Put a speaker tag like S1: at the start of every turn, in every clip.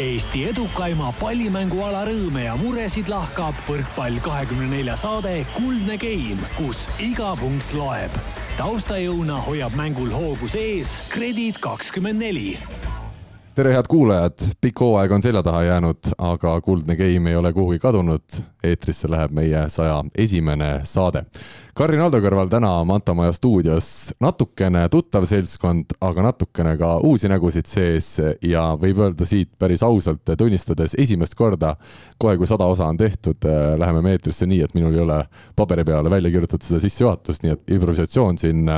S1: Eesti edukaima pallimänguala rõõme ja muresid lahkab võrkpall kahekümne nelja saade Kuldne Game, kus iga punkt loeb. taustajõuna hoiab mängul hoogus ees Kredit kakskümmend neli
S2: tere, head kuulajad, pikk hooaeg on selja taha jäänud, aga Kuldne Game ei ole kuhugi kadunud. Eetrisse läheb meie saja esimene saade. Karin Aldo kõrval täna Manta Maja stuudios natukene tuttav seltskond, aga natukene ka uusi nägusid sees ja võib öelda siit päris ausalt, tunnistades esimest korda, kohe kui sada osa on tehtud, läheme me eetrisse nii, et minul ei ole paberi peale välja kirjutatud seda sissejuhatust, nii et improvisatsioon siin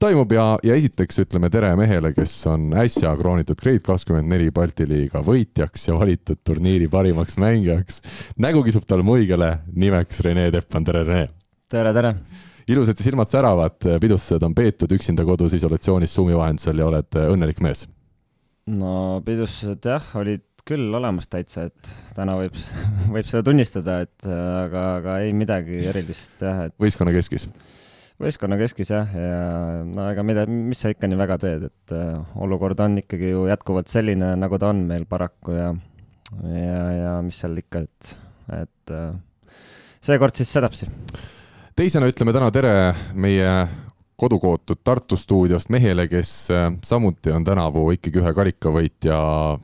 S2: toimub ja, ja esiteks ütleme tere mehele, kes on äsja kroonitud Grade kakskümmend neli Balti liiga võitjaks ja valitud turniiri parimaks mängijaks. nägu kisub tal muigele, nimeks Rene Teppan, tere Rene!
S3: tere, tere!
S2: ilusasti silmad säravad, pidustused on peetud üksinda kodus isolatsioonis Zoomi vahendusel ja oled õnnelik mees?
S3: no pidustused jah, olid küll olemas täitsa, et täna võib, võib seda tunnistada, et aga, aga ei midagi erilist jah, et
S2: võistkonna keskis?
S3: võistkonna keskis jah, ja no ega mida, mis sa ikka nii väga teed, et äh, olukord on ikkagi ju jätkuvalt selline, nagu ta on meil paraku ja ja, ja mis seal ikka, et, et äh, seekord siis sedapsi
S2: teisena ütleme täna tere meie kodukootud Tartu stuudiost mehele, kes äh, samuti on tänavu ikkagi ühe karikavõitja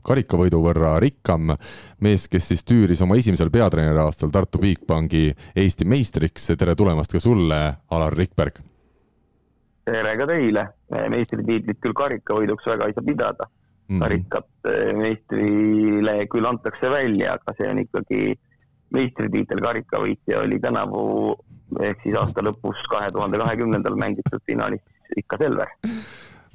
S2: karikavõidu võrra rikkam mees, kes siis tüüris oma esimesel peatreeneri aastal Tartu Bigbanki Eesti meistriks. tere tulemast ka sulle, Alar Rikberg.
S4: tere ka teile. meistritiitlit küll karikavõiduks väga ei saa pidada mm. -hmm. karikat äh, meistrile küll antakse välja, aga see on ikkagi meistritiitel karikavõitja oli tänavu ehk siis aasta lõpus, kahe tuhande kahekümnendal mängitud finaalis ikka Selver.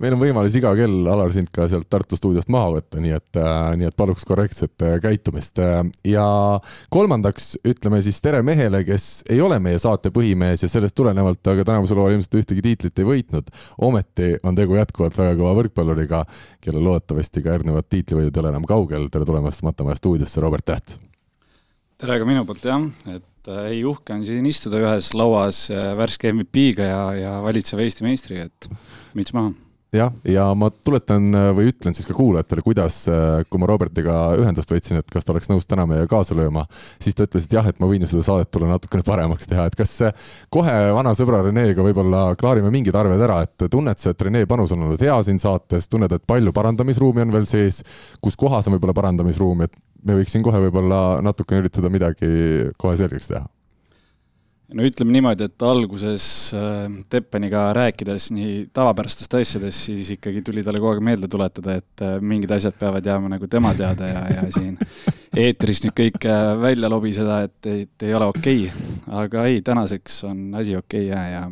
S2: meil on võimalus iga kell, Alar, sind ka sealt Tartu stuudiost maha võtta, nii et äh,, nii et paluks korrektset äh, käitumist. ja kolmandaks ütleme siis tere mehele, kes ei ole meie saate põhimees ja sellest tulenevalt aga tänavusel hooajal ilmselt ühtegi tiitlit ei võitnud. ometi on tegu jätkuvalt väga kõva võrkpalluriga, kellel loodetavasti ka järgnevad tiitlivõidud ei ole enam kaugel. tere tulemast Matamaja stuudiosse, Robert Täht!
S5: Tere ka minu poolt jah, et äh, ei, uhke on siin istuda ühes lauas äh, värske MVP-ga ja, ja valitseva Eesti meistriga, et müts maha.
S2: Jah, ja ma tuletan äh, või ütlen siis ka kuulajatele, kuidas, kui ma Robertiga ühendust võtsin, et kas ta oleks nõus täna meiega kaasa lööma, siis ta ütles, et jah, et ma võin ju seda saadet tulla natukene paremaks teha, et kas kohe vana sõbra Renega võib-olla klaarime mingid arved ära, et tunned sa, et Rene panus on olnud hea siin saates, tunned, et palju parandamisruumi on veel sees, kus kohas on võib-olla parandamisruumi, et me võiks siin kohe võib-olla natukene üritada midagi kohe selgeks teha.
S5: No ütleme niimoodi, et alguses äh, Teppaniga rääkides nii tavapärastest asjadest, siis ikkagi tuli talle kogu aeg meelde tuletada, et äh, mingid asjad peavad jääma nagu tema teada ja, ja siin eetris nüüd kõike välja lobiseda, et, et ei ole okei. Okay.. aga ei, tänaseks on asi okei okay, ja, ja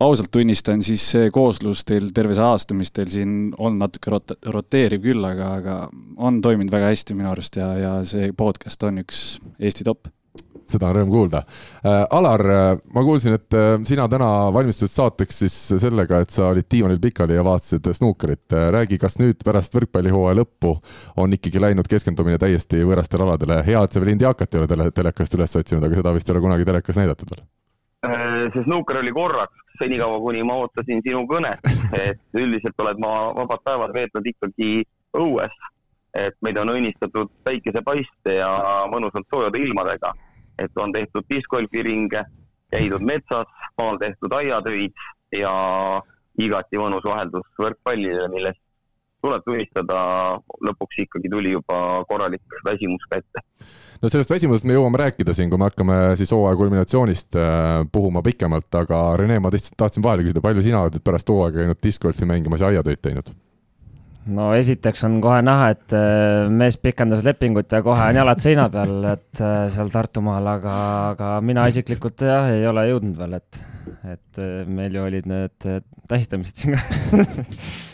S5: ausalt tunnistan, siis see kooslus teil terve see aasta, mis teil siin on natuke rot-, roteeriv küll, aga, aga on toiminud väga hästi minu arust ja, ja see podcast on üks Eesti top
S2: seda on rõõm kuulda äh,. Alar, äh, ma kuulsin, et äh, sina täna valmistusid saateks siis sellega, et sa olid diivanil pikali ja vaatasid snuukerit äh,. räägi, kas nüüd pärast võrkpallihooaja lõppu on ikkagi läinud keskendumine täiesti võõrastele aladele? hea, et sa veel Indiakat ei ole tele, telekast üles otsinud, aga seda vist ei ole kunagi telekas näidatud veel
S4: see snuuker oli korraks, senikaua kuni ma ootasin sinu kõnet, et üldiselt oled ma vabad päevad veetnud ikkagi õues. et meid on õnnistatud päikesepaiste ja mõnusalt soojade ilmadega, et on tehtud discgolfiringe, käidud metsas, maal tehtud aiatöid ja igati mõnus vaheldus võrkpallile, millest tuleb tunnistada, lõpuks ikkagi tuli juba korralik väsimus kätte.
S2: no sellest väsimusest me jõuame rääkida siin, kui me hakkame siis hooaja kulminatsioonist äh, puhuma pikemalt, aga Rene, ma lihtsalt tahtsin vahele küsida, palju sina oled nüüd pärast hooaega käinud discgolfi mängimas ja aiatöid teinud?
S3: no esiteks on kohe näha, et äh, mees pikendas lepingut ja kohe on jalad seina peal, et äh, seal Tartumaal, aga, aga mina isiklikult jah, ei ole jõudnud veel, et, et meil ju olid need tähistamised siin ka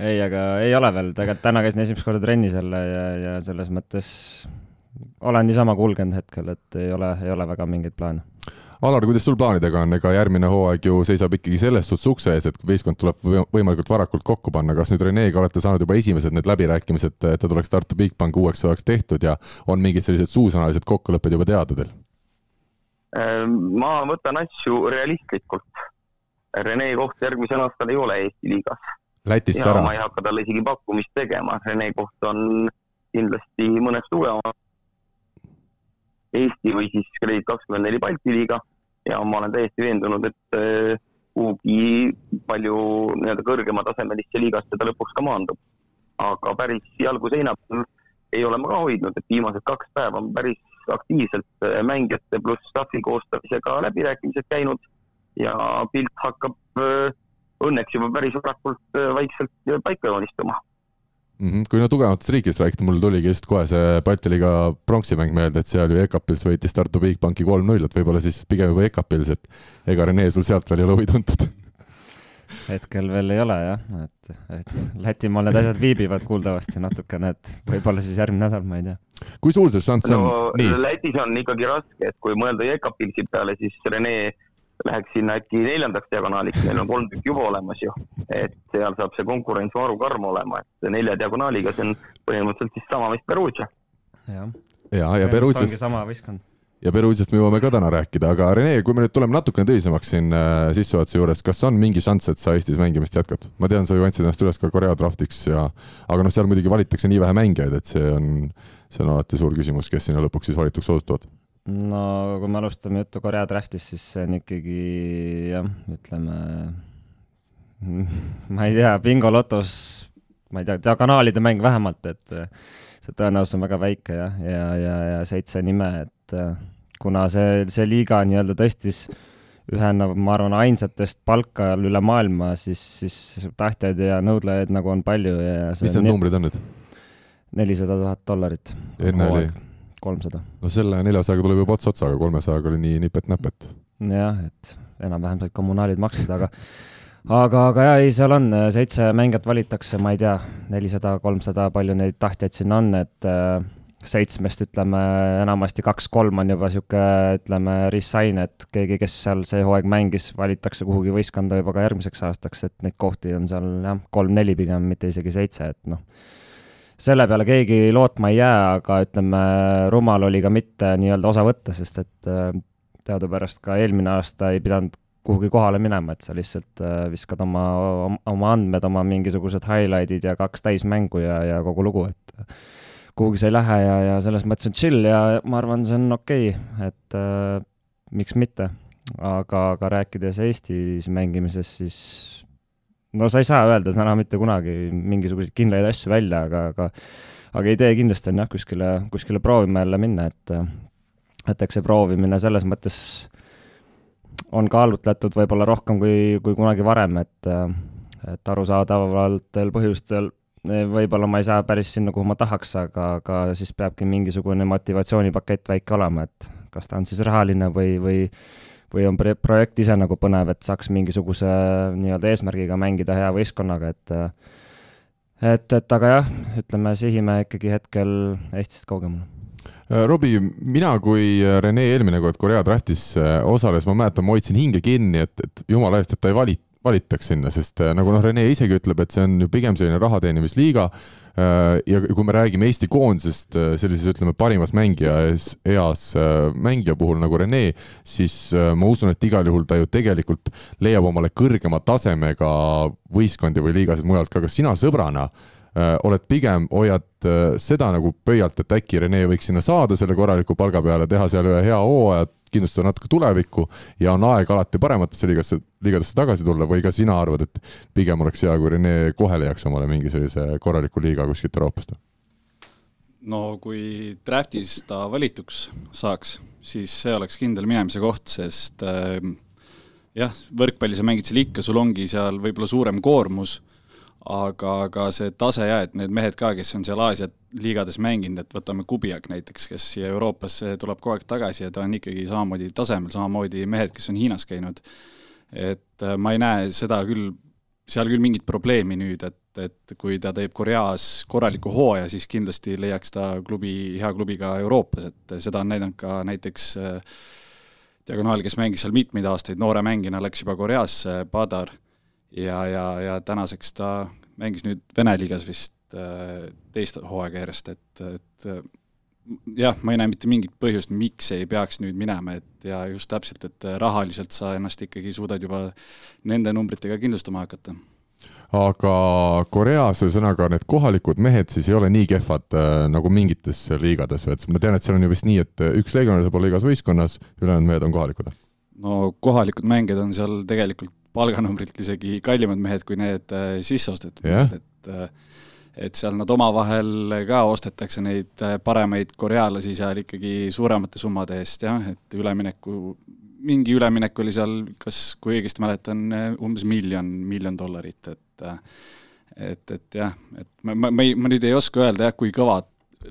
S3: ei, aga ei ole veel, tegelikult täna käisin esimest korda trennis jälle ja, ja selles mõttes olen niisama kulgenud hetkel, et ei ole, ei ole väga mingeid plaane.
S2: Alar, kuidas sul plaanidega on, ega järgmine hooaeg ju seisab ikkagi selles suhtes ukse ees, et võistkond tuleb võimalikult varakult kokku panna, kas nüüd Renega olete saanud juba esimesed need läbirääkimised, et ta tuleks Tartu Bigbank uueks hooajaks tehtud ja on mingid sellised suusõnalised kokkulepped juba teada teil?
S4: Ehm, ma võtan asju realistlikult. Rene koht järgmisel aastal ei ole Eesti liigas
S2: Lätisse ära?
S4: ma ei hakka talle isegi pakkumist tegema, Rene koht on kindlasti mõneks tugevamaks. Eesti või siis Kredit kakskümmend neli Balti liiga ja ma olen täiesti veendunud, et äh, kuhugi palju nii-öelda kõrgematasemelisse liigasse ta lõpuks ka maandub. aga päris jalgu seina peal ei ole ma ka hoidnud, et viimased kaks päeva on päris aktiivselt äh, mängijate pluss staffi koostamisega läbirääkimised käinud ja pilt hakkab äh, õnneks juba päris varakult vaikselt paika joonistuma
S2: mm. -hmm. kui no tugevamatest riikidest rääkida, mul tuligi just kohe see Balti liiga pronksimäng meelde, et seal ju EKAPils võitis Tartu Bigbanki kolm-null, et võib-olla siis pigem juba EKAPils, et ega Rene sul sealt veel ei ole huvi tuntud?
S3: hetkel veel ei ole jah, et, et Lätimaal need asjad viibivad kuuldavasti natukene, et võib-olla siis järgmine nädal, ma ei tea.
S2: kui suur see šanss on
S4: no,? Lätis on ikkagi raske, et kui mõelda EKAPilsi peale, siis Rene läheks sinna äkki neljandaks diagonaaliks, meil on kolm tükki juba olemas ju. et seal saab see konkurents varu karm olema, et nelja diagonaaliga, see on põhimõtteliselt siis sama, mis Perugia.
S3: jah.
S2: ja, ja Perugiast.
S3: sama võistkond
S2: ja Perugiast me jõuame ka täna rääkida, aga Rene, kui me nüüd tuleme natukene tõsisemaks siin äh, sissejuhatuse juures, kas on mingi šanss, et sa Eestis mängimist jätkad? ma tean, sa ju andsid ennast üles ka Korea draftiks ja, aga noh, seal muidugi valitakse nii vähe mängijaid, et see on, see on alati suur küsimus, kes sinna lõpuks siis valituks osutuvad
S3: no kui me alustame juttu Korea draftist, siis see on ikkagi jah, ütleme, ma ei tea, bingolotos, ma ei tea, diagonaalide mäng vähemalt, et see tõenäosus on väga väike jah, ja, ja, ja, ja seitse nime, et kuna see, see liiga nii-öelda tõstis ühena, ma arvan, ainsatest palka üle maailma, siis, siis tahtjaid ja nõudlejaid nagu on palju ja
S2: mis need numbrid on nüüd?
S3: nelisada tuhat dollarit.
S2: enne oli?
S3: Kolmsada.
S2: no selle neljasajaga tuleb juba ots otsaga, kolmesajaga oli nii nipet-näpet.
S3: jah, et enam-vähem said kommunaalid makstud, aga aga, aga jaa, ei, seal on seitse mängijat valitakse, ma ei tea, nelisada, kolmsada, palju neid tahtjaid siin on, et äh, seitsmest ütleme enamasti kaks-kolm on juba sihuke, ütleme, resign, et keegi, kes seal see hooaeg mängis, valitakse kuhugi võistkonda juba ka järgmiseks aastaks, et neid kohti on seal jah, kolm-neli pigem, mitte isegi seitse, et noh selle peale keegi lootma ei jää, aga ütleme, rumal oli ka mitte nii-öelda osa võtta, sest et äh, teadupärast ka eelmine aasta ei pidanud kuhugi kohale minema, et sa lihtsalt äh, viskad oma, oma andmed, oma mingisugused highlight'id ja kaks täismängu ja, ja kogu lugu, et kuhugi sa ei lähe ja, ja selles mõttes on chill ja ma arvan, see on okei okay,, et äh, miks mitte. aga, aga rääkides Eestis mängimisest, siis no sa ei saa öelda täna mitte kunagi mingisuguseid kindlaid asju välja, aga, aga aga idee kindlasti on jah, kuskile, kuskile proovima jälle minna, et et eks see proovimine selles mõttes on kaalutletud võib-olla rohkem kui, kui kunagi varem, et et arusaadavatel põhjustel võib-olla ma ei saa päris sinna, kuhu ma tahaks, aga, aga siis peabki mingisugune motivatsioonipakett väike olema, et kas ta on siis rahaline või, või või on projekt ise nagu põnev, et saaks mingisuguse nii-öelda eesmärgiga mängida hea võistkonnaga, et et, et aga jah, ütleme, sihime ikkagi hetkel Eestist kaugemale.
S2: Äh, Robbie, mina kui Rene eelmine kord Korea draftis äh, osales, ma mäletan, ma hoidsin hinge kinni, et, et jumala eest, et ta ei vali-, valitaks sinna, sest äh, nagu noh, Rene isegi ütleb, et see on ju pigem selline raha teenimisliiga Äh, ja kui me räägime Eesti koondisest äh, sellises, ütleme, parimas mängija ees, eas mängija puhul nagu Rene, siis ma usun, et igal juhul ta ju tegelikult leiab omale kõrgema tasemega võistkondi või liigasid mujalt ka. kas sina sõbrana oled pigem, hoiad seda nagu pöialt, et äkki Rene võiks sinna saada selle korraliku palga peale, teha seal ühe hea hooaja, kindlustada natuke tulevikku ja on aeg alati parematesse liigasse, liigadesse tagasi tulla või ka sina arvad, et pigem oleks hea, kui Rene kohe leiaks omale mingi sellise korraliku liiga kuskilt Euroopast?
S5: no kui draft'is ta valituks saaks, siis see oleks kindel minemise koht, sest äh, jah, võrkpalli sa mängid seal ikka, sul ongi seal võib-olla suurem koormus aga, aga see tase ja, et need mehed ka, kes on seal Aasia liigades mänginud, et võtame Kubiak näiteks, kes siia Euroopasse tuleb kogu aeg tagasi ja ta on ikkagi samamoodi tasemel, samamoodi mehed, kes on Hiinas käinud. et äh, ma ei näe seda küll, seal küll mingit probleemi nüüd, et, et kui ta teeb Koreas korraliku hooaja, siis kindlasti leiaks ta klubi, hea klubi ka Euroopas, et seda on näidanud ka näiteks äh, diagonaal, kes mängis seal mitmeid aastaid noore mängijana, läks juba Koreasse, Padar ja, ja, ja tänaseks ta mängis nüüd Vene liigas vist äh, teist hooaega järjest, et, et äh, jah, ma ei näe mitte mingit põhjust, miks ei peaks nüüd minema, et ja just täpselt, et rahaliselt sa ennast ikkagi suudad juba nende numbritega kindlustama hakata
S2: aga Koreas ühesõnaga need kohalikud mehed siis ei ole nii kehvad äh, nagu mingites liigades või et ma tean, et seal on ju vist nii, et üks legionär saab olla igas võistkonnas, ülejäänud mehed on kohalikud?
S5: no kohalikud mängijad on seal tegelikult palganumbrilt isegi kallimad mehed kui need äh, sisseostetud
S2: yeah.
S5: mehed, et äh, et seal nad omavahel ka ostetakse neid äh, paremaid korealasi seal ikkagi suuremate summade eest jah, et ülemineku mingi üleminek oli seal, kas, kui õigesti mäletan, umbes miljon, miljon dollarit, et et, et jah, et ma, ma, ma ei, ma nüüd ei oska öelda jah, kui kõva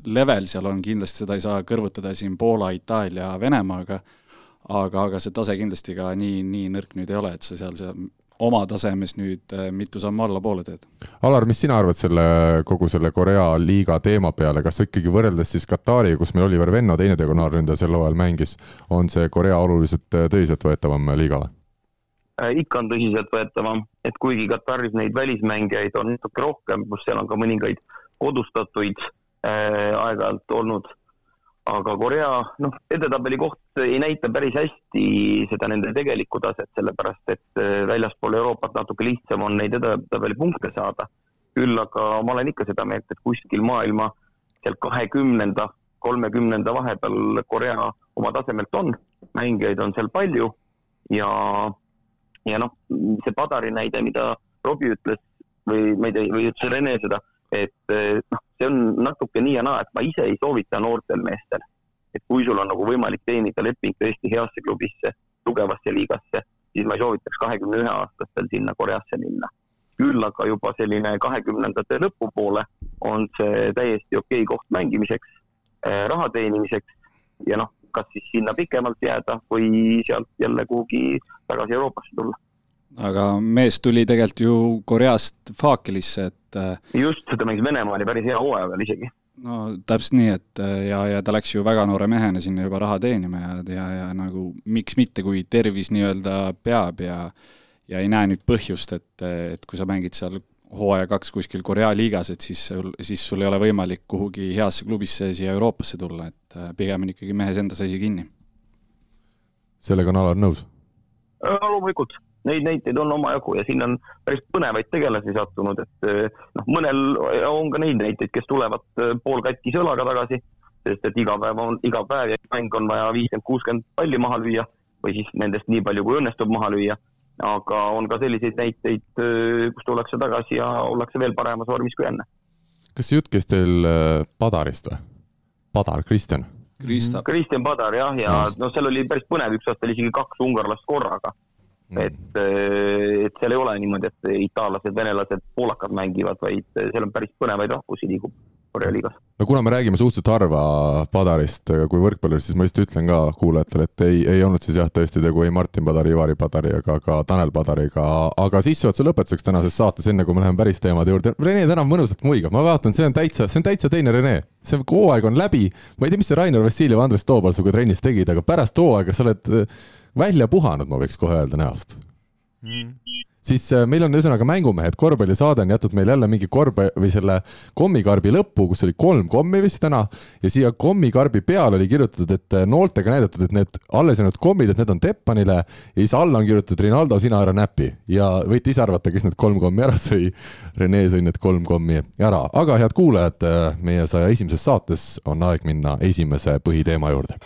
S5: level seal on, kindlasti seda ei saa kõrvutada siin Poola, Itaalia, Venemaaga, aga, aga see tase kindlasti ka nii, nii nõrk nüüd ei ole, et sa seal, seal oma tasemes nüüd äh, mitu sammu allapoole teed.
S2: Alar, mis sina arvad selle, kogu selle Korea liiga teema peale, kas ikkagi võrreldes siis Katariga, kus meil Oliver Venno, teine diagonaalründaja sel hooajal mängis, on see Korea oluliselt äh, tõsiseltvõetavam liiga või?
S4: Äh, ikka on tõsiseltvõetavam, et kuigi Kataris neid välismängijaid on natuke rohkem, pluss seal on ka mõningaid kodustatuid äh, aeg-ajalt olnud aga Korea, noh, edetabeli koht ei näita päris hästi seda nende tegelikku taset, sellepärast et äh, väljaspool Euroopat natuke lihtsam on neid edetabeli punkte saada. küll aga ma olen ikka seda meelt, et kuskil maailma seal kahekümnenda, kolmekümnenda vahepeal Korea oma tasemelt on, mängijaid on seal palju ja, ja noh, see Padari näide, mida Robbie ütles või ma ei tea, või ütles Rene seda, et äh, noh, see on natuke nii ja naa, et ma ise ei soovita noortel meestel, et kui sul on nagu võimalik teenida leping tõesti heasse klubisse, tugevasse liigasse, siis ma ei soovitaks kahekümne ühe aastastel sinna Koreasse minna. küll aga juba selline kahekümnendate lõpupoole on see täiesti okei koht mängimiseks, eh, raha teenimiseks ja noh, kas siis sinna pikemalt jääda või sealt jälle kuhugi tagasi Euroopasse tulla
S5: aga mees tuli tegelikult ju Koreast Faakelisse, et äh,
S4: just, ta mängis Venemaani päris hea hooaja veel isegi.
S5: no täpselt nii, et äh, ja, ja ta läks ju väga noore mehena sinna juba raha teenima ja, ja, ja nagu miks mitte, kui tervis nii-öelda peab ja ja ei näe nüüd põhjust, et, et kui sa mängid seal hooaja kaks kuskil Korea liigas, et siis, siis sul ei ole võimalik kuhugi heasse klubisse siia Euroopasse tulla, et äh, pigem on ikkagi mehes endas asi kinni.
S2: sellega on Alar nõus?
S4: loomulikult neid näiteid on omajagu ja siin on päris põnevaid tegelasi sattunud, et eh, noh, mõnel on ka neid näiteid, kes tulevad eh, poolkatkise õlaga tagasi, sest et iga päev on, iga päev ja mäng on vaja viiskümmend, kuuskümmend palli maha lüüa või siis nendest nii palju, kui õnnestub maha lüüa. aga on ka selliseid näiteid, eh, kus tullakse tagasi ja ollakse veel paremas vormis kui enne.
S2: kas see jutt käis teil Padarist või? Padar, Kristjan?
S4: Kristjan Padar jah, ja noh, seal oli päris põnev, üks aasta oli isegi kaks ungarlast korraga. Et, äh, et seal ei ole niimoodi, et itaallased, venelased, poolakad mängivad, vaid seal on päris põnevaid rahvusi liigub Korea liigas.
S2: no kuna me räägime suhteliselt harva Padarist kui võrkpallurist, siis ma lihtsalt ütlen ka kuulajatele, et ei, ei olnud siis jah, tõesti tegu ei Martin Padari, Ivari Padari ega ka Tanel Padariga, aga sissejuhatuse lõpetuseks tänases saates, enne kui me läheme päris teemade juurde, Rene täna mõnusalt muigab, ma vaatan, see on täitsa, see on täitsa teine Rene. see hooaeg on läbi, ma ei tea, mis see Rainer Vassiljev, Andres Toobal sinuga trennis tegid, aga pärast hooaega sa oled välja puhanud, ma võiks kohe öelda näost. Mm.. siis äh, meil on ühesõnaga Mängumehed, korvpallisaade on jätnud meil jälle mingi korvpalli või selle kommikarbi lõppu, kus oli kolm kommi vist täna. Ja siia kommikarbi peale oli kirjutatud, et äh, nooltega näidatud, et need alles jäänud kommid, et need on Teppanile ja siis alla on kirjutatud Rinaldo, sina ära näpi. Ja võite ise arvata, kes need kolm kommi ära sõi. Rene sõi need kolm kommi ära, aga head kuulajad, äh, meie saja esimeses saates on aeg minna esimese põhiteema juurde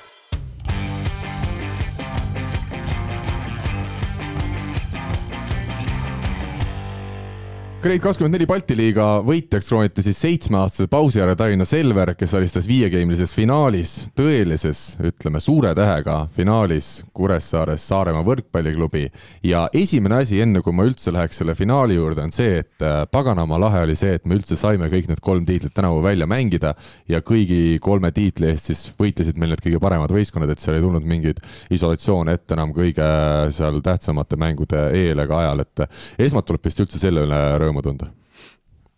S2: Grade24 Balti liiga võitjaks krooniti siis seitsmeaastase pausi järel Tallinna Selver, kes alistas viiegeimilises finaalis, tõelises, ütleme suure tähega finaalis Kuressaares Saaremaa võrkpalliklubi. ja esimene asi, enne kui ma üldse läheks selle finaali juurde, on see, et äh, paganama lahe oli see, et me üldse saime kõik need kolm tiitlit tänavu välja mängida ja kõigi kolme tiitli eest siis võitlesid meil need kõige paremad võistkonnad, et seal ei tulnud mingeid isolatsioone ette enam kõige seal tähtsamate mängude eel ega ajal, et esmalt tuleb vist üldse selle üle rõõmu rõõmu tunda.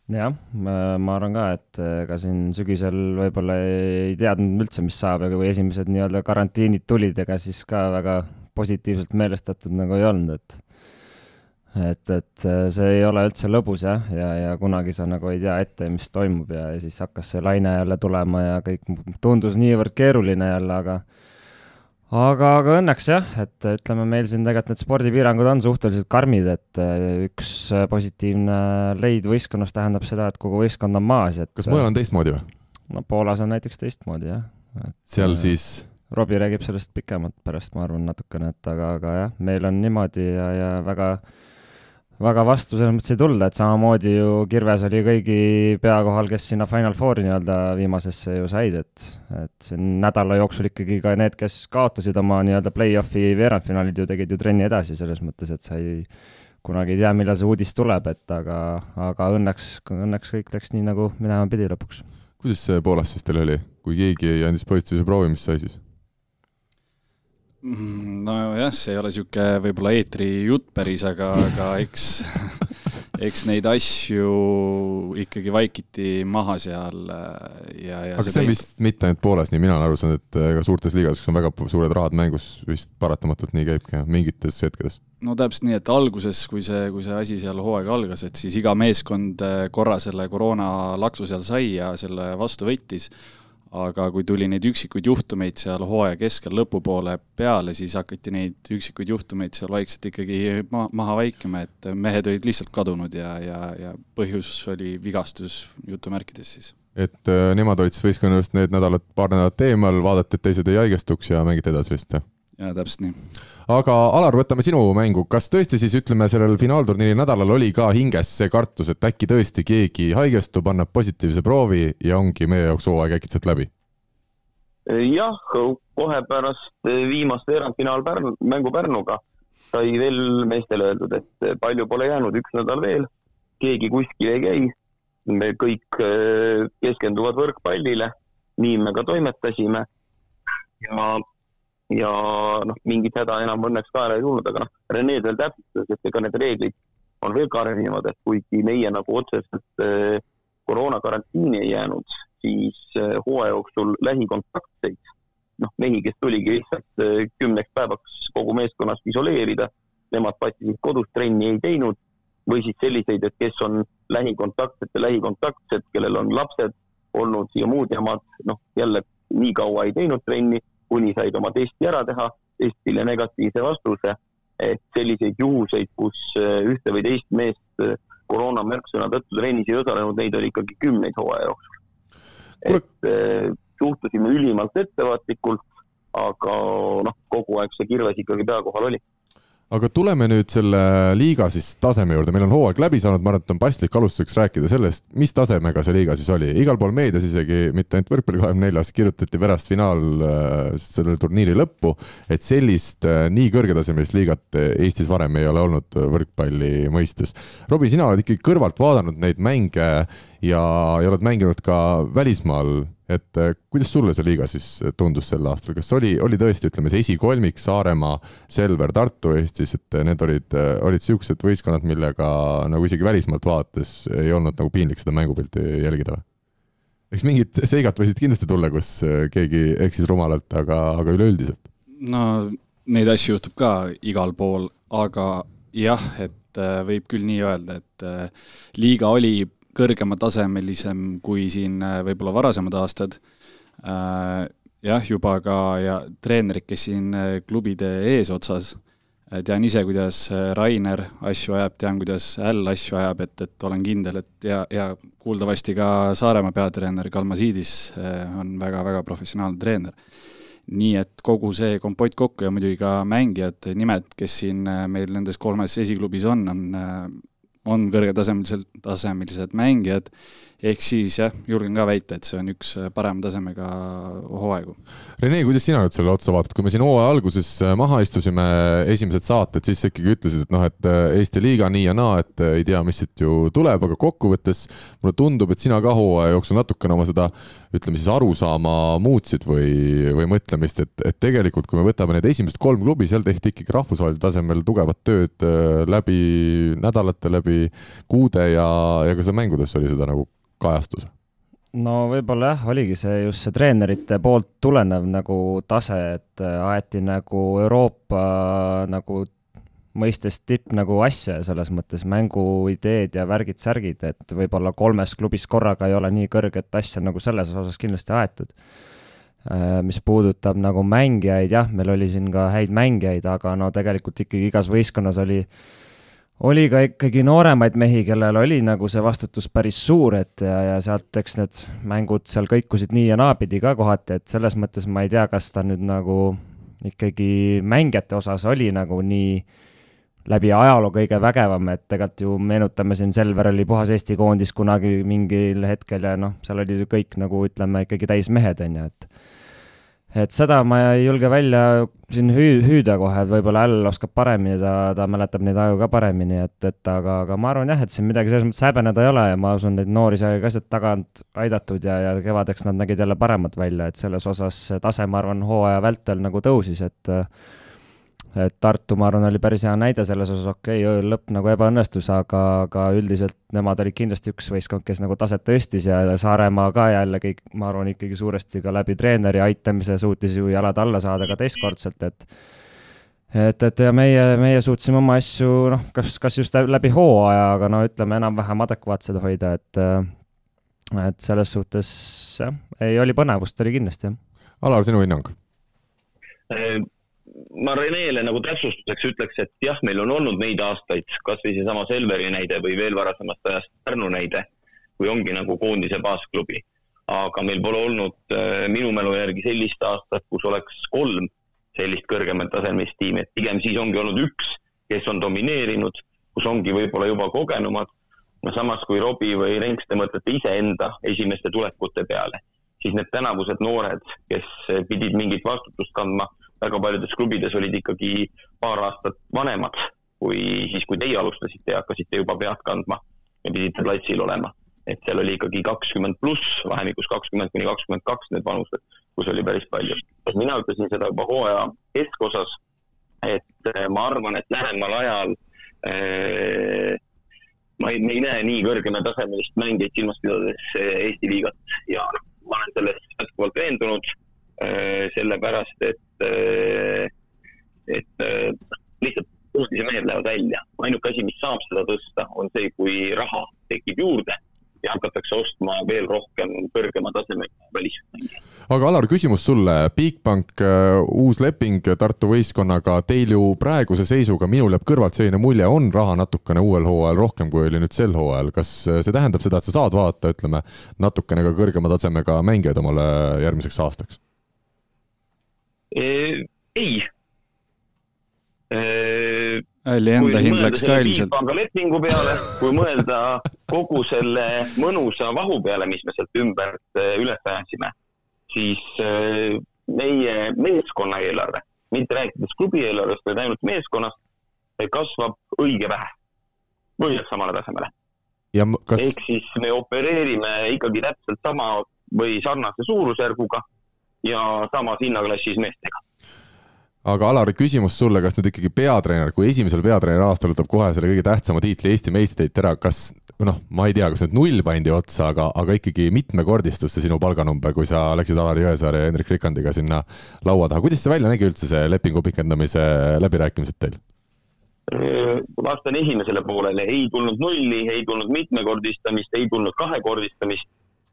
S3: jah, ma arvan ka, et ega siin sügisel võib-olla ei teadnud üldse, mis saab, aga kui esimesed nii-öelda karantiinid tulid, ega siis ka väga positiivselt meelestatud nagu ei olnud, et et, et see ei ole üldse lõbus jah, ja, ja kunagi sa nagu ei tea ette, mis toimub ja, ja siis hakkas see laine jälle tulema ja kõik tundus niivõrd keeruline jälle, aga aga, aga õnneks jah, et ütleme, meil siin tegelikult need spordipiirangud on suhteliselt karmid, et äh, üks äh, positiivne leid võistkonnas tähendab seda, et kogu võistkond on maas, et
S2: kas mujal on teistmoodi või?
S3: no Poolas on näiteks teistmoodi jah.
S2: seal siis
S3: Robbie räägib sellest pikemalt pärast, ma arvan, natukene, et aga, aga jah, meil on niimoodi ja, ja väga, väga vastu selles mõttes ei tulda, et samamoodi ju Kirves oli kõigi pea kohal, kes sinna Final Fouri nii-öelda viimasesse ju said, et, et nädala jooksul ikkagi ka need, kes kaotasid oma nii-öelda play-off'i veerandfinaalid ju tegid ju trenni edasi selles mõttes, et sa ei, kunagi ei tea, millal see uudis tuleb, et aga, aga õnneks, õnneks kõik läks nii, nagu minema pidi lõpuks.
S2: kuidas see Poolas siis teil oli, kui keegi andis poistuse proovi, mis sai siis?
S5: Mm, nojah, see ei ole niisugune võib-olla eetri jutt päris, aga, aga eks, eks neid asju ikkagi vaikiti maha seal äh, ja, ja
S2: aga see on vist mitte ainult Poolas, nii mina olen aru saanud, et ka suurtes liigades, kus on väga suured rahad mängus, vist paratamatult nii käibki mingites hetkedes.
S5: No täpselt nii, et alguses, kui see, kui see asi seal hooaega algas, et siis iga meeskond äh, korra selle koroona laksu seal sai ja selle vastu võttis aga kui tuli neid üksikuid juhtumeid seal hooaja keskel lõpupoole peale, siis hakati neid üksikuid juhtumeid seal vaikselt ikkagi ma-, maha vaikima, et mehed olid lihtsalt kadunud ja, ja, ja põhjus oli vigastus jutumärkides siis.
S2: et äh, nemad olid siis võistkonnast need nädalad, paar nädalat eemal, vaadati, et teised ei haigestuks ja mängiti edasi vist,
S5: jaa, täpselt nii.
S2: Aga Alar, võtame sinu mängu, kas tõesti siis ütleme, sellel finaalturniiri nädalal oli ka hinges see kartus, et äkki tõesti keegi haigestub, annab positiivse proovi ja ongi meie jaoks hooaeg äkitselt läbi?
S4: jah, kohe pärast viimast veerandfinaal Pärnu, mängu Pärnuga sai veel meestele öeldud, et palju pole jäänud, üks nädal veel, keegi kuskil ei käi. me kõik äh, keskenduvad võrkpallile, nii me ka toimetasime. ja, ja noh, mingit häda enam õnneks kaela ei tulnud, aga noh, Rene veel täpsustas, et ega need reeglid on veel karmimad, et kuigi meie nagu otseselt äh, koroonakarantiini ei jäänud, siis äh, hooaja jooksul lähikontaktseid, noh, mehi, kes tuligi lihtsalt äh, kümneks päevaks kogu meeskonnast isoleerida, nemad patsisid kodus, trenni ei teinud, või siis selliseid, et kes on lähikontaktsete lähikontaktsed, kellel on lapsed olnud ja muud jamad, noh, jälle nii kaua ei teinud trenni, kuni said oma testi ära teha, testile negatiivse vastuse, et selliseid juhuseid, kus äh, ühte või teist meest koroona märksõna tõttu trennis ei osalenud, neid oli ikkagi kümneid hooaja jooksul. Et eh, suhtusime ülimalt ettevaatlikult, aga noh, kogu aeg see kirves ikkagi pea kohal oli
S2: aga tuleme nüüd selle liiga siis taseme juurde, meil on hooaeg läbi saanud, ma arvan, et on paslik alustuseks rääkida sellest, mis tasemega see liiga siis oli, igal pool meedias isegi, mitte ainult Võrkpalli kahekümne neljas, kirjutati pärast finaal äh, selle turniiri lõppu, et sellist äh, nii kõrgetasemelist liigat Eestis varem ei ole olnud võrkpalli mõistes. Robbie, sina oled ikkagi kõrvalt vaadanud neid mänge ja, ja oled mänginud ka välismaal et äh, kuidas sulle see liiga siis tundus sel aastal, kas oli, oli tõesti, ütleme see esikolmik Saaremaa, Selver, Tartu Eestis, et need olid, äh, olid siuksed võistkonnad, millega nagu isegi välismaalt vaadates ei olnud nagu piinlik seda mängupilti jälgida või? eks mingid seigad võisid kindlasti tulla, kus äh, keegi eksis rumalalt, aga, aga üleüldiselt?
S5: no neid asju juhtub ka igal pool, aga jah, et võib küll nii öelda, et liiga oli kõrgematasemelisem kui siin äh, võib-olla varasemad aastad. Äh, jah, juba ka ja treenerid, kes siin äh, klubide eesotsas, tean ise, kuidas Rainer asju ajab, tean, kuidas Äll asju ajab, et, et olen kindel, et ja, ja kuuldavasti ka Saaremaa peatreener Kalmasiidis on väga-väga professionaalne treener nii et kogu see kompott kokku ja muidugi ka mängijad, nimed, kes siin meil nendes kolmes esiklubis on, on on kõrgetasemelised, tasemelised mängijad, ehk siis jah, julgen ka väita, et see on üks parema tasemega hooaegu.
S2: Rene, kuidas sina nüüd selle otsa vaatad, kui me siin hooaja alguses äh, maha istusime, esimesed saated, siis sa ikkagi ütlesid, et noh, et äh, Eesti liiga nii ja naa, et äh, ei tea, mis siit ju tuleb, aga kokkuvõttes mulle tundub, et sina ka hooaja jooksul natukene oma seda ütleme siis arusaama muutsid või, või mõtlemist, et, et tegelikult kui me võtame need esimesed kolm klubi, seal tehti ikkagi rahvusvahelisel tasemel tugevat tööd läbi nädalate, läbi kuude ja, ja ka seal mängudes oli seda nagu kajastus
S3: no võib-olla jah, oligi see just see treenerite poolt tulenev nagu tase, et äh, aeti nagu Euroopa nagu mõistes tipp nagu asja selles mõttes mänguideed ja värgid-särgid, et võib-olla kolmes klubis korraga ei ole nii kõrget asja nagu selles osas kindlasti aetud. mis puudutab nagu mängijaid, jah, meil oli siin ka häid mängijaid, aga no tegelikult ikkagi igas võistkonnas oli, oli ka ikkagi nooremaid mehi, kellel oli nagu see vastutus päris suur, et ja, ja sealt, eks need mängud seal kõikusid nii ja naapidi ka kohati, et selles mõttes ma ei tea, kas ta nüüd nagu ikkagi mängijate osas oli nagu nii läbi ajaloo kõige vägevam, et tegelikult ju meenutame siin, Selver oli puhas Eesti koondis kunagi mingil hetkel ja noh, seal olid ju kõik nagu ütleme ikkagi täismehed, on ju, et et seda ma ei julge välja siin hüü-, hüüda kohe, et võib-olla Äll oskab paremini, ta, ta mäletab neid aegu ka paremini, et, et aga, aga ma arvan jah, et siin midagi selles mõttes häbeneda ei ole ja ma usun, neid noori sai ka sealt tagant aidatud ja, ja kevadeks nad nägid jälle paremad välja, et selles osas tase, ma arvan, hooaja vältel nagu tõusis, et et Tartu, ma arvan, oli päris hea näide selles osas, okei okay,, lõpp nagu ebaõnnestus, aga, aga üldiselt nemad olid kindlasti üks võistkond, kes nagu taset tõstis ja Saaremaa ka jällegi, ma arvan, ikkagi suuresti ka läbi treeneri aitamise suutis ju jalad alla saada ka teistkordselt, et et, et ja meie, meie suutsime oma asju, noh, kas, kas just läbi hooaja, aga no ütleme, enam-vähem adekvaatsed hoida, et et selles suhtes jah, ei, oli põnevust, oli kindlasti, jah.
S2: Alar, sinu hinnang?
S4: Ma Renele nagu täpsustuseks ütleks, et jah, meil on olnud neid aastaid, kasvõi seesama Selveri näide või veel varasemast ajast Pärnu näide, kui ongi nagu koondise baasklubi. aga meil pole olnud äh, minu mälu järgi sellist aastat, kus oleks kolm sellist kõrgemat tasemelist tiimi, et pigem siis ongi olnud üks, kes on domineerinud, kus ongi võib-olla juba kogenumad. no samas, kui Robbie või Renks, te mõtlete iseenda esimeste tulekute peale, siis need tänavused noored, kes pidid mingit vastutust kandma väga paljudes klubides olid ikkagi paar aastat vanemad kui siis, kui teie alustasite ja hakkasite juba pead kandma ja pidite platsil olema. et seal oli ikkagi kakskümmend pluss, vahemikus kakskümmend kuni kakskümmend kaks need vanused, kus oli päris palju. mina ütlesin seda juba hooaja keskosas, et eh, ma arvan, et lähemal ajal äh, ma ei, ei näe nii kõrgematasemelist mängijaid silmas pidades eh, Eesti liigat ja ma olen selles jätkuvalt veendunud sellepärast et et, et lihtsalt koondise mehed lähevad välja. ainuke asi, mis saab seda tõsta, on see, kui raha tekib juurde ja hakatakse ostma veel rohkem kõrgema tasemega välismänge.
S2: aga Alar, küsimus sulle, Bigbank, äh, uus leping Tartu võistkonnaga, teil ju praeguse seisuga, minul jääb kõrvalt selline mulje, on raha natukene uuel hooajal rohkem, kui oli nüüd sel hooajal, kas see tähendab seda, et sa saad vaadata, ütleme, natukene ka kõrgema tasemega mängijaid omale järgmiseks aastaks?
S4: Ei.
S5: Alli enda hind läks ka ilmselt.
S4: panga lepingu peale, kui mõelda kogu selle mõnusa vahu peale, mis me sealt ümbert üles pääsime, siis meie meeskonna eelarve, mitte rääkides klubi eelarvest, vaid ainult meeskonnast, kasvab õige vähe või jääb samale tasemele. Kas... ehk siis me opereerime ikkagi täpselt sama või sarnase suurusjärguga ja samas hinnaklassis meestega.
S2: Aga Alari, küsimus sulle, kas nüüd ikkagi peatreener, kui esimesel peatreeneri aastal võtab kohe selle kõige tähtsama tiitli Eesti meistritiitli ära, kas noh, ma ei tea, kas nüüd null pandi otsa, aga, aga ikkagi mitmekordistus see sinu palganumber, kui sa läksid Alari Jõesaare ja Hendrik Rikandiga sinna laua taha, kuidas see välja nägi üldse, see lepingu pikendamise läbirääkimised teil?
S4: vastan esimesele poolele, ei tulnud nulli, ei tulnud mitmekordistamist, ei tulnud kahekordistamist,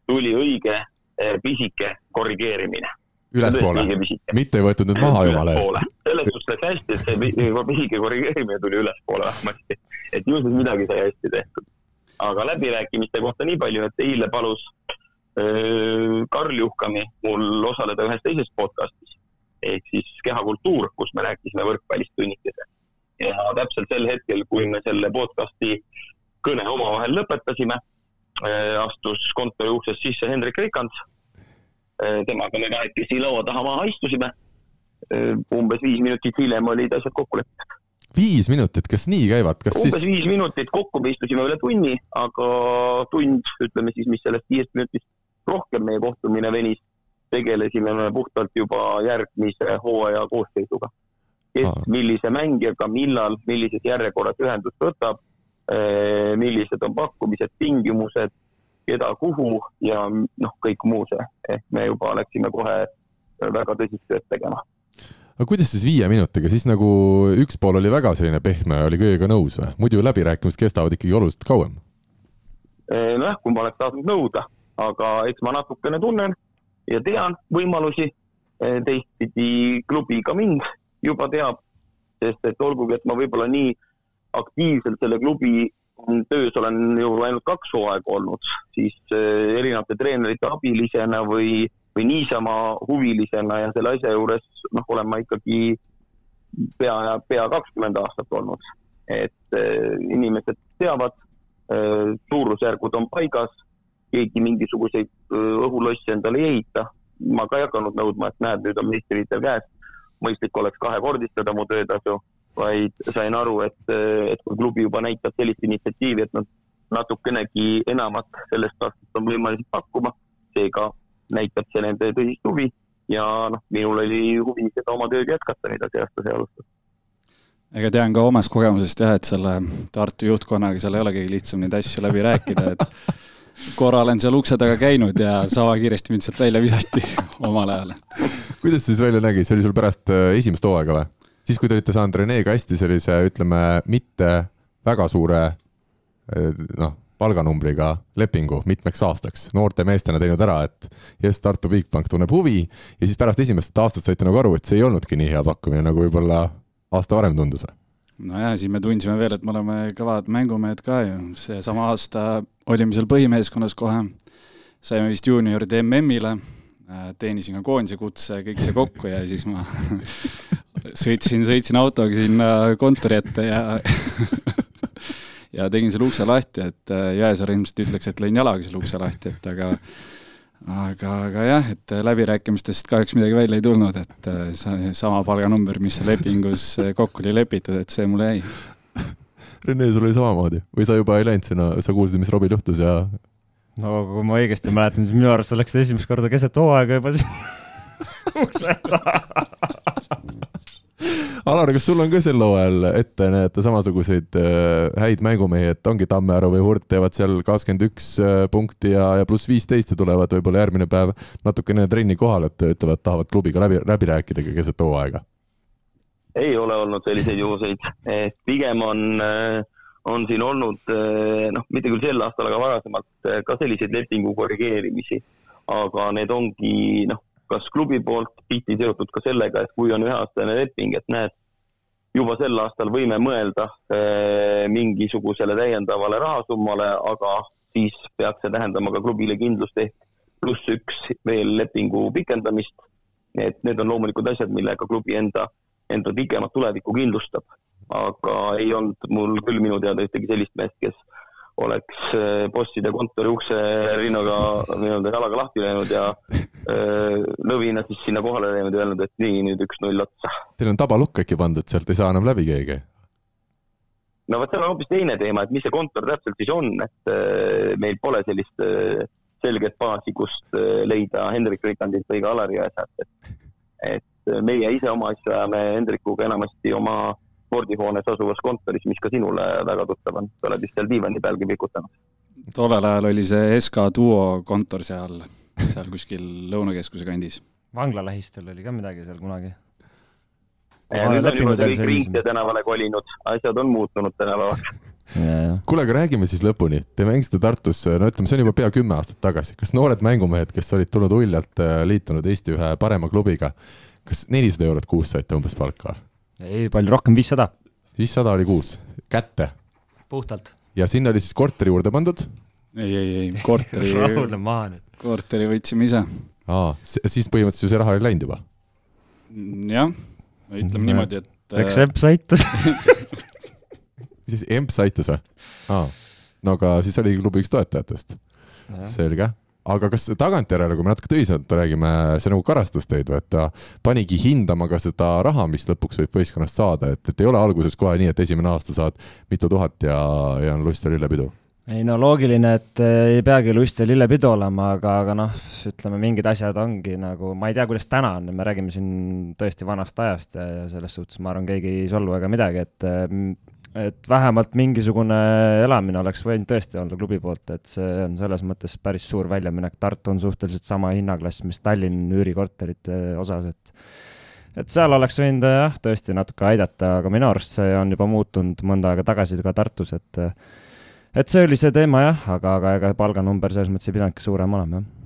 S4: tuli õige eh, pisike korrigeerimine
S2: ülespoole, mitte ei võetud nüüd maha jumala eest.
S4: selles suhtes läks hästi, et see pisike korrigeerimine tuli ülespoole vähemasti, et ju siis midagi sai hästi tehtud. aga läbirääkimiste kohta nii palju, et eile palus öö, Karl Juhkami mul osaleda ühes teises podcastis ehk siis Kehakultuur, kus me rääkisime võrkpallist tunnikese. ja täpselt sel hetkel, kui me selle podcasti kõne omavahel lõpetasime, astus kontori uksest sisse Hendrik Rikants Äh, temaga me kahekesi laua taha maha istusime. Äh, umbes viis minutit hiljem olid asjad kokku lepitud.
S2: viis minutit, kas nii käivad, kas
S4: umbes siis? viis minutit kokku, me istusime üle tunni, aga tund, ütleme siis, mis sellest viiest minutist rohkem meie kohtumine venis, tegelesime me puhtalt juba järgmise hooaja koosseisuga. kes Aa. millise mängijaga, millal, millises järjekorras ühendust võtab, äh, millised on pakkumised, tingimused keda kuhu ja noh, kõik muu see, ehk me juba läksime kohe väga tõsist tööd tegema.
S2: aga kuidas siis viie minutiga, siis nagu üks pool oli väga selline pehme, oli kõigega nõus või? muidu läbirääkimised kestavad ikkagi oluliselt kauem.
S4: nojah, kui ma oleks tahtnud nõuda, aga eks ma natukene tunnen ja tean võimalusi teistpidi klubi ka mind juba teab, sest et olgugi, et ma võib-olla nii aktiivselt selle klubi töös olen ju ainult kaks hooaega olnud, siis erinevate treenerite abilisena või, või niisama huvilisena ja selle asja juures noh, olen ma ikkagi pea, pea kakskümmend aastat olnud. et inimesed teavad, suurusjärgud on paigas, keegi mingisuguseid õhulosse endale ei ehita. Ma ka ei hakanud nõudma, et näed, nüüd on meistritiitel käes, mõistlik oleks kahekordistada mu töötasu, vaid sain aru, et, et kui klubi juba näitab sellist initsiatiivi, et nad natukenegi enamat sellest aastast on võimalik pakkuma, seega näitab see nende tõsist huvi ja noh, minul oli huvi seda oma tööd jätkata, mida see aasta see alustas
S5: ega tean ka omast kogemusest jah, et selle Tartu juhtkonnaga seal ei ole kõige lihtsam neid asju läbi rääkida, et korra olen seal ukse taga käinud ja sama kiiresti mind sealt välja visati omal ajal.
S2: kuidas see siis välja nägi, see oli sul pärast äh, esimest hooaega või? Siis, kui te olite saanud Renega hästi sellise, ütleme, mitte väga suure äh, noh, palganumbriga lepingu mitmeks aastaks, noorte meestena teinud ära, et jess, Tartu Bigbank tunneb huvi ja siis pärast esimest aastat saite nagu aru, et see ei olnudki nii hea pakkumine, nagu võib-olla aasta varem tundus või?
S5: nojah, siis me tundsime veel, et me oleme kõvad mängumehed ka ju, seesama aasta olime seal põhimeeskonnas kohe, saime vist juunioride MM-ile, äh, teenisin ka koondise kutse, kõik see kokku ja siis ma sõitsin, sõitsin autoga sinna kontori ette ja ja tegin selle ukse lahti, et äh, Jõesaar ilmselt ütleks, et lõin jalaga selle ukse lahti, et aga aga, aga jah, et läbirääkimistest kahjuks midagi välja ei tulnud, et äh, see sama palganumber, mis lepingus äh, kokku oli lepitud, et see mulle jäi.
S2: Rene, sul oli samamoodi või sa juba ei läinud sinna, sa kuulsid, mis Robil juhtus ja?
S3: no kui ma õigesti mäletan, siis minu arust sa läksid esimest korda keset hooaega juba ukse taha
S2: Alar, kas sul on ka sel hooajal ette näete samasuguseid äh, häid mängumehi, et ongi Tammearu või Hurt teevad seal kakskümmend üks äh, punkti ja, ja pluss viisteist ja tulevad võib-olla järgmine päev natukene trenni kohale, et ütlevad, tahavad klubiga läbi, läbi rääkida keset hooaega?
S4: ei ole olnud selliseid juhuseid, et pigem on, äh, on siin olnud noh, mitte küll sel aastal, aga varasemalt ka selliseid lepingu korrigeerimisi, aga need ongi noh kas klubi poolt tihti seotud ka sellega, et kui on üheaastane leping, et näed, juba sel aastal võime mõelda eh, mingisugusele täiendavale rahasummale, aga siis peaks see tähendama ka klubile kindlust ehk pluss üks veel lepingu pikendamist. et need on loomulikud asjad, millega klubi enda, enda pikemat tulevikku kindlustab. aga ei olnud mul küll minu teada ühtegi sellist meest, kes oleks äh, bosside kontori ukse rinnaga nii-öelda jalaga lahti läinud ja äh, lõvina siis sinna kohale läinud ja öelnud, et nii, nüüd üks-null otsa.
S2: Teil on tabalukk äkki pandud, sealt ei saa enam läbi keegi?
S4: no vot, seal on hoopis teine teema, et mis see kontor täpselt siis on, et äh, meil pole sellist selget baasi, kust leida Hendrik Rikandilt või ka Alari Jõesaart, et, et meie ise oma asju ajame Hendrikuga enamasti oma spordihoones asuvas kontoris, mis ka sinule väga tuttav on, sa oled vist seal diivani pealgi pikutanud.
S5: tollel ajal oli see SK Duo kontor seal, seal kuskil Lõunakeskuse kandis.
S3: vangla lähistel oli ka midagi seal kunagi.
S4: nüüd on juba kõik Ringtee tänavale kolinud, asjad on muutunud tänapäeval
S2: kuule, aga räägime siis lõpuni. Te mängisite Tartus, no ütleme, see on juba pea kümme aastat tagasi. kas noored mängumehed, kes olid tulnud uljalt, äh, liitunud Eesti ühe parema klubiga, kas nelisada eurot kuus saite umbes palka?
S3: Ei, palju rohkem, viissada.
S2: viissada oli kuus, kätte.
S3: puhtalt.
S2: ja sinna oli siis korteri juurde pandud?
S5: ei, ei, ei, korteri
S3: rahune maha nüüd.
S5: korteri võtsime ise.
S2: aa, siis põhimõtteliselt ju see raha oli läinud juba?
S5: jah, ütleme ja. niimoodi, et
S3: eks EMS aitas
S2: mis siis, EMS aitas või? aa, no aga siis oli klubi üks toetajatest. selge aga kas tagantjärele, kui me natuke tõsiselt räägime, see nagu karastas teid või et ta panigi hindama ka seda raha, mis lõpuks võib võistkonnast saada, et, et ei ole alguses kohe nii, et esimene aasta saad mitu tuhat ja, ja on lust ja lillepidu?
S3: ei no loogiline, et ei peagi lust ja lillepidu olema, aga, aga noh, ütleme mingid asjad ongi nagu, ma ei tea, kuidas täna on, me räägime siin tõesti vanast ajast ja, ja selles suhtes ma arvan, keegi ei solvu ega midagi, et et vähemalt mingisugune elamine oleks võinud tõesti olla klubi poolt, et see on selles mõttes päris suur väljaminek, Tartu on suhteliselt sama hinnaklass, mis Tallinn üürikorterite osas, et et seal oleks võinud jah, tõesti natuke aidata, aga minu arust see on juba muutunud mõnda aega tagasi ka Tartus, et et see oli see teema jah, aga, aga ega palganumber selles mõttes ei pidanudki suurem olema, jah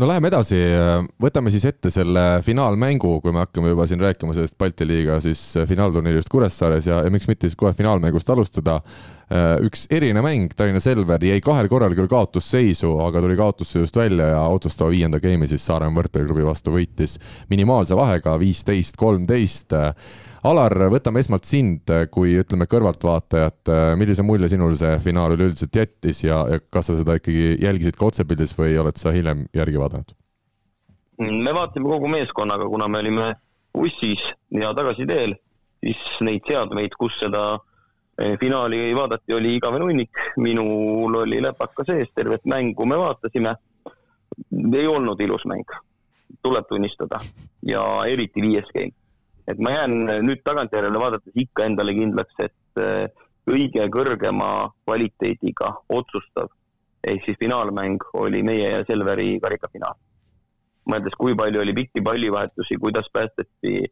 S2: no läheme edasi, võtame siis ette selle finaalmängu, kui me hakkame juba siin rääkima sellest Balti liiga siis finaalturniirist Kuressaares ja, ja miks mitte siis kohe finaalmängust alustada. üks eriline mäng, Tallinna Selver jäi kahel korral küll kaotusseisu, aga tuli kaotusseisust välja ja otsustava viienda game'i siis Saaremaa võrkpalliklubi vastu võitis minimaalse vahega viisteist, kolmteist. Alar, võtame esmalt sind kui ütleme kõrvaltvaatajat, millise mulje sinul see finaal üleüldiselt jättis ja, ja kas sa seda ikkagi jälgisid ka otsepildis või oled sa hiljem järgi vaadanud?
S4: me vaatasime kogu meeskonnaga, kuna me olime bussis ja tagasiteel, siis neid seadmeid, kus seda eh, finaali vaadati, oli igavene hunnik. minul oli läpaka sees, tervet mängu me vaatasime. ei olnud ilus mäng, tuleb tunnistada ja eriti viies game. Et ma jään nüüd tagantjärele vaadates ikka endale kindlaks, et eh, kõige kõrgema kvaliteediga otsustav ehk siis finaalmäng oli meie ja Selveri karikafinaal. mõeldes, kui palju oli pikki pallivahetusi, kuidas päästeti,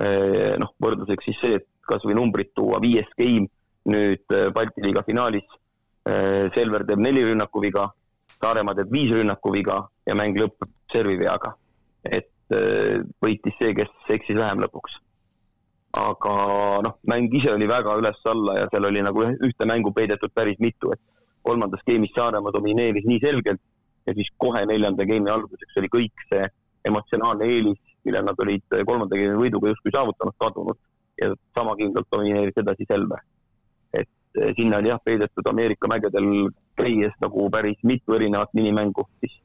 S4: eh, noh, võrdluseks siis see, et kasvõi numbrid tuua, viies game nüüd eh, Balti liiga finaalis. Eh, Selver teeb neli rünnakuviga, Saaremaa teeb viis rünnakuviga ja mäng lõpeb serviveaga. et võitis see, kes eksis vähem lõpuks aga noh, mäng ise oli väga üles-alla ja seal oli nagu ühte mängu peidetud päris mitu, et kolmandas game'is Saaremaa domineeris nii selgelt ja siis kohe neljanda game'i alguseks oli kõik see emotsionaalne eelis, mille nad olid kolmanda game'i võiduga justkui saavutanud, kadunud ja sama kindlalt domineeris edasi Selver. et eh, sinna oli jah peidetud Ameerika mägedel käies nagu päris mitu erinevat minimängu, siis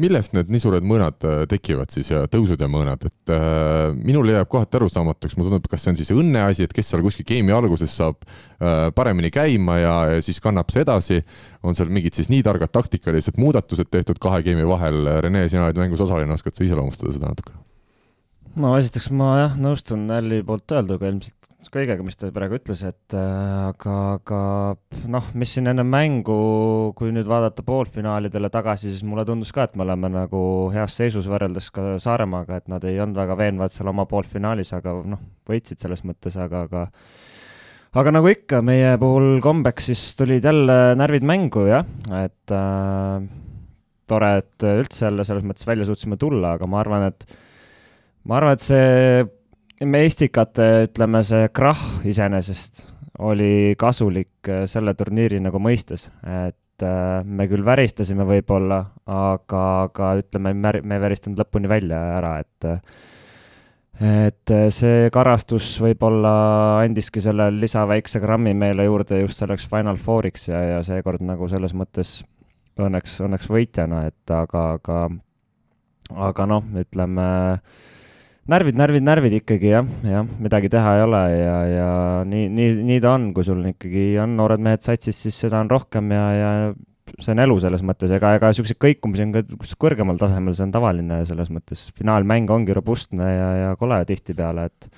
S2: millest need nii suured mõõnad äh, tekivad siis ja tõusud ja mõõnad, et äh, minule jääb kohati arusaamatuks, mulle tundub, kas see on siis õnne asi, et kes seal kuskil game'i alguses saab äh, paremini käima ja, ja siis kannab see edasi. on seal mingid siis nii targad taktikalised muudatused tehtud kahe game'i vahel, Rene, sina oled mängus osaline, oskad sa iseloomustada seda natuke?
S3: No esiteks ma jah, nõustun Alli poolt öelduga ilmselt kõigega, mis ta praegu ütles, et äh, aga, aga noh, mis siin enne mängu, kui nüüd vaadata poolfinaalidele tagasi, siis mulle tundus ka, et me oleme nagu heas seisus võrreldes ka Saaremaaga, et nad ei olnud väga veenvad seal oma poolfinaalis, aga noh, võitsid selles mõttes, aga, aga aga nagu ikka, meie puhul kombeks siis tulid jälle närvid mängu, jah, et äh, tore, et üldse jälle selles mõttes välja suutsime tulla, aga ma arvan, et ma arvan, et see mestikate, ütleme, see krahh iseenesest oli kasulik äh, selle turniiri nagu mõistes, et äh, me küll väristasime võib-olla, aga, aga ütleme, me ei väristanud lõpuni välja ära, et et see karastus võib-olla andiski selle lisaväikse grammi meile juurde just selleks Final Fouriks ja, ja seekord nagu selles mõttes õnneks, õnneks võitjana, et aga, aga, aga noh, ütleme äh, närvid, närvid, närvid ikkagi jah, jah, midagi teha ei ole ja, ja nii, nii, nii ta on, kui sul ikkagi on noored mehed satsis, siis seda on rohkem ja, ja see on elu selles mõttes, ega, ega niisuguseid kõikumisi on ka kõrgemal tasemel, see on tavaline selles mõttes, finaalmäng ongi robustne ja, ja kole tihtipeale, et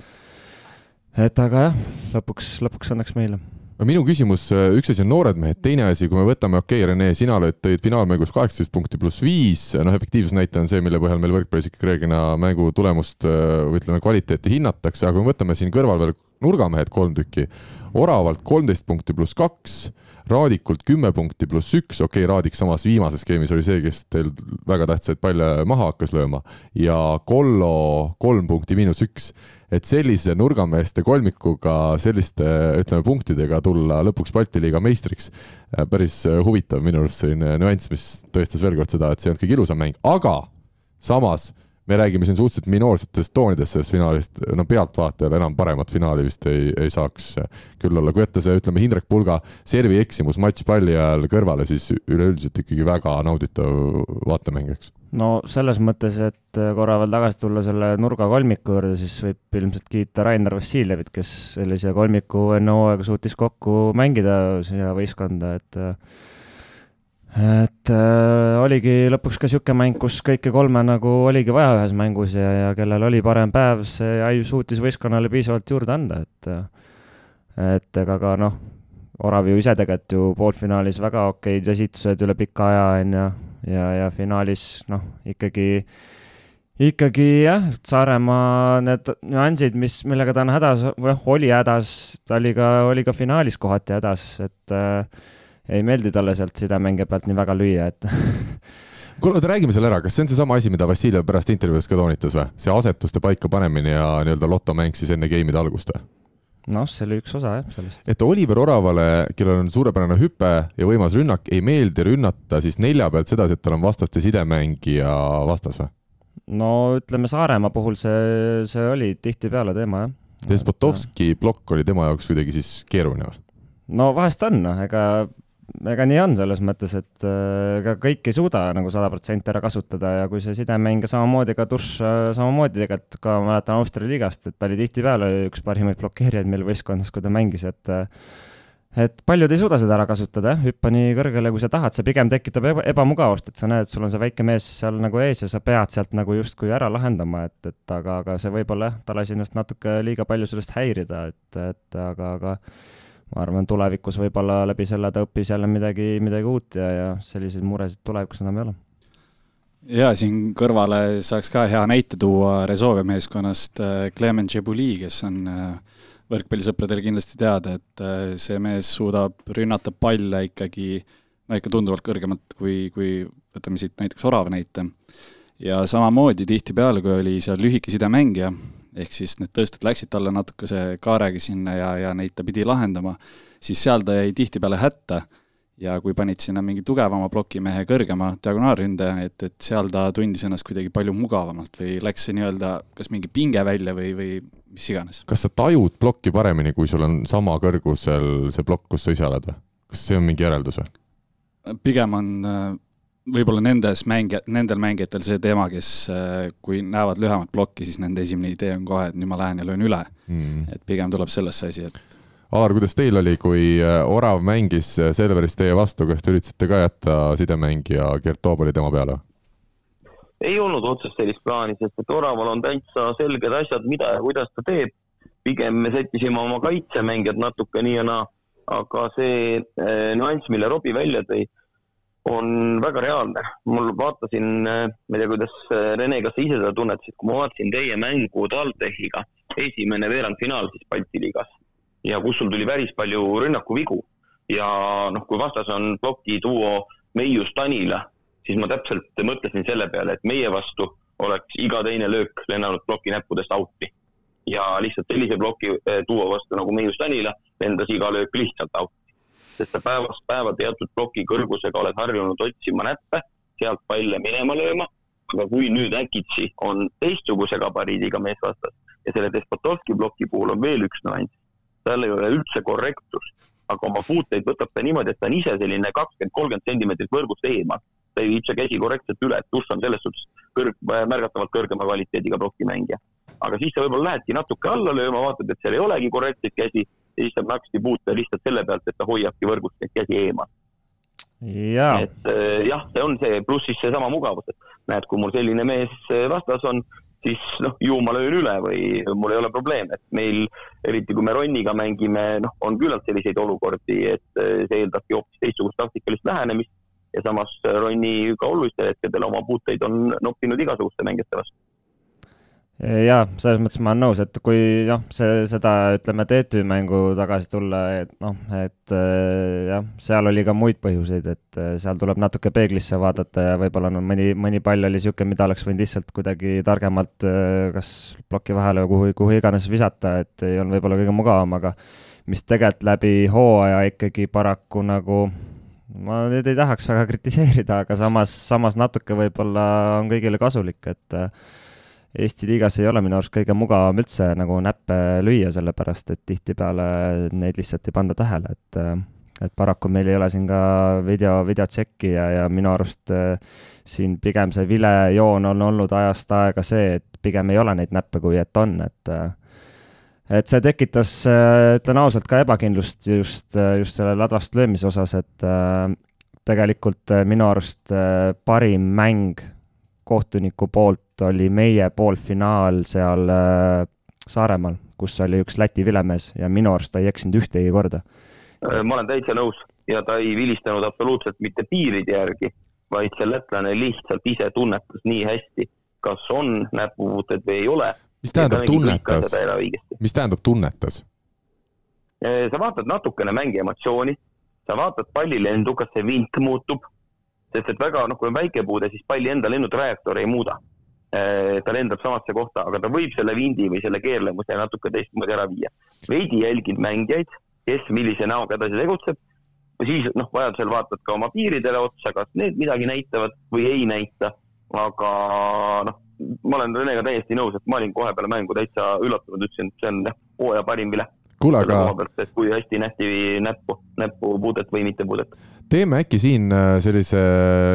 S3: et aga jah, lõpuks, lõpuks õnneks meile
S2: minu küsimus, äh, üks asi on noored mehed, teine asi, kui me võtame, okei okay,, Rene, sina oled, tõid finaalmängus kaheksateist punkti pluss viis, noh, efektiivsusnäitaja on see, mille põhjal meil võrkpallis ikkagi reeglina mängu tulemust äh, või ütleme, kvaliteeti hinnatakse, aga kui me võtame siin kõrval veel nurgamehed kolm tükki, Oravalt kolmteist punkti pluss kaks Raadikult kümme punkti pluss üks, okei okay,, Raadik samas viimases skeemis oli see, kes teil väga tähtsaid palle maha hakkas lööma ja Kollo kolm punkti miinus üks. et sellise nurgameeste kolmikuga, selliste ütleme punktidega tulla lõpuks Balti liiga meistriks, päris huvitav minu arust selline nüanss, mis tõestas veel kord seda, et see ei olnud kõige ilusam mäng, aga samas me räägime siin suhteliselt minoorsetest toonidest sellest finaalist, no pealtvaatajal enam paremat finaali vist ei, ei saaks küll olla, kui jätta see, ütleme, Hindrek Pulga servi eksimus matšpalli ajal kõrvale, siis üleüldiselt ikkagi väga nauditav vaatemäng, eks.
S3: no selles mõttes, et korra veel tagasi tulla selle nurga kolmiku juurde, siis võib ilmselt kiita Rainer Vassiljevit, kes sellise kolmiku enne hooaega suutis kokku mängida siia võistkonda, et et äh, oligi lõpuks ka niisugune mäng, kus kõike kolme nagu oligi vaja ühes mängus ja, ja kellel oli parem päev, see suutis võistkonnale piisavalt juurde anda, et et ega ka noh, Orav ju ise tegelikult ju poolfinaalis väga okeid esitused üle pika aja, on ju, ja, ja finaalis noh, ikkagi ikkagi jah, Saaremaa need nüansid, mis, millega ta on hädas, või noh, oli hädas, ta oli ka, oli ka finaalis kohati hädas, et äh, ei meeldi talle sealt sidemängija pealt nii väga lüüa, et
S2: kuule, oota, räägime selle ära, kas see on seesama asi, mida Vassiljev pärast intervjuus ka toonitas või? see asetuste paika panemine ja nii-öelda lotomäng siis enne game'ide algust või?
S3: noh, see oli üks osa jah, sellest.
S2: et Oliver Oravale, kellel on suurepärane hüpe ja võimas rünnak, ei meeldi rünnata siis nelja pealt sedasi, et tal on vastaste sidemängija vastas või?
S3: no ütleme, Saaremaa puhul see, see oli tihtipeale teema, jah.
S2: Despotovski plokk oli tema jaoks kuidagi siis keeruline või?
S3: no vahest on, noh, ega ega nii on selles mõttes, et äh, ega kõik ei suuda nagu sada protsenti ära kasutada ja kui see sidemängija samamoodi ka Tuš äh, samamoodi tegelikult ka mäletan Austria liigast, et ta oli tihtipeale üks parimaid blokeerijaid meil võistkonnas, kui ta mängis, et äh, et paljud ei suuda seda ära kasutada, jah, hüppa nii kõrgele, kui sa tahad, see pigem tekitab eba, ebamugavust, et sa näed, sul on see väike mees seal nagu ees ja sa pead sealt nagu justkui ära lahendama, et, et aga, aga see võib-olla jah, ta lasi ennast natuke liiga palju sellest häirida, et, et aga, aga ma arvan, tulevikus võib-olla läbi selle ta õppis jälle midagi, midagi uut ja, ja selliseid muresid tulevikus enam ei ole.
S5: ja siin kõrvale saaks ka hea näite tuua Resolve meeskonnast Clement äh, Džebuli, kes on äh, võrkpallisõpradele kindlasti teada, et äh, see mees suudab rünnata palle ikkagi no ikka tunduvalt kõrgemalt kui, kui võtame siit näiteks Orava näite. ja samamoodi tihtipeale, kui oli seal lühike sidemängija, ehk siis need tõsted läksid talle natukese kaarega sinna ja, ja neid ta pidi lahendama, siis seal ta jäi tihtipeale hätta ja kui panid sinna mingi tugevama plokimehe, kõrgema diagonaalründaja, et, et seal ta tundis ennast kuidagi palju mugavamalt või läks see nii-öelda kas mingi pinge välja või, või mis iganes.
S2: kas sa tajud plokki paremini, kui sul on sama kõrgusel see plokk, kus sa ise oled või? kas see on mingi järeldus või?
S5: pigem on võib-olla nendes mängijad, nendel mängijatel see teema, kes äh, kui näevad lühemat plokki, siis nende esimene idee on kohe, et nüüd ma lähen ja löön üle mm.. et pigem tuleb sellest see asi, et
S2: Alar, kuidas teil oli, kui äh, Orav mängis äh, Selveris teie vastu, kas te üritasite ka jätta sidemängija Gert Toobali tema peale?
S4: ei olnud otsest sellist plaani, sest et Oraval on täitsa selged asjad, mida ja kuidas ta teeb. pigem me sättisime oma kaitsemängijad natuke nii ja naa, aga see nüanss, mille Robbie välja tõi on väga reaalne. mul vaatasin, äh, ma ei tea, kuidas äh, Rene, kas sa ise seda tunnetasid, kui ma vaatasin teie mängu TalTechiga, esimene veerandfinaal siis Balti liigas ja kus sul tuli päris palju rünnakuvigu ja noh, kui vastas on ploki duo Meius Tanila, siis ma täpselt mõtlesin selle peale, et meie vastu oleks iga teine löök lennanud ploki näppudest out'i. ja lihtsalt sellise ploki äh, duo vastu nagu Meius Tanila lendas iga löök lihtsalt out'i sest sa päevast päeva teatud ploki kõrgusega oled harjunud otsima näppe, sealt palle minema lööma, aga kui nüüd äkitsi on teistsuguse gabariidiga mees vastas ja selle Despotovski ploki puhul on veel üks nüanss, tal ei ole üldse korrektust, aga oma puuteid võtab ta niimoodi, et ta on ise selline kakskümmend, kolmkümmend sentimeetrit võrgust eemal. ta ei viib see käsi korrektselt üle, et Tuss on selles suhtes kõrg, märgatavalt kõrgema kvaliteediga plokimängija. aga siis sa võib-olla lähedki natuke alla lööma, vaatad, et seal ei olegi korrektseid käsi ja siis saab naksti puuta lihtsalt selle pealt, et ta hoiabki võrgust neid käsi eemal. et äh, jah, see on see, pluss siis seesama mugavus, et näed, kui mul selline mees vastas on, siis noh, ju ma löön üle või mul ei ole probleem, et meil, eriti kui me Ronniga mängime, noh, on küllalt selliseid olukordi, et äh, see eeldabki hoopis teistsugust taktikalist lähenemist. Ja samas Ronni ka olulistel hetkedel oma puuteid on noppinud igasuguste mängijate vastu
S3: jaa, selles mõttes ma olen nõus, et kui noh, see, seda ütleme, TTÜ mängu tagasi tulla, et noh, et äh, jah, seal oli ka muid põhjuseid, et äh, seal tuleb natuke peeglisse vaadata ja võib-olla no mõni, mõni pall oli niisugune, mida oleks võinud lihtsalt kuidagi targemalt äh, kas ploki vahele või kuhu, kuhu iganes visata, et ei olnud võib-olla kõige mugavam, aga mis tegelikult läbi hooaja ikkagi paraku nagu ma nüüd ei tahaks väga kritiseerida, aga samas, samas natuke võib-olla on kõigile kasulik, et Eesti liigas ei ole minu arust kõige mugavam üldse nagu näppe lüüa, sellepärast et tihtipeale neid lihtsalt ei panda tähele, et et paraku meil ei ole siin ka video, videotšekki ja, ja minu arust äh, siin pigem see vilejoon on olnud ajast aega see, et pigem ei ole neid näppe, kui et on, et äh, et see tekitas, äh, ütlen ausalt, ka ebakindlust just, just selle ladvast löömise osas, et tegelikult minu arust parim mäng kohtuniku poolt oli meie poolfinaal seal äh, Saaremaal, kus oli üks Läti vilemees ja minu arust ta ei eksinud ühtegi korda.
S4: Äh, ma olen täitsa nõus ja ta ei vilistanud absoluutselt mitte piiride järgi, vaid see lätlane lihtsalt ise tunnetas nii hästi, kas on näpupuuted või ei ole.
S2: mis tähendab tunnetas, mis tähendab tunnetas?
S4: sa vaatad natukene mängi emotsiooni, sa vaatad pallilendu, kas see vink muutub sest et väga, noh, kui on väikepuude, siis palli enda lennutrajektoori ei muuda. Ta lendab samasse kohta, aga ta võib selle vindi või selle keerlemuse natuke teistmoodi ära viia. veidi jälgin mängijaid, kes millise näoga edasi tegutseb siis noh, vajadusel vaatad ka oma piiridele otsa, kas need midagi näitavad või ei näita. aga noh, ma olen Renega täiesti nõus, et ma olin kohe peale mängu täitsa üllatunud, ütlesin, et see on hooaja parim vilet.
S2: kuule, aga.
S4: kui hästi nähti näppu, näpupuudet või mittepuudet
S2: teeme äkki siin äh, sellise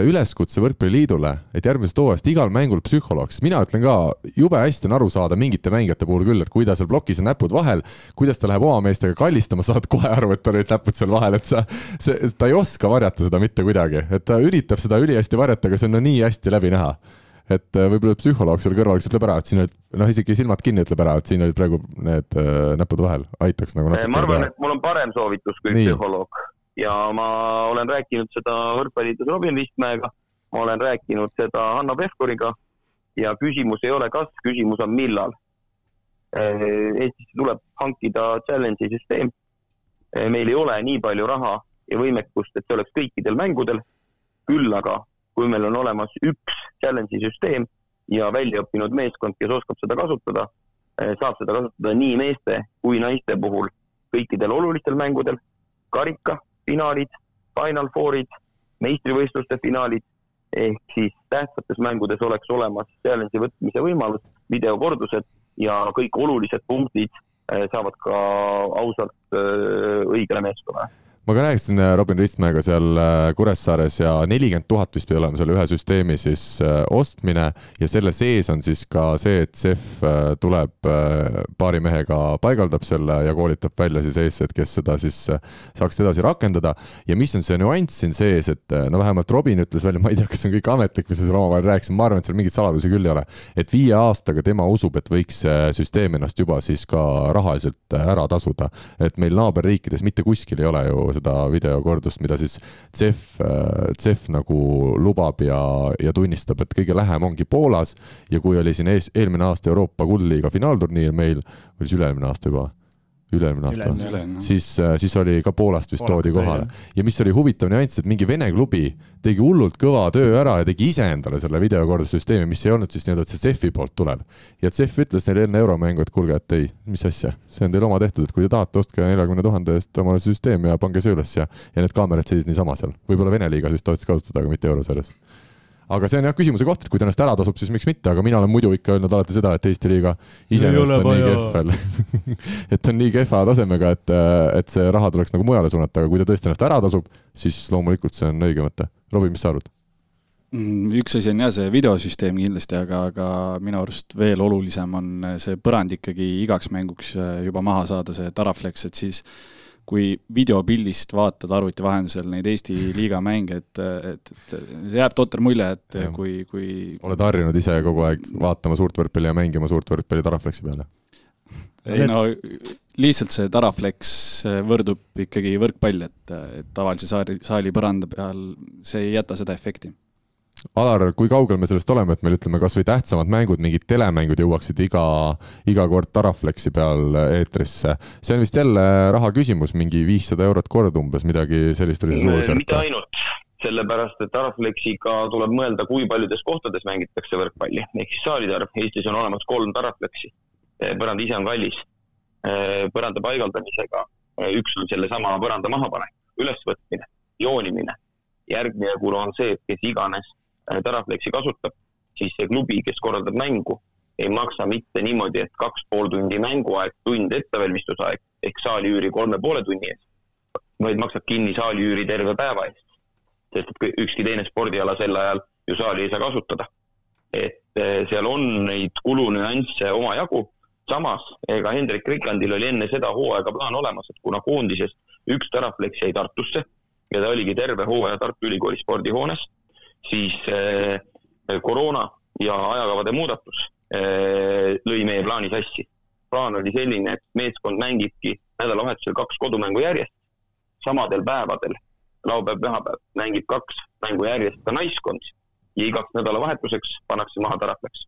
S2: üleskutse Võrkpalliliidule, et järgmisest hooajast igal mängul psühholoog, sest mina ütlen ka, jube hästi on aru saada mingite mängijate puhul küll, et kui ta seal plokis on näpud vahel, kuidas ta läheb oma meestega kallistama, saad kohe aru, et tal olid näpud seal vahel, et sa, see, ta ei oska varjata seda mitte kuidagi, et ta üritab seda ülihästi varjata, aga see on no nii hästi läbi näha. Et äh, võib-olla psühholoog seal kõrval, kes ütleb ära, et siin olid, noh, isegi silmad kinni ütleb ära, et siin olid praegu need äh, näpud vahel, aitaks nagu natuke.
S4: ma arvan, et mul on parem soovitus kui psühholoog ja ma olen rääkinud seda võrkpalliliidus Robin Vistmäega, ma olen rääkinud seda Hanno Pevkuriga ja küsimus ei ole kas, küsimus on millal. Eestisse tuleb hankida challenge'i süsteem. meil ei ole nii palju raha ja võimekust, et see oleks kõikidel mängudel. küll aga, kui meil on olemas üks challenge'i süsteem ja väljaõppinud meeskond, kes oskab seda kasutada, saab seda kasutada nii meeste kui naiste puhul kõikidel olulistel mängudel, karika finaalid, Final Fourid, meistrivõistluste finaalid. Ehk siis tähtsates mängudes oleks olemas challenge'i võtmise võimalus, videokordused ja kõik olulised punktid eh, saavad ka ausalt eh, õigele meeskonnale
S2: ma ka rääkisin äh, Robin Ristmäega seal äh, Kuressaares ja nelikümmend tuhat vist pidi olema selle ühe süsteemi siis äh, ostmine ja selle sees on siis ka see, et CEF tuleb paari mehega, paigaldab selle ja koolitab välja siis eestlased, kes seda siis saaks edasi rakendada. ja mis on see nüanss siin sees, et no vähemalt Robin ütles välja, ma ei tea, kas see on kõik ametlik, mis me seal omavahel rääkisime, ma arvan, et seal mingeid saladusi küll ei ole. et viie aastaga tema usub, et võiks see süsteem ennast juba siis ka rahaliselt ära tasuda. et meil naaberriikides mitte kuskil ei ole ju seda videokordust, mida siis CEF, CEF nagu lubab ja, ja tunnistab, et kõige lähem ongi Poolas. Ja kui oli siin ees, eelmine aasta Euroopa Kuldliiga finaalturniir meil, või siis üle-eelmine aasta juba üle-eelmine aasta, siis, äh, siis oli ka Poolast vist Poola, toodi kohale. ja mis oli huvitav nüanss, et mingi Vene klubi tegi hullult kõva töö ära ja tegi ise endale selle videokordussüsteemi, mis ei olnud siis nii-öelda, CEF-i poolt tuleb. ja CEF ütles neile enne euromängu, et kuulge, et ei, mis asja, see on teil oma tehtud, et kui te tahate, ostke neljakümne tuhande eest omale süsteem ja pange see üles ja, ja need kaamerad seisid niisama seal. võib-olla Vene liigas vist tohtis kasutada, aga mitte eurosarjas aga see on jah küsimuse koht, et kui ta ennast ära tasub, siis miks mitte, aga mina olen muidu ikka öelnud alati seda, et Eesti liiga iseenesest on nii kehv veel et on nii kehva tasemega, et, et see raha tuleks nagu mujale suunata, aga kui ta tõesti ennast ära tasub, siis loomulikult see on õige mõte. Robbie, mis sa arvad?
S5: Mm, üks asi on jah, see videosüsteem kindlasti, aga, aga minu arust veel olulisem on see põrand ikkagi igaks mänguks juba maha saada, see Taraflex, et siis kui videopildist vaatad arvuti vahendusel neid Eesti liiga mänge, et, et, et see jääb totter mulje, et ja. kui, kui
S2: oled harjunud ise kogu aeg vaatama suurt võrkpalli ja mängima suurt võrkpalli Taraflexi peale?
S5: ei no lihtsalt see Taraflex võrdub ikkagi võrkpall, et, et tavalise saali, saali põranda peal see ei jäta seda efekti
S2: Alar, kui kaugel me sellest oleme, et meil ütleme kasvõi tähtsamad mängud, mingid telemängud jõuaksid iga, iga kord Taraflexi peal eetrisse. see on vist jälle raha küsimus, mingi viissada eurot kord umbes, midagi sellist oli see suurusjärk?
S4: mitte ainult, sellepärast et Taraflexiga tuleb mõelda, kui paljudes kohtades mängitakse võrkpalli, ehk siis saalide arv, Eestis on olemas kolm Taraflexi. põrand ise on kallis. põranda paigaldamisega, üks on sellesama põranda mahapanek, ülesvõtmine, joonimine järgmine kulu on see, et kes iganes Äh, Taraflexi kasutab, siis see klubi, kes korraldab mängu, ei maksa mitte niimoodi, et kaks pool tundi mänguaeg, tund ettevalmistusaeg ehk saali üüri kolme poole tunni eest, vaid maksab kinni saali üüri terve päeva eest. sest et ükski teine spordiala sel ajal ju saali ei saa kasutada. et äh, seal on neid kulunüansse omajagu, samas ega Hendrik Riklandil oli enne seda hooaega plaan olemas, et kuna koondisest üks Taraflex jäi Tartusse ja ta oligi terve hooaja Tartu Ülikooli spordihoones siis eh, koroona ja ajakavade muudatus eh, lõi meie plaani sassi. plaan oli selline, et meeskond mängibki nädalavahetusel kaks kodumängu järjest, samadel päevadel, laupäev, pühapäev, mängib kaks mängu järjest ka naiskond ja igaks nädalavahetuseks pannakse maha Taraflex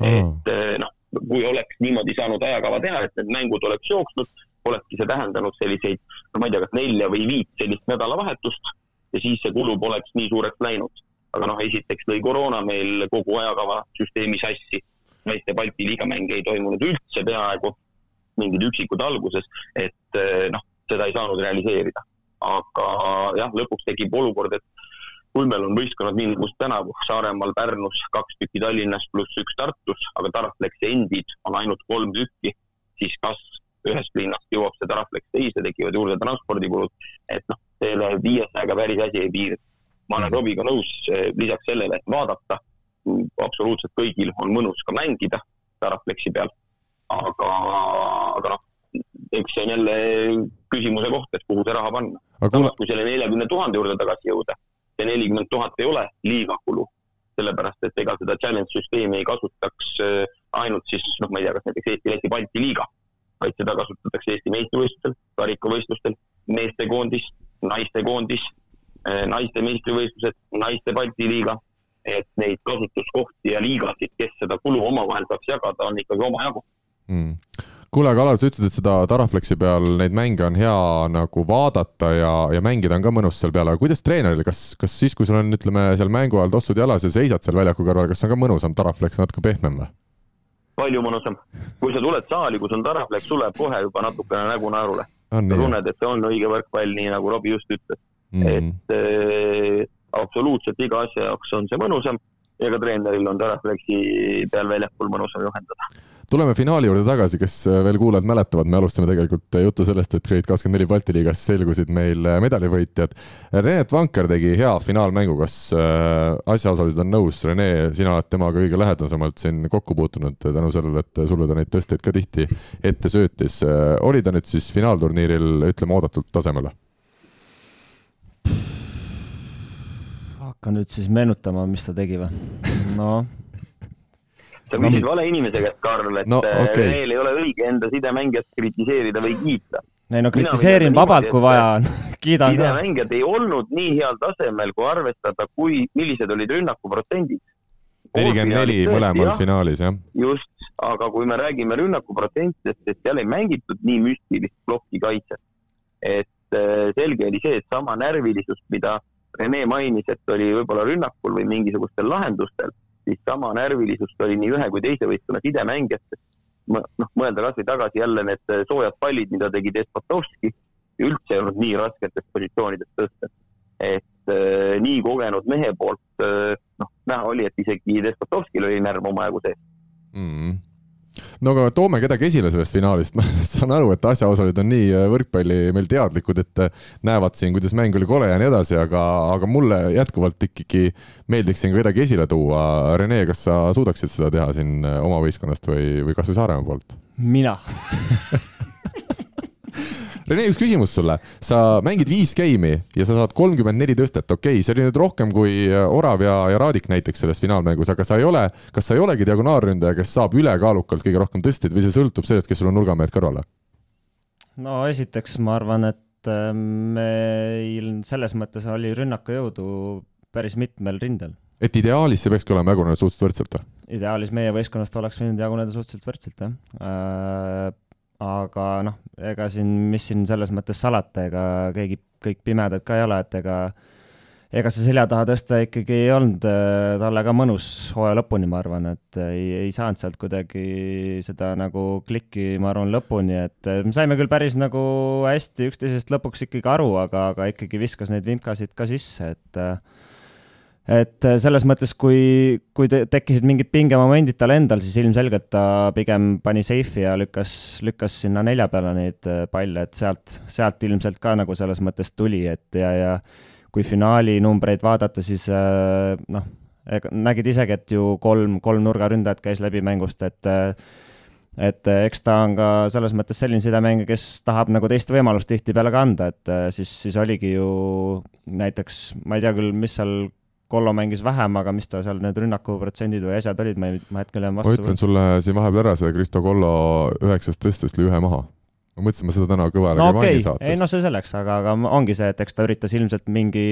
S4: hmm.. et eh, noh, kui oleks niimoodi saanud ajakava teha, et need mängud oleks jooksnud, olekski see tähendanud selliseid, no ma ei tea, kas nelja või viit sellist nädalavahetust ja siis see kulu poleks nii suureks läinud. aga noh, esiteks lõi koroona meil kogu ajakava süsteemi sassi. naiste Balti liiga mänge ei toimunud üldse peaaegu, mingid üksikud alguses, et noh, seda ei saanud realiseerida. aga jah, lõpuks tekib olukord, et kui meil on võistkonnad nii nagu tänavu Saaremaal, Pärnus, kaks tükki Tallinnas pluss üks Tartus, aga Tarfleksi endid on ainult kolm tükki, siis kas ühest linnast jõuab see Tarfleks teise, tekivad juurde transpordikulud, et noh, selle viiesajaga päris asi ei piirdu. ma olen mhm. Robiga nõus, lisaks sellele, et vaadata, absoluutselt kõigil on mõnus ka mängida Tarfleksi peal, aga, aga noh, eks see on jälle küsimuse koht, et kuhu see raha panna. samas, kui selle neljakümne tuhande juurde tagasi jõuda see nelikümmend tuhat ei ole liiga kulu, sellepärast et ega seda challenge süsteemi ei kasutaks äh, ainult siis, noh, ma ei tea, kas näiteks Eesti, Läti, Balti liiga, vaid seda kasutatakse Eesti meistrivõistlustel, karikavõistlustel, meestekoondis, naistekoondis, äh, naiste meistrivõistlused, naiste Balti liiga, et neid kasutuskohti ja liigasid, kes seda kulu omavahel saaks jagada, on ikkagi omajagu
S2: mm kuule, aga Alar, sa ütlesid, et seda Taraflexi peal neid mänge on hea nagu vaadata ja, ja mängida on ka mõnus seal peal, aga kuidas treeneril, kas, kas siis, kui sul on, ütleme, seal mängu ajal tossud jalas ja seisad seal väljaku kõrval, kas on ka mõnusam Taraflex natuke pehmem või?
S4: palju mõnusam. kui sa tuled saali, kus on Taraflex, sul läheb kohe juba natukene nägu naerule. Sa tunned, et see on õige võrkpall, nii nagu Robbie just ütles mm. -hmm. et äh, absoluutselt iga asja jaoks on see mõnusam ja ka treeneril on Taraflexi peal väljakul mõnusam juhendada
S2: tuleme finaali juurde tagasi, kes äh, veel kuulajad mäletavad, me alustasime tegelikult äh, juttu sellest, et Grade kakskümmend neli Balti liigas selgusid meil äh, medalivõitjad. Renet Vanker tegi hea finaalmängu, kas asjaosalised on nõus, Rene, sina oled temaga kõige lähedasemalt siin kokku puutunud tänu sellele, et sulle ta neid tõsteid ka tihti ette söötis. oli ta nüüd siis finaalturniiril, ütleme, oodatult tasemel?
S3: hakka nüüd siis meenutama, mis ta tegi või? noh
S4: sa küsid vale inimese käest, Karl, et no, äh, okay. Reneel ei ole õige enda sidemängijat kritiseerida või kiita.
S3: ei no kritiseerin vabalt, kui vaja on kiidan
S4: ka. sidemängijad ei olnud nii heal tasemel, kui arvestada, kui, millised olid rünnakuprotsendid.
S2: nelikümmend neli mõlemal finaalis, jah.
S4: just, aga kui me räägime rünnakuprotsentidest, et seal ei mängitud nii müstilist plokikaitset. et äh, selge oli see, et sama närvilisust, mida Rene mainis, et oli võib-olla rünnakul või mingisugustel lahendustel siis sama närvilisust oli nii ühe kui teise võistkonna sidemängijatel. noh, mõelda kasvõi tagasi jälle need äh, soojad pallid, mida tegi Despotovski, üldse ei olnud nii rasketest positsioonidest tõsta. et äh, nii kogenud mehe poolt äh, noh, näha oli, et isegi Despotovskil oli närv omajagu sees
S2: mm. -hmm no aga toome kedagi esile sellest finaalist, ma saan aru, et asjaosalised on nii äh, võrkpalli meil teadlikud, et äh, näevad siin, kuidas mäng oli kole ja nii edasi, aga, aga mulle jätkuvalt ikkagi meeldiks siin kedagi esile tuua. Rene, kas sa suudaksid seda teha siin äh, oma võistkonnast või, või kasvõi Saaremaa poolt?
S3: mina
S2: Rene, üks küsimus sulle, sa mängid viis game'i ja sa saad kolmkümmend neli tõstet, okei okay,, see oli nüüd rohkem kui äh, Orav ja, ja Raadik näiteks selles finaalmängus, aga sa ei ole, kas sa ei olegi diagonaalründaja, kes saab ülekaalukalt kõige rohkem tõsteid või see sõltub sellest, kes sul on nurgamehed kõrvale?
S3: no esiteks ma arvan, et äh, meil selles mõttes oli rünnakujõudu päris mitmel rindel.
S2: et ideaalis see peakski olema jagunenud suhteliselt võrdselt või?
S3: ideaalis meie võistkonnast oleks võinud jaguneda suhteliselt võrdselt, jah äh, aga noh, ega siin, mis siin selles mõttes salata, ega keegi, kõik pimedad ka ei ole, et ega ega see selja taha tõsta ikkagi ei olnud äh, talle ka mõnus hooaja lõpuni, ma arvan, et ei, ei saanud sealt kuidagi seda nagu klikki, ma arvan, lõpuni, et äh, me saime küll päris nagu hästi üksteisest lõpuks ikkagi aru, aga, aga ikkagi viskas neid vimkasid ka sisse, et äh, et äh, selles mõttes, kui, kui tekkisid mingid pingemomendid tal endal, siis ilmselgelt ta pigem pani seifi ja lükkas, lükkas sinna nelja peale neid äh, palle, et sealt, sealt ilmselt ka nagu selles mõttes tuli, et ja, ja kui finaali numbreid vaadata, siis äh, noh, nägid isegi, et ju kolm, kolm nurgaründajat käis läbi mängust, et et eks ta on ka selles mõttes selline sidemängija, kes tahab nagu teist võimalust tihtipeale ka anda, et siis, siis oligi ju näiteks, ma ei tea küll, mis seal Kollo mängis vähem, aga mis ta seal need rünnakuprotsendid või asjad olid, ma ei, ma hetkel jään vastu.
S2: ma ütlen sulle siin vahepeal ära, see Kristo Kollo üheksast tõstest lõi ühe maha. ma mõtlesin, ma seda täna kõvale
S3: no, okay. saates. ei no see selleks, aga, aga ongi see, et eks ta üritas ilmselt mingi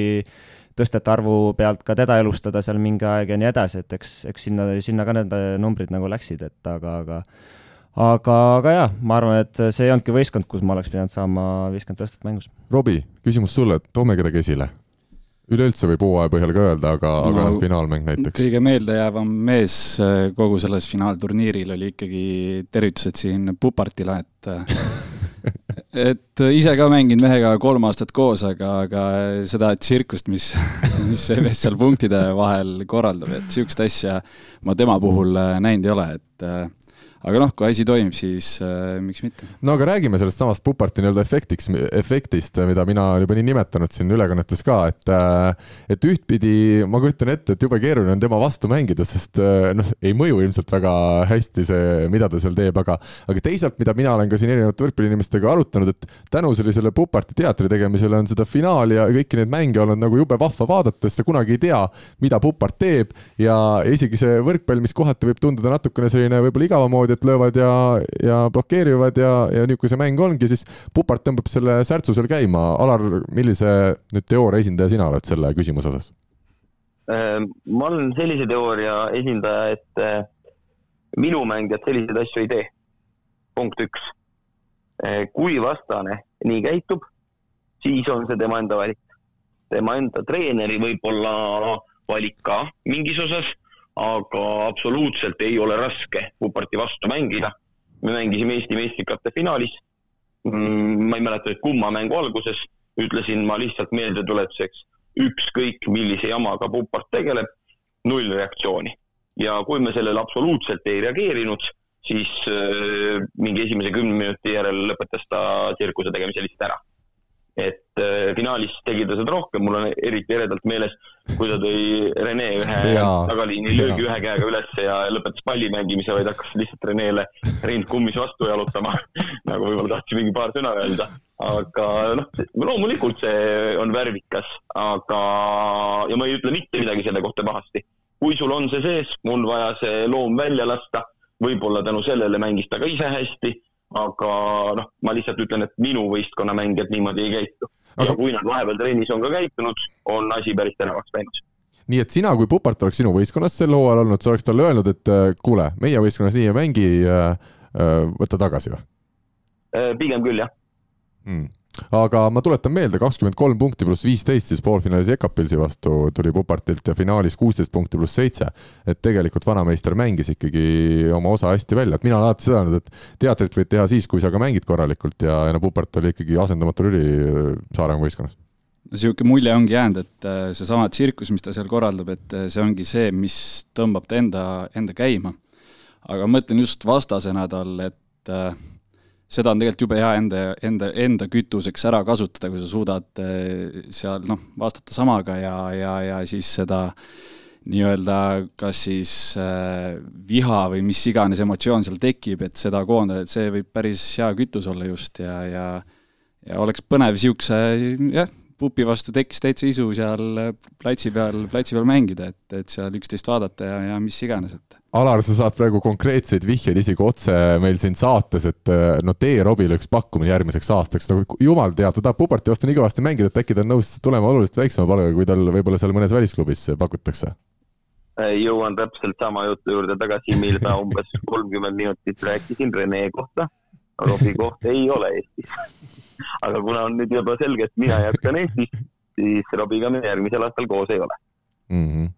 S3: tõstete arvu pealt ka teda elustada seal mingi aeg ja nii edasi, et eks, eks sinna, sinna ka need numbrid nagu läksid, et aga, aga aga, aga jah, ma arvan, et see ei olnudki võistkond, kus ma oleks pidanud saama viiskümmend tõstet mängus.
S2: Robbie, küsimus sulle, toome kedagi esile üleüldse võib hooaja põhjal ka öelda, aga no,, aga noh, finaalmäng näiteks.
S5: kõige meeldejäävam mees äh, kogu selles finaalturniiril oli ikkagi tervitused siin Pupartile, et äh, et ise ka mänginud mehega kolm aastat koos, aga, aga seda tsirkust, mis, mis see mees seal punktide vahel korraldab, et sihukest asja ma tema puhul äh, näinud ei ole, et aga noh, kui asi toimib, siis äh, miks mitte.
S2: no aga räägime sellest samast Puparti nii-öelda efektiks, efektist, mida mina olen juba nii nimetanud siin ülekannetes ka, et äh, et ühtpidi ma kujutan ette, et jube keeruline on tema vastu mängida, sest äh, noh, ei mõju ilmselt väga hästi see, mida ta seal teeb, aga aga teisalt, mida mina olen ka siin erinevate võrkpalliinimestega arutanud, et tänu sellisele Puparti teatri tegemisele on seda finaali ja kõiki neid mänge olnud nagu jube vahva vaadata, sest sa kunagi ei tea, mida Pupart teeb ja isegi see võrkpall, mis kohati võib tunduda natukene selline võib-olla igava moodi, niimoodi, et löövad ja, ja blokeerivad ja, ja niisugune see mäng ongi, siis Pupart tõmbab selle särtsu seal käima. Alar, millise nüüd teooria esindaja sina oled selle küsimuse osas?
S4: Ehm, ma olen sellise teooria esindaja, et eh, minu mängijad selliseid asju ei tee. punkt üks. Eh, kui vastane nii käitub, siis on see tema enda valik. tema enda treeneri võib-olla valik ka mingis osas aga absoluutselt ei ole raske Puparti vastu mängida. me mängisime Eesti meistrikate finaalis. Mm, ma ei mäleta nüüd kumma mängu alguses, ütlesin ma lihtsalt meeldetuletuseks, ükskõik millise jamaga Pupart tegeleb, null reaktsiooni. ja kui me sellele absoluutselt ei reageerinud, siis äh, mingi esimese kümne minuti järel lõpetas ta tsirkuse tegemise lihtsalt ära et äh, finaalis tegi ta seda rohkem, mul on eriti eredalt meeles, kui ta tõi Rene ühe tagaliini löögi ühe käega üles ja lõpetas palli mängimise, vaid hakkas lihtsalt Renele rind kummis vastu jalutama nagu võib-olla tahtis mingi paar sõna öelda. aga noh, loomulikult see on värvikas, aga, ja ma ei ütle mitte midagi selle kohta pahasti. kui sul on see sees, on vaja see loom välja lasta, võib-olla tänu sellele mängis ta ka ise hästi aga noh, ma lihtsalt ütlen, et minu võistkonna mängijad niimoodi ei käitu aga.... ja kui nad vahepeal trennis on ka käitunud, on asi päris teravaks läinud.
S2: nii et sina, kui Pupart oleks sinu võistkonnas sel hooajal olnud, sa oleks talle öelnud, et äh, kuule, meie võistkonnas nii ei mängi, äh, äh, võta tagasi või?
S4: pigem küll, jah
S2: hmm aga ma tuletan meelde, kakskümmend kolm punkti pluss viisteist siis poolfinaalis Ekapilsi vastu tuli Pupartilt ja finaalis kuusteist punkti pluss seitse. et tegelikult vanameister mängis ikkagi oma osa hästi välja, et mina olen alati seda öelnud, et teatrit võid teha siis, kui sa ka mängid korralikult ja, ja no Pupart oli ikkagi asendamatu lüli äh, Saaremaa võistkonnas
S5: niisugune mulje ongi jäänud, et äh, seesama tsirkus, mis ta seal korraldab, et äh, see ongi see, mis tõmbab ta enda, enda käima. aga ma mõtlen just vastasena tal, et seda on tegelikult jube hea enda, enda, enda kütuseks ära kasutada, kui sa suudad eh, seal noh, vastata samaga ja, ja, ja siis seda nii-öelda kas siis äh, viha või mis iganes emotsioon seal tekib, et seda koondada, et see võib päris hea kütus olla just ja, ja ja oleks põnev niisuguse jah, pupi vastu tekkis täitsa isu seal platsi peal, platsi peal mängida, et, et seal üksteist vaadata ja, ja mis iganes, et
S2: Alar, sa saad praegu konkreetseid vihjeid isegi otse meil siin saates, et äh, no tee Robile üks pakkumine järgmiseks aastaks, nagu jumal teab, ta tahab Puberti vastu nii kõvasti mängida, et äkki ta on nõus tulema oluliselt väiksema palgaga, kui tal võib-olla seal mõnes välisklubis pakutakse?
S4: jõuan täpselt sama jutu juurde tagasi, mille ma umbes kolmkümmend minutit rääkisin Rene kohta. Robi koht ei ole Eestis. aga kuna on nüüd juba selge, et mina jätkan Eestis, siis Robiga me järgmisel aastal koos ei ole
S2: mm. -hmm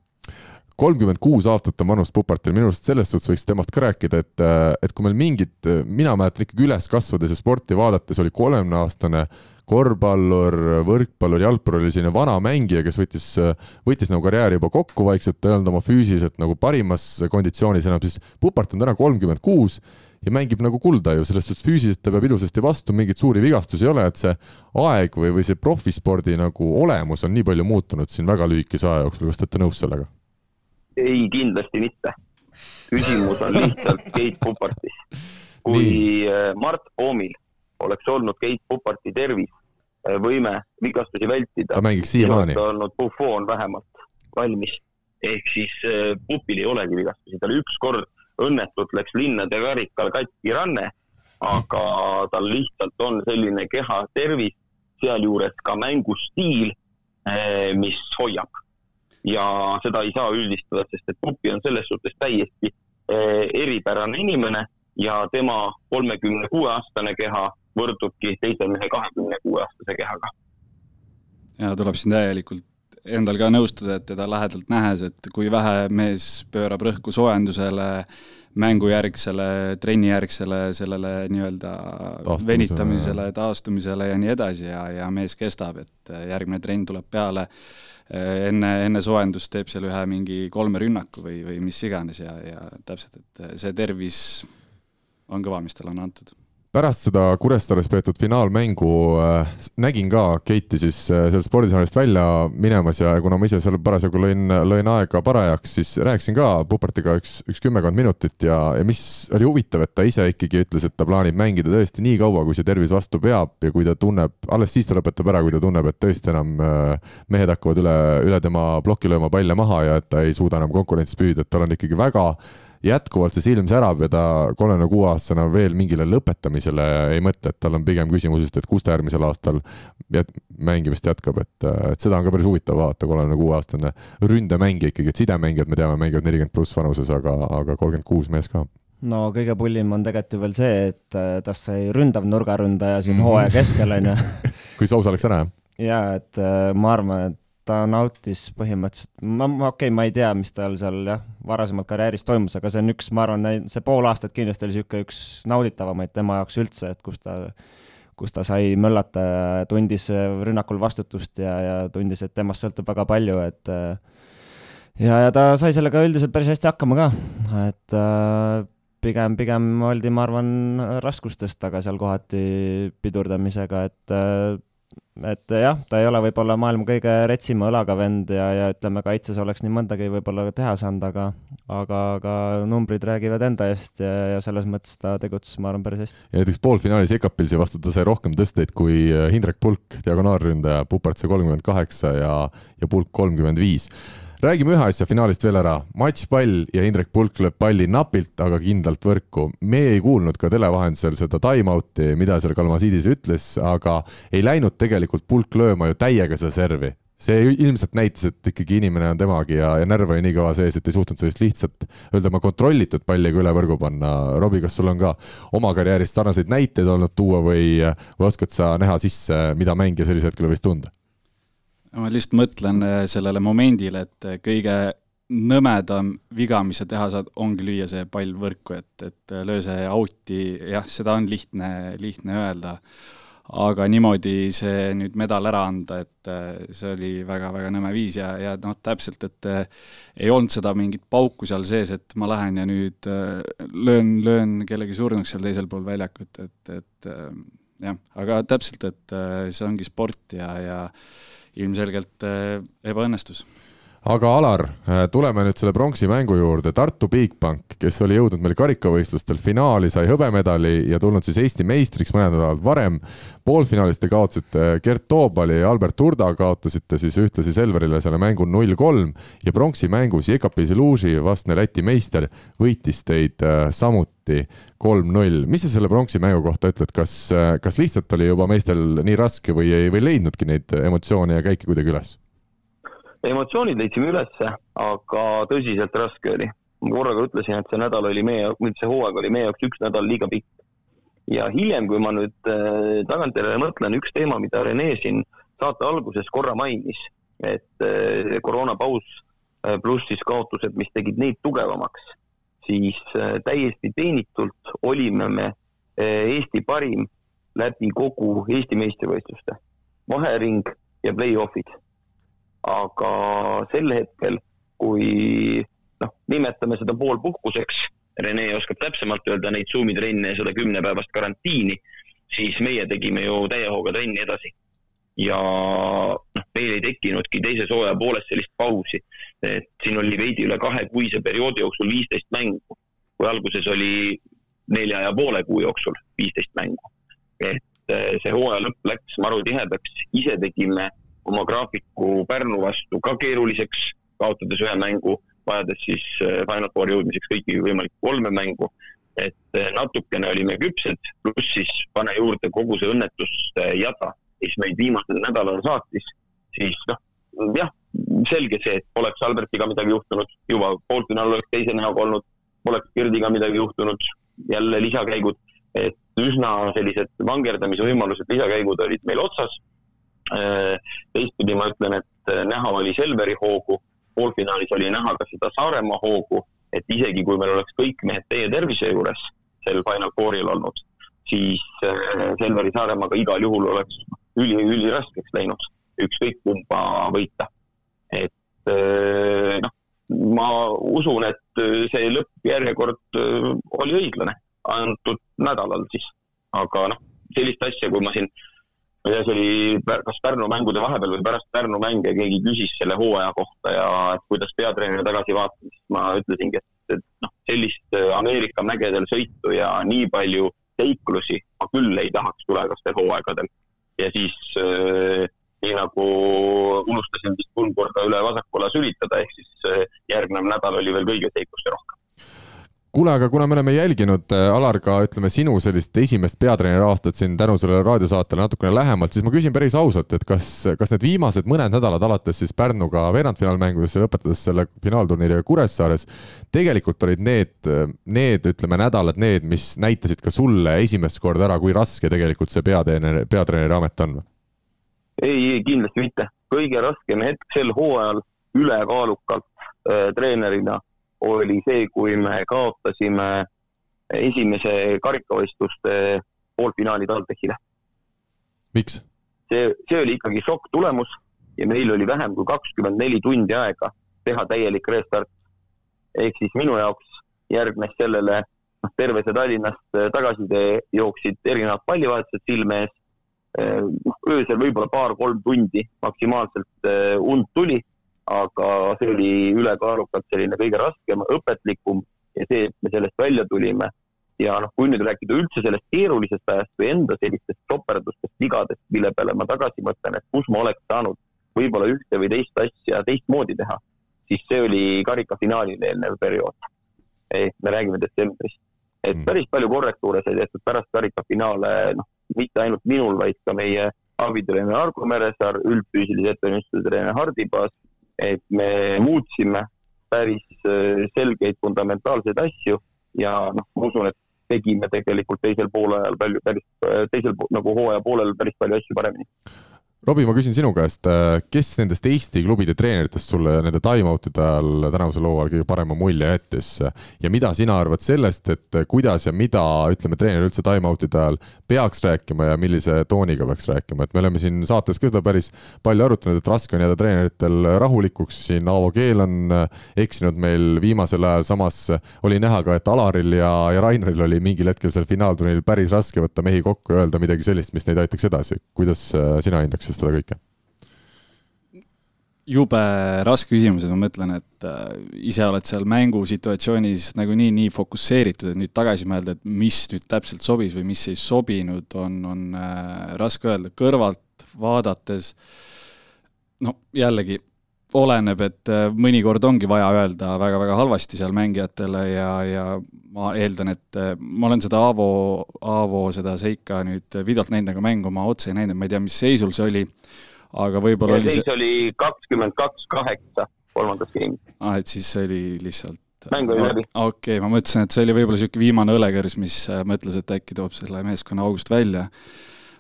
S2: kolmkümmend kuus aastat on vanust Pupartil, minu arust selles suhtes võiks temast ka rääkida, et, et kui meil mingid, mina mäletan ikkagi üles kasvades ja sporti vaadates oli kolmekümneaastane korvpallur, võrkpallur, jalgpallur oli selline vana mängija, kes võttis, võttis nagu karjääri juba kokku vaikselt, ta ei olnud oma füüsiliselt nagu parimas konditsioonis enam, siis Pupart on täna kolmkümmend kuus ja mängib nagu kulda ju, selles suhtes füüsiliselt ta peab ilusasti vastu, mingeid suuri vigastusi ei ole, et see aeg või, või see profispordi nagu olemus on nii palju muutunud siin väga lühikese aja jooksul, kas te olete nõus sellega?
S4: Ei, kindlasti mitte. küsimus on lihtsalt Keit Pupartis. kui Nii. Äh, Mart Poomil oleks olnud Keit Puparti tervis, äh, võime vigastusi vältida.
S2: ta mängiks siiamaani.
S4: olnud Buffon vähemalt valmis. ehk siis äh, Pupil ei olegi vigastusi, tal ükskord õnnetult läks linnade karikal katki ranne, aga tal lihtsalt on selline keha tervis, sealjuures ka mängustiil, mis hoiab ja seda ei saa üldistada, sest et Pupi on selles suhtes täiesti eh, eripärane inimene ja tema kolmekümne kuue aastane keha võrdubki teise mehe kahekümne kuue aastase kehaga.
S5: ja tuleb siin täielikult endal ka nõustuda, et teda lähedalt nähes, et kui vähe mees pöörab rõhku soojendusele, mängujärgsele, trennijärgsele, sellele nii-öelda venitamisele, taastumisele ja nii edasi ja, ja mees kestab, et järgmine trenn tuleb peale enne, enne soojendust teeb seal ühe mingi kolme rünnaku või, või mis iganes ja, ja täpselt, et see tervis on kõva, mis talle on antud
S2: pärast seda Kuressaares peetud finaalmängu äh, nägin ka Keiti siis äh, sellest spordisaalist välja minemas ja kuna ma ise seal parasjagu lõin, lõin aega parajaks, siis rääkisin ka Pupertiga üks, üks kümmekond minutit ja, ja mis oli huvitav, et ta ise ikkagi ütles, et ta plaanib mängida tõesti nii kaua, kui see tervis vastu peab ja kui ta tunneb, alles siis ta lõpetab ära, kui ta tunneb, et tõesti enam äh, mehed hakkavad üle, üle tema ploki lööma palle maha ja et ta ei suuda enam konkurentsis püüda, et tal on ikkagi väga jätkuvalt see silm särab ja ta kolmekümne kuue aastasena veel mingile lõpetamisele ei mõtle, et tal on pigem küsimus just, et kus ta järgmisel aastal jät mängimist jätkab, et, et seda on ka päris huvitav vaadata, kolmekümne kuue aastane ründemängija ikkagi, et sidemängijad, me teame, mängivad nelikümmend pluss vanuses, aga, aga kolmkümmend kuus mees ka
S3: no kõige pullim on tegelikult ju veel see, et tast sai ründav nurgaründaja siin mm -hmm. hooaja keskel, on ju.
S2: kui Sousa läks ära, jah?
S3: jaa, et äh, ma arvan, et ta nautis põhimõtteliselt, ma, ma okei okay,, ma ei tea, mis tal seal jah, varasemalt karjääris toimus, aga see on üks, ma arvan, see pool aastat kindlasti oli niisugune üks nauditavamaid tema jaoks üldse, et kus ta, kus ta sai möllata ja tundis rünnakul vastutust ja, ja tundis, et temast sõltub väga palju, et ja, ja ta sai sellega üldiselt päris hästi hakkama ka, et äh, pigem, pigem oldi, ma arvan, raskustest taga seal kohati pidurdamisega, et äh, et jah, ta ei ole võib-olla maailma kõige retsima õlaga vend ja, ja ütleme, kaitses oleks nii mõndagi võib-olla teha saanud, aga aga, aga numbrid räägivad enda eest ja, ja selles mõttes ta tegutses, ma arvan, päris hästi.
S2: ja näiteks poolfinaalis Ekapilsi vastu ta sai rohkem tõsteid kui Hindrek Pulk, diagonaalründaja, Pupart sai kolmkümmend kaheksa ja, ja Pulk kolmkümmend viis räägime ühe asja finaalist veel ära. matšpall ja Indrek Pulk lööb palli napilt, aga kindlalt võrku. meie ei kuulnud ka televahendusel seda time-out'i, mida seal Kalmasiidis ütles, aga ei läinud tegelikult Pulk lööma ju täiega seda servi see ilmselt näitas, et ikkagi inimene on temagi ja, ja närv oli nii kõva sees, et ei suutnud sellist lihtsalt, öelda ma kontrollitud palli ka üle võrgu panna. Robbie, kas sul on ka oma karjäärist sarnaseid näiteid olnud tuua või, või oskad sa näha sisse, mida mängija sellisel hetkel võis tunda?
S5: Ma lihtsalt mõtlen äh, sellele momendile, et äh, kõige nõmedam viga, mis sa teha saad, ongi lüüa see pall võrku, et, et äh, löö see out'i, jah, seda on lihtne, lihtne öelda, aga niimoodi see nüüd medal ära anda, et see oli väga-väga nõme viis ja, ja noh, täpselt, et ei olnud seda mingit pauku seal sees, et ma lähen ja nüüd löön, löön kellegi surnuks seal teisel pool väljakut, et, et jah, aga täpselt, et see ongi sport ja, ja ilmselgelt äh, ebaõnnestus
S2: aga Alar, äh, tuleme nüüd selle pronksi mängu juurde. Tartu Bigbank, kes oli jõudnud meil karikavõistlustel finaali, sai hõbemedali ja tulnud siis Eesti meistriks mõned nädalad varem. poolfinaalis te kaotasite Gert Toobali ja Albert Urda kaotasite siis ühtlasi Selverile selle mängu null kolm ja pronksi mängus Jekapi Zeluži, vastne Läti meister, võitis teid äh, samuti kolm-null. mis sa selle pronksi mängu kohta ütled, kas, kas lihtsalt oli juba meestel nii raske või ei, või leidnudki neid emotsioone ja käike kuidagi üles?
S4: Emotsioonid leidsime ülesse, aga tõsiselt raske oli. ma korraga ütlesin, et see nädal oli meie, see hooaeg oli meie jaoks üks nädal liiga pikk. ja hiljem, kui ma nüüd äh, tagantjärele mõtlen, üks teema, mida Rene siin saate alguses korra mainis, et äh, koroonapaus äh, pluss siis kaotused, mis tegid neid tugevamaks, siis täiesti teenitult olime me Eesti parim läbi kogu Eesti meistrivõistluste. vahering ja play-off'id aga sel hetkel, kui noh, nimetame seda poolpuhkuseks, Rene oskab täpsemalt öelda neid Zoomi trenne ja seda kümnepäevast karantiini, siis meie tegime ju täie hooga trenni edasi. ja noh, meil ei tekkinudki teises hooaja pooles sellist pausi, et siin oli veidi üle kahekuise perioodi jooksul viisteist mängu, kui alguses oli nelja ja poole kuu jooksul viisteist mängu. et eh, see hooaja lõpp läks maru tihedaks, ise tegime oma graafiku Pärnu vastu ka keeruliseks, kaotades ühe mängu, vajades siis äh, Final Fouri jõudmiseks kõiki võimalikku kolme mängu. et äh, natukene olime küpsed, pluss siis pane juurde kogu see õnnetuste jada, mis meid viimasel nädalal saatis, siis noh, jah, selge see, et oleks Albertiga midagi juhtunud, juba poolfinaal oleks teise näoga olnud, poleks Gerdiga midagi juhtunud, jälle lisakäigud, et üsna sellised vangerdamise võimalused, lisakäigud olid meil otsas teistpidi ma ütlen, et näha oli Selveri hoogu, poolfinaalis oli näha ka seda Saaremaa hoogu, et isegi kui meil oleks kõik mehed täie tervise juures sel Final Fouril olnud, siis Selveri Saaremaaga igal juhul oleks üli, üliraskeks läinud ükskõik kumba võita. et noh, ma usun, et see lõppjärjekord oli õiglane antud nädalal siis, aga noh, sellist asja, kui ma siin, ma ei tea, see oli kas Pärnu mängude vahepeal või pärast Pärnu mänge keegi küsis selle hooaja kohta ja kuidas peatreener tagasi vaatas, siis ma ütlesingi, et, et noh, sellist Ameerika mägedel sõitu ja nii palju seiklusi ma küll ei tahaks tulevastel hooaegadel. ja siis äh, nii nagu unustasin vist kolm korda üle vasakule sülitada, ehk siis äh, järgnev nädal oli veel kõige seikluste rohkem
S2: kuule, aga kuna me oleme jälginud, äh, Alar, ka ütleme sinu sellist esimest peatreeneri aastat siin tänu sellele raadiosaatele natukene lähemalt, siis ma küsin päris ausalt, et kas, kas need viimased mõned nädalad, alates siis Pärnuga veerandfinaalmängudes ja lõpetades selle finaalturniiriga Kuressaares, tegelikult olid need, need, ütleme, nädalad need, mis näitasid ka sulle esimest korda ära, kui raske tegelikult see peatreener, peatreeneri amet on?
S4: ei, ei kindlasti mitte. kõige raskem hetk sel hooajal ülekaalukalt äh, treenerina oli see, kui me kaotasime esimese karikavõistluste poolfinaali TalTechile.
S2: miks?
S4: see, see oli ikkagi šokk-tulemus ja meil oli vähem kui kakskümmend neli tundi aega teha täielik restart. ehk siis minu jaoks järgnes sellele, noh, terve see Tallinnast tagasitee jooksid erinevad pallivahetused silme ees. noh, öösel võib-olla paar-kolm tundi maksimaalselt äh, und tuli aga see oli ülekaalukalt selline kõige raskem, õpetlikum ja see, et me sellest välja tulime. ja noh, kui nüüd rääkida üldse sellest keerulisest ajast või enda sellistest toperdustest, vigadest, mille peale ma tagasi mõtlen, et kus ma oleks saanud võib-olla ühte või teist asja teistmoodi teha, siis see oli karikafinaalile eelnev periood. ehk me räägime detsembrist. et mm. päris palju korrektuure sai tehtud pärast karikafinaale, noh, mitte ainult minul, vaid ka meie abitreener Argo Meresaar, üldfüüsilise ettevalmistuse treener Hardi Paas et me muutsime päris äh, selgeid fundamentaalseid asju ja noh, ma usun, et tegime tegelikult teisel poolajal palju, päris, äh, teisel nagu hooaja poolel päris palju asju paremini
S2: Robbie, ma küsin sinu käest, äh, kes nendest Eesti klubide treeneritest sulle nende time-out'ide ajal tänavusel hooajal kõige parema mulje jättis? Ja mida sina arvad sellest, et kuidas ja mida, ütleme, treener üldse time-out'ide ajal peaks rääkima ja millise tooniga peaks rääkima, et me oleme siin saates ka seda päris palju arutanud, et raske on jääda treeneritel rahulikuks, siin Aavo Keel on äh, eksinud meil viimasel ajal, samas oli näha ka, et Alaril ja, ja Rainaril oli mingil hetkel seal finaalturniiril päris raske võtta mehi kokku ja öelda midagi sellist, mis neid aitaks edasi. kuidas äh, sina hindaksid tehakse seda kõike?
S5: jube raske küsimus, et ma mõtlen, et äh, ise oled seal mängusituatsioonis nagunii nii fokusseeritud, et nüüd tagasi mõelda, et mis nüüd täpselt sobis või mis ei sobinud, on, on äh, raske öelda, kõrvalt vaadates no jällegi oleneb, et äh, mõnikord ongi vaja öelda väga-väga halvasti seal mängijatele ja, ja ma eeldan, et äh, ma olen seda Aavo, Aavo seda seika nüüd videolt näinud, aga mängu ma otse ei näinud, ma ei tea, mis seisul see oli aga võib-olla oli
S4: see. seis oli kakskümmend kaks, kaheksa kolmandas game'is.
S5: ah, et siis see oli lihtsalt.
S4: mäng oli läbi.
S5: okei okay,, ma mõtlesin, et see oli võib-olla niisugune viimane õlekõrs, mis äh, mõtles, et äkki toob selle meeskonna august välja.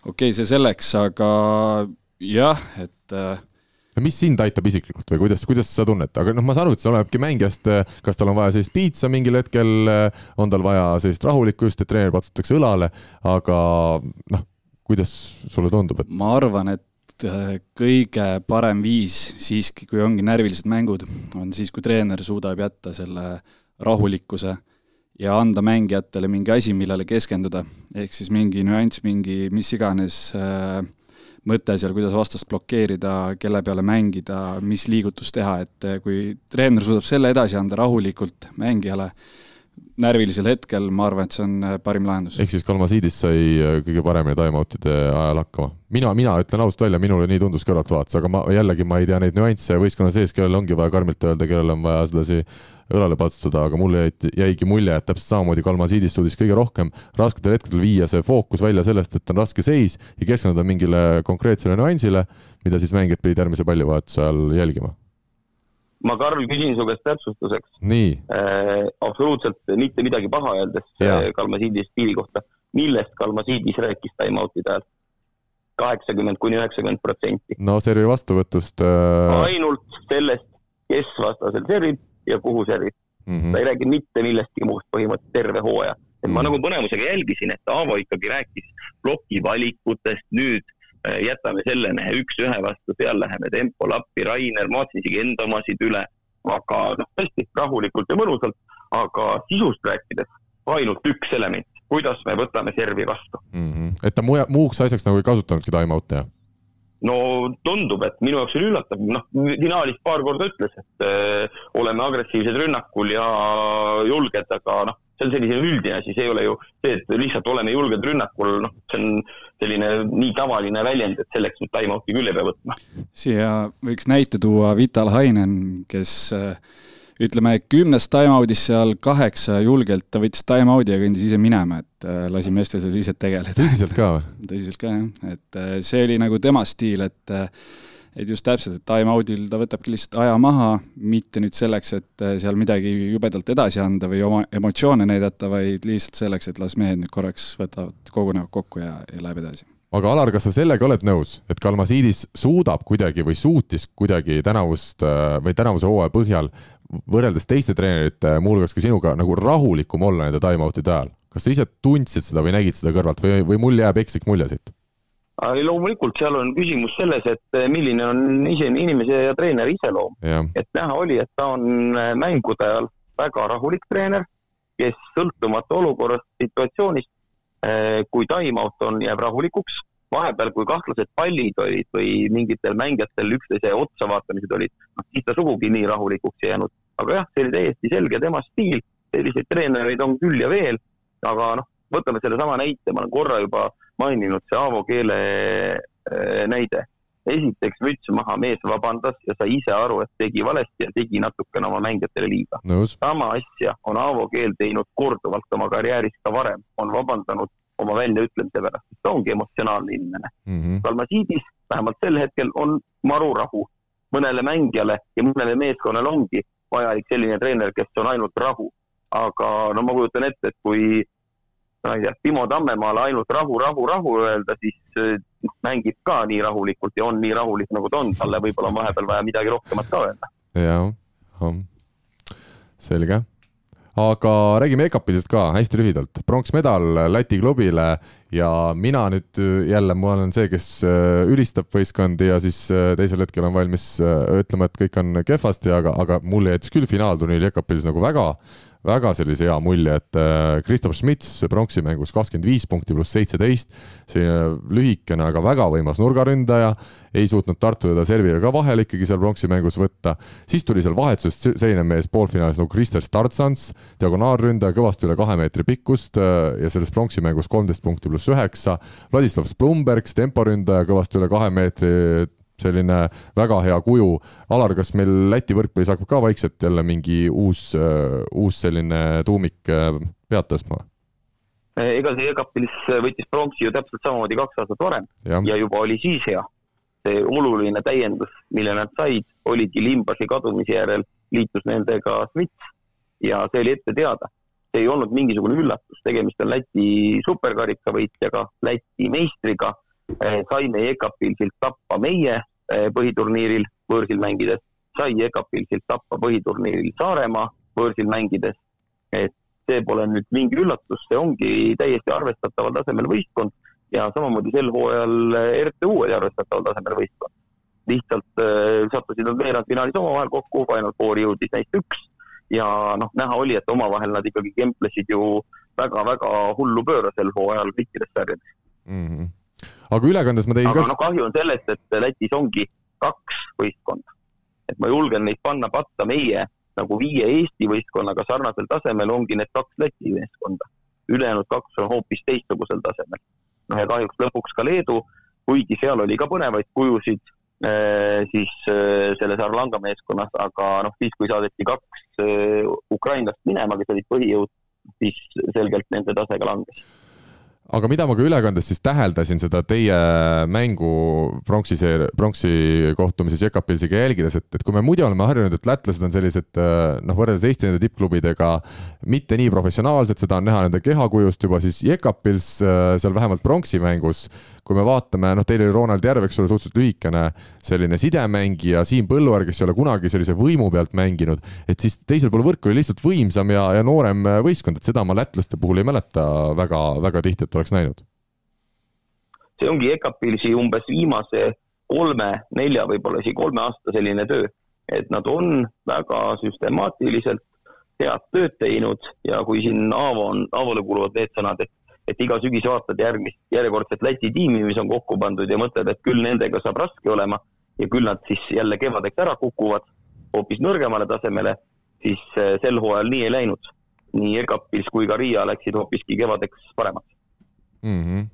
S5: okei okay,, see selleks, aga jah, et äh,
S2: mis sind aitab isiklikult või kuidas, kuidas sa tunned, aga noh, ma saan aru, et see olenebki mängijast, äh, kas tal on vaja sellist piitsa mingil hetkel, on tal vaja sellist rahulikku just, et treener patsutatakse õlale, aga noh, kuidas sulle tundub, et?
S5: ma arvan, et Äh, kõige parem viis siiski, kui ongi närvilised mängud, on siis, kui treener suudab jätta selle rahulikkuse ja anda mängijatele mingi asi, millele keskenduda. ehk siis mingi nüanss, mingi mis iganes äh, mõte seal, kuidas vastast blokeerida, kelle peale mängida, mis liigutust teha, et äh, kui treener suudab selle edasi anda rahulikult mängijale, närvilisel hetkel, ma arvan, et see on äh, parim lahendus.
S2: ehk siis Kalmasiidis sai äh, kõige paremini time-out'ide ajal hakkama. mina, mina ütlen ausalt välja, minule nii tundus kõrvaltvaates, aga ma jällegi, ma ei tea neid nüansse võistkonna sees, kellel ongi vaja karmilt öelda, kellel on vaja sedasi õlale patsutada, aga mulle jäi, jäigi mulje, et täpselt samamoodi Kalmasiidis suutis kõige rohkem rasketel hetkedel viia see fookus välja sellest, et on raske seis ja keskenduda mingile konkreetsele nüansile, mida siis mängijad pidid järgmise pallivahetuse ajal jälgima
S4: ma, Karl, küsin su käest täpsustuseks.
S2: Äh,
S4: absoluutselt mitte midagi paha öeldes Kalmasiidi stiili kohta. millest Kalmasiidis rääkis time-out'ide ajal? kaheksakümmend kuni üheksakümmend protsenti.
S2: no servi vastuvõtust äh....
S4: ainult sellest, kes vastasel servib ja kuhu servib mm. -hmm. ta ei räägi mitte millestki muust põhimõtteliselt terve hooaja. et mm -hmm. ma nagu põnevusega jälgisin, et Aavo ikkagi rääkis ploki valikutest, nüüd äh, jätame selle üks-ühe vastu, seal läheme tempole appi, Rainer, ma vaatasin isegi enda omasid üle, aga noh, tõesti rahulikult ja mõnusalt, aga sisust rääkides ainult üks element kuidas me võtame servi vastu
S2: mm. -hmm. et ta muja, muuks asjaks nagu ei kasutanudki time-out'i, jah?
S4: No tundub, et minu jaoks oli üllatav, noh, finaalis paar korda ütles, et öö, äh, oleme agressiivsed rünnakul ja julged, aga noh, see on selline üldine asi, see ei ole ju see, et lihtsalt oleme julged rünnakul, noh, see on selline nii tavaline väljend, et selleks nüüd time-out'i küll ei pea võtma.
S5: siia võiks näite tuua Vital Hainen, kes äh, ütleme, kümnest time-out'ist seal kaheksa julgelt ta võttis time-out'i ja kõndis ise minema, et äh, lasi meestel seal ise tegeleda.
S2: tõsiselt ka või?
S5: tõsiselt ka jah, et äh, see oli nagu tema stiil, et äh, et just täpselt, et time-out'il ta võtabki lihtsalt aja maha, mitte nüüd selleks, et seal midagi jubedalt edasi anda või oma emotsioone näidata, vaid lihtsalt selleks, et las mehed nüüd korraks võtavad, kogunevad kokku ja, ja läheb edasi
S2: aga Alar, kas sa sellega oled nõus, et Kalmasiidis suudab kuidagi või suutis kuidagi tänavust või tänavuse hooaja põhjal võrreldes teiste treenerite, muuhulgas ka sinuga, nagu rahulikum olla nende time-out'ide ajal? kas sa ise tundsid seda või nägid seda kõrvalt või, või mul jääb ekslik mulje siit?
S4: loomulikult seal on küsimus selles, et eh, milline on ise inimese ja treeneri iseloom. et näha oli, et ta on eh, mängude ajal väga rahulik treener, kes sõltumata olukorrast, situatsioonist, eh, kui time-out on, jääb rahulikuks vahepeal, kui kahtlased pallid olid või mingitel mängijatel üksteise otsa vaatamised olid, noh siis ta sugugi nii rahulikuks ei jäänud. Aga jah, see oli täiesti selge tema stiil, selliseid treenereid on küll ja veel, aga noh, võtame sellesama näite, ma olen korra juba maininud, see Aavo keele äh, näide. esiteks müts maha, mees vabandas ja sai ise aru, et tegi valesti ja tegi natukene oma mängijatele liiga. sama asja on Aavo keel teinud korduvalt oma karjääris ka varem, on vabandanud oma väljaütlemise pärast, ta ongi emotsionaalne inimene mm. -hmm. Kalmasiidis vähemalt sel hetkel on marurahu. mõnele mängijale ja mõnele meeskonnale ongi vajalik selline treener, kes on ainult rahu. aga no ma kujutan ette, et kui ma ei tea, Timo Tammemaale ainult rahu, rahu, rahu öelda, siis noh, mängib ka nii rahulikult ja on nii rahulik, nagu ta on, talle võib-olla on vahepeal vaja midagi rohkemat ka öelda.
S2: jah, selge aga räägime EKP-dest ka hästi lühidalt. pronksmedal Läti klubile ja mina nüüd jälle, ma olen see, kes äh, ülistab võistkondi ja siis äh, teisel hetkel on valmis äh, ütlema, et kõik on kehvasti, aga, aga mulle jättis küll finaalturniir EKP-s nagu väga väga sellise hea mulje, et Kristof Schmitz pronksi mängus kakskümmend viis punkti pluss seitseteist, selline lühikene, aga väga võimas nurgaründaja ei suutnud Tartu teda serviga ka vahele ikkagi seal pronksi mängus võtta. siis tuli seal vahetusest selline mees poolfinaalis nagu Krister Startsans, diagonaalründaja, kõvasti üle kahe meetri pikkust äh, ja selles pronksi mängus kolmteist punkti pluss üheksa. Vladislav Splumbergs, temporündaja, kõvasti üle kahe meetri selline väga hea kuju. Alar, kas meil Läti võrkpallis hakkab ka vaikselt jälle mingi uus, äh, uus selline tuumik äh, pead tõstma?
S4: ega see EKP-s võttis pronksi ju täpselt samamoodi kaks aastat varem ja. ja juba oli siis hea see oluline täiendus, mille nad said, oligi Limbasi kadumise järel liitus nendega Smits ja see oli ette teada. see ei olnud mingisugune üllatus, tegemist on Läti superkarika võitjaga, Läti meistriga. Saime EKA-pilsilt tappa meie põhiturniiril võõrsil mängides, sai EKA-pilsilt tappa põhiturniiril Saaremaa võõrsil mängides. et see pole nüüd mingi üllatus, see ongi täiesti arvestataval tasemel võistkond ja samamoodi sel hooajal eh, RTU oli arvestataval tasemel võistkond. lihtsalt äh, sattusid nad veerandfinaalis omavahel kokku, Final Fouri jõudis neist üks ja noh, näha oli, et omavahel nad ikkagi kemplesid ju väga-väga hullu pööra sel hooajal kõikides sarjades
S2: mm. -hmm. Aga ülekandes ma tein
S4: aga ka. noh, kahju on sellest, et Lätis ongi kaks võistkonda. et ma julgen neid panna patta meie nagu viie Eesti võistkonnaga sarnasel tasemel ongi need kaks Läti meeskonda. ülejäänud kaks on hoopis teistsugusel tasemel noh ja kahjuks lõpuks ka Leedu, kuigi seal oli ka põnevaid kujusid eh, siis eh, selles Arlanga meeskonnas, aga noh, siis kui saadeti kaks eh, ukrainlast minema, kes olid põhijõud, siis selgelt nende tase ka langes
S2: aga mida ma ka ülekandes siis täheldasin seda teie mängu pronksi pronksi kohtumises Jekapilsiga jälgides, et, et kui me muidu oleme harjunud, et lätlased on sellised noh, võrreldes Eesti nende tippklubidega mitte nii professionaalsed, seda on näha nende kehakujust juba, siis Jekapils seal vähemalt pronksi mängus kui me vaatame, noh, teil oli Ronald Järv, eks ole, suhteliselt lühikene selline sidemängija, Siim Põlluaar, kes ei ole kunagi sellise võimu pealt mänginud, et siis teisel pool võrku oli lihtsalt võimsam ja, ja noorem võistkond, et seda ma lätlaste puhul ei mäleta väga, väga tihti, et oleks näinud.
S4: see ongi EKAP-il umbes viimase kolme-nelja, võib-olla isegi kolme aasta selline töö, et nad on väga süstemaatiliselt head tööd teinud ja kui siin Aavo on, Aavole kuuluvad need sõnad, et et iga sügis vaatad järgmist, järjekordset Läti tiimi, mis on kokku pandud ja mõtled, et küll nendega saab raske olema ja küll nad siis jälle kevadeks ära kukuvad hoopis nõrgemale tasemele, siis eh, sel hooajal nii ei läinud. nii EGAP-is kui ka Riia läksid hoopiski kevadeks paremaks
S2: mm.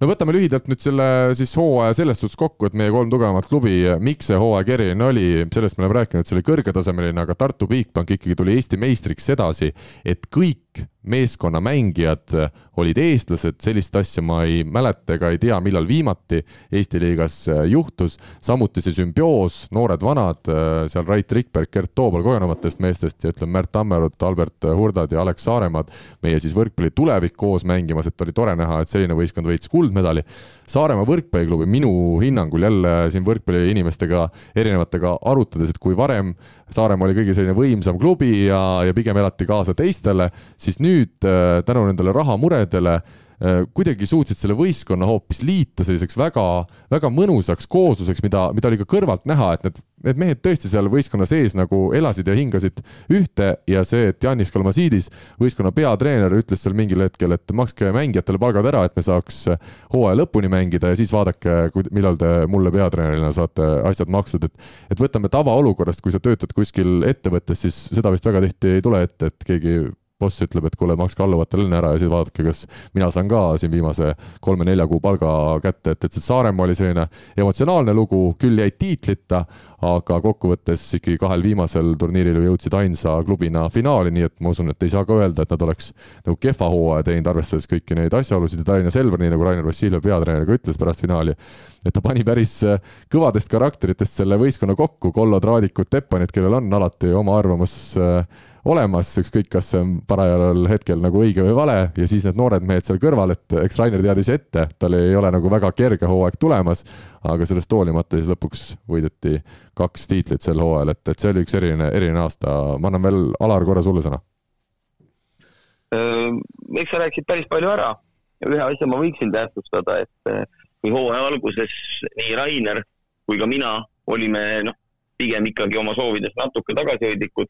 S2: No võtame lühidalt nüüd selle siis hooaja selles suhtes kokku, et meie kolm tugevamat klubi, miks see hooaeg eriline oli, sellest me oleme rääkinud, see oli kõrgetasemeline, aga Tartu Bigbank ikkagi tuli Eesti meistriks sedasi, et kõik meeskonna mängijad olid eestlased, sellist asja ma ei mäleta ega ei tea, millal viimati Eesti liigas juhtus. samuti see sümbioos, noored-vanad, seal Rait Rikberg, Gert Toobal kogenumatest meestest ja ütleme, Märt Tammerud, Albert Hurdad ja Alex Saaremaad, meie siis võrkpalli tulevik koos mängimas, et oli tore näha, et selline võistkond võitis kuldmedali. Saaremaa võrkpalliklubi minu hinnangul jälle siin võrkpalliinimestega erinevatega arutades, et kui varem Saaremaa oli kõige selline võimsam klubi ja, ja pigem elati kaasa teistele, siis nüüd äh, tänu nendele rahamuredele kuidagi suutsid selle võistkonna hoopis liita selliseks väga, väga mõnusaks koosluseks, mida, mida oli ka kõrvalt näha, et need need mehed tõesti seal võistkonna sees nagu elasid ja hingasid ühte ja see, et Janis Kalmasiidis, võistkonna peatreener, ütles seal mingil hetkel, et makske mängijatele palgad ära, et me saaks hooaja lõpuni mängida ja siis vaadake, millal te mulle peatreenerina saate asjad makstud, et et võtame tavaolukorrast, kui sa töötad kuskil ettevõttes, siis seda vist väga tihti ei tule ette, et keegi boss ütleb, et kuule, makske alluvatele enne ära ja siis vaadake, kas mina saan ka siin viimase kolme-nelja kuu palga kätte, et, et see Saaremaa oli selline emotsionaalne lugu, küll jäid tiitlita, aga kokkuvõttes ikkagi kahel viimasel turniiril jõudsid ainsa klubina finaali, nii et ma usun, et ei saa ka öelda, et nad oleks nagu kehva hooaja teinud, arvestades kõiki neid asjaolusid. Ja Tallinna Selver, nii nagu Rainer Vassiljev, peatreener, ka ütles pärast finaali, et ta pani päris kõvadest karakteritest selle võistkonna kokku, Kollo Traadikut, Teppanit, kellel on alati oma arvamus äh, olemas, ükskõik, kas see on parajal hetkel nagu õige või vale ja siis need noored mehed seal kõrval, et eks Rainer teadis ette, tal ei ole nagu väga kerge hooaeg tulemas, aga sellest hoolimata siis lõpuks võideti kaks tiitlit sel hooajal, et, et see oli üks eriline, eriline aasta, ma annan veel, Alar, korra sulle sõna.
S4: eks sa rääkisid päris palju ära ühe asja ma võiksin tähtsustada, et kui hooaja alguses nii Rainer kui ka mina olime noh, pigem ikkagi oma soovides natuke tagasihoidlikud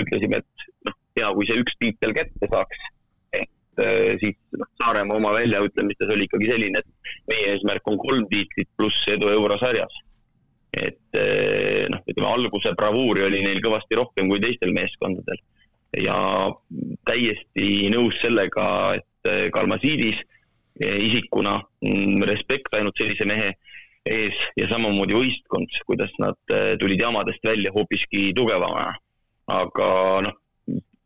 S4: ütlesime, et noh, hea, kui see üks tiitel kätte saaks. et äh, siis noh, Saaremaa oma väljaütlemistes oli ikkagi selline, et meie eesmärk on kolm tiitlit pluss edu eurosarjas. et äh, noh, ütleme alguse bravuuri oli neil kõvasti rohkem kui teistel meeskondadel ja täiesti nõus sellega, et äh, Kalmasiidis isikuna mm, respekt ainult sellise mehe ees ja samamoodi võistkond, kuidas nad tulid jamadest välja hoopiski tugevamana aga noh,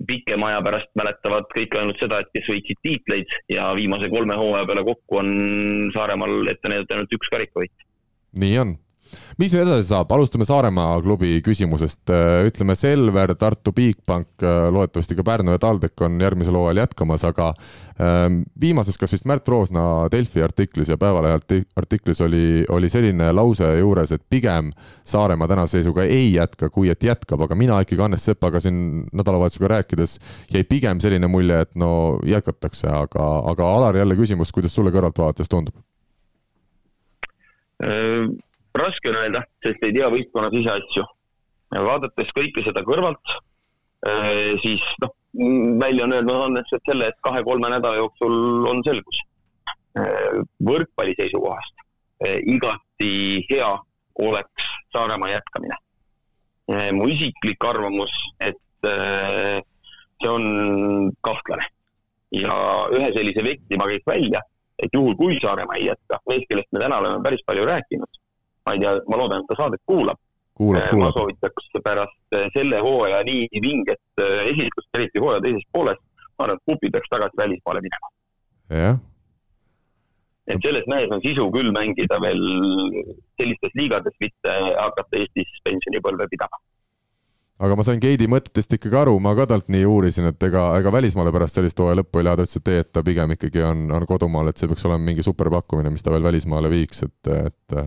S4: pikema aja pärast mäletavad kõik ainult seda, et kes võitsid tiitleid ja viimase kolme hooaja peale kokku on Saaremaal ette näidata ainult üks karikavõit.
S2: nii on mis nüüd edasi saab, alustame Saaremaa klubi küsimusest. Äh, ütleme, Selver, Tartu Bigbank, äh, loodetavasti ka Pärnu ja TalTech on järgmisel hooajal jätkamas, aga ähm, viimases, kas vist Märt Roosna Delfi artiklis ja Päevalehe artiklis oli, oli selline lause juures, et pigem Saaremaa tänase seisuga ei jätka, kui et jätkab, aga mina ikkagi Hannes Sepaga siin nädalavahetusega rääkides jäi pigem selline mulje, et no jätkatakse, aga, aga Alar, jälle küsimus, kuidas sulle kõrvalt vaadates tundub?
S4: Raske on öelda, sest ei tea võistkonna siseasju. vaadates kõike seda kõrvalt, äh, siis noh, välja on öelnud Hannes, et selle, et kahe-kolme nädala jooksul on selgus. Äh, võrkpalli seisukohast äh, igati hea oleks Saaremaa jätkamine. mu isiklik arvamus, et see on kahtlane ja ühe sellise vekti ma käiks välja, et juhul kui Saaremaa ei jätka, mees, kellest me täna oleme päris palju rääkinud ma ei tea, ma loodan, et ta saadet kuulab.
S2: kuulab, kuulab.
S4: ma soovitaks pärast eh, selle hooaja nii vinget eh, esitlust, eriti hooaja teises pooles, ma arvan, et Pupi peaks tagasi välismaale minema.
S2: jah
S4: et selles mehes on sisu küll mängida veel sellistes liigades, mitte hakata Eestis pensionipõlve pidama
S2: aga ma sain Keidi mõtetest ikkagi aru, ma ka talt nii uurisin, et ega, ega välismaale pärast sellist hooaja lõppu ei lähe, ta ütles, et ei, et ta pigem ikkagi on, on kodumaal, et see peaks olema mingi superpakkumine, mis ta veel välismaale viiks, et, et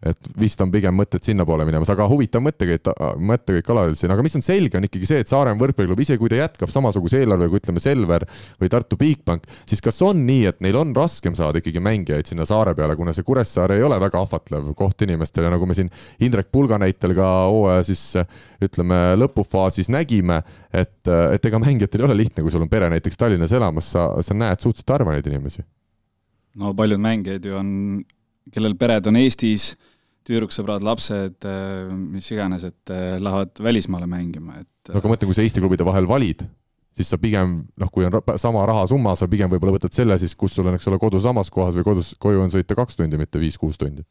S2: et vist on pigem mõtted sinnapoole minemas, aga huvitav mõttekäik, mõttekäik Kalaril siin, aga mis on selge, on ikkagi see, et Saaremaa võrkpalliklubi, isegi kui ta jätkab samasuguse eelarvega, ütleme Selver või Tartu Bigbank, siis kas on nii, et neil on raskem saada ikkagi mängijaid sinna saare peale, kuna see Kuressaare ei ole väga ahvatlev koht inimestele, nagu me siin Indrek Pulga näitel ka hooaja siis ütleme lõpufaasis nägime, et, et ega mängijatel ei ole lihtne, kui sul on pere näiteks Tallinnas elamas, sa, sa näed suhteliselt harva neid inimesi.
S5: no paljud mängijaid ju on, kellel pered on Eestis tüdruksõbrad, lapsed, äh, mis iganes, et äh, lähevad välismaale mängima, et.
S2: no aga mõtle, kui sa Eesti klubide vahel valid, siis sa pigem noh, kui on sama rahasumma, sa pigem võib-olla võtad selle siis, kus sul on, eks ole, kodu samas kohas või kodus, koju on sõita kaks tundi, mitte viis-kuus tundi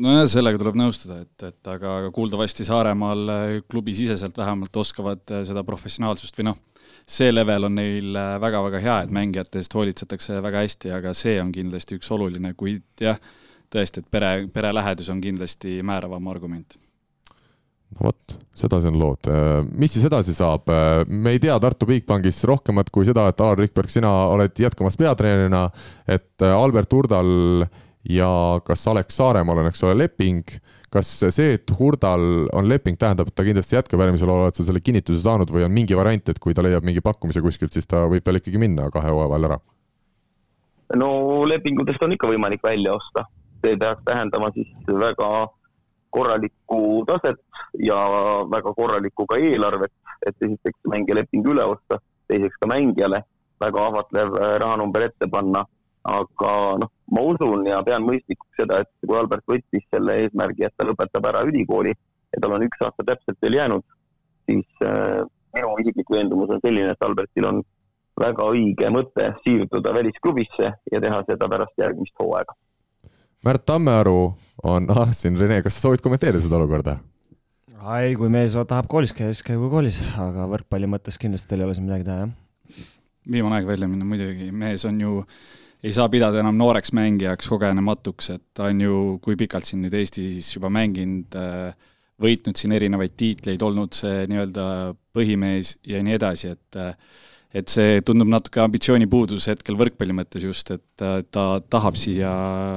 S5: nojah, sellega tuleb nõustuda, et, et aga, aga kuuldavasti Saaremaal äh, klubisiseselt vähemalt oskavad seda professionaalsust või noh, see level on neil väga-väga hea, et mängijate eest hoolitsetakse väga hästi, aga see on kindlasti üks oluline, kuid jah, tõesti, et pere, pere lähedus on kindlasti määravam argument
S2: no vot, sedasi on lood. mis siis edasi saab? me ei tea Tartu Bigbankis rohkemat kui seda, et Alar Rikberg, sina oled jätkamas peatreenerina, et Albert Hurdal ja kas Alex Saaremaal on, eks ole, leping. kas see, et Hurdal on leping, tähendab, et ta kindlasti jätkab järgmisel hooajal, oled sa selle kinnituse saanud või on mingi variant, et kui ta leiab mingi pakkumise kuskilt, siis ta võib veel ikkagi minna kahe hooaja vahel ära?
S4: no lepingutest on ikka võimalik välja osta see peaks tähendama siis väga korralikku taset ja väga korralikku ka eelarvet, et esiteks mängijaleping üle osta, teiseks ka mängijale väga ahvatlev äh, rahanumber ette panna. aga noh, ma usun ja pean mõistlikuks seda, et kui Albert võttis selle eesmärgi, et ta lõpetab ära ülikooli ja tal on üks aasta täpselt veel jäänud, siis äh, minu isiklik veendumus on selline, et Albertil on väga õige mõte siirduda välisklubisse ja teha seda pärast järgmist hooaega
S2: Märt Tammearu on, ah siin Rene, kas sa soovid kommenteerida seda olukorda?
S3: ei, kui mees tahab koolis käia, siis käigu koolis, aga võrkpalli mõttes kindlasti tal ei ole siin midagi teha, jah.
S5: viimane aeg välja minna muidugi, mees on ju, ei saa pidada enam nooreks mängijaks, kogenematuks, et ta on ju, kui pikalt siin nüüd Eestis juba mänginud, äh, võitnud siin erinevaid tiitleid, olnud see nii-öelda põhimees ja nii edasi, et äh, et see tundub natuke ambitsioonipuudus hetkel võrkpalli mõttes just, et äh, ta tahab siia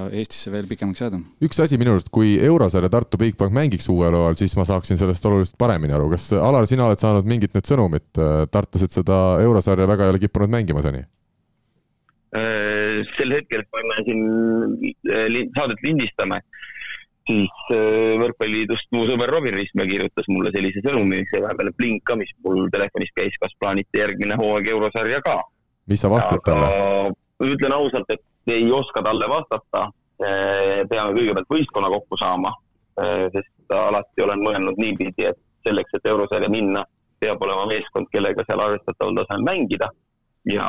S5: Eestisse veel pikemaks jääda.
S2: üks asi minu arust, kui Eurosarja Tartu Bigbank mängiks uuel hooajal, siis ma saaksin sellest oluliselt paremini aru. kas Alar, sina oled saanud mingit nüüd sõnumit, äh, tartlased seda Eurosarja väga ei ole kippunud mängima seni?
S4: Äh, sel hetkel, kui me siin saadet lindistame, siis äh, Võrkpalliliidust mu sõber Robin Ristmäe kirjutas mulle sellise sõnumi, see vahepeal blink ka, mis mul telefonis käis, kas plaanite järgmine hooaeg eurosarja ka.
S2: mis sa vastasid talle?
S4: ütlen ausalt, et ei oska talle vastata. Äh, peame kõigepealt võistkonna kokku saama, äh, sest alati olen mõelnud niipidi, et selleks, et eurosarja minna, peab olema meeskond, kellega seal arvestataval tasemel mängida ja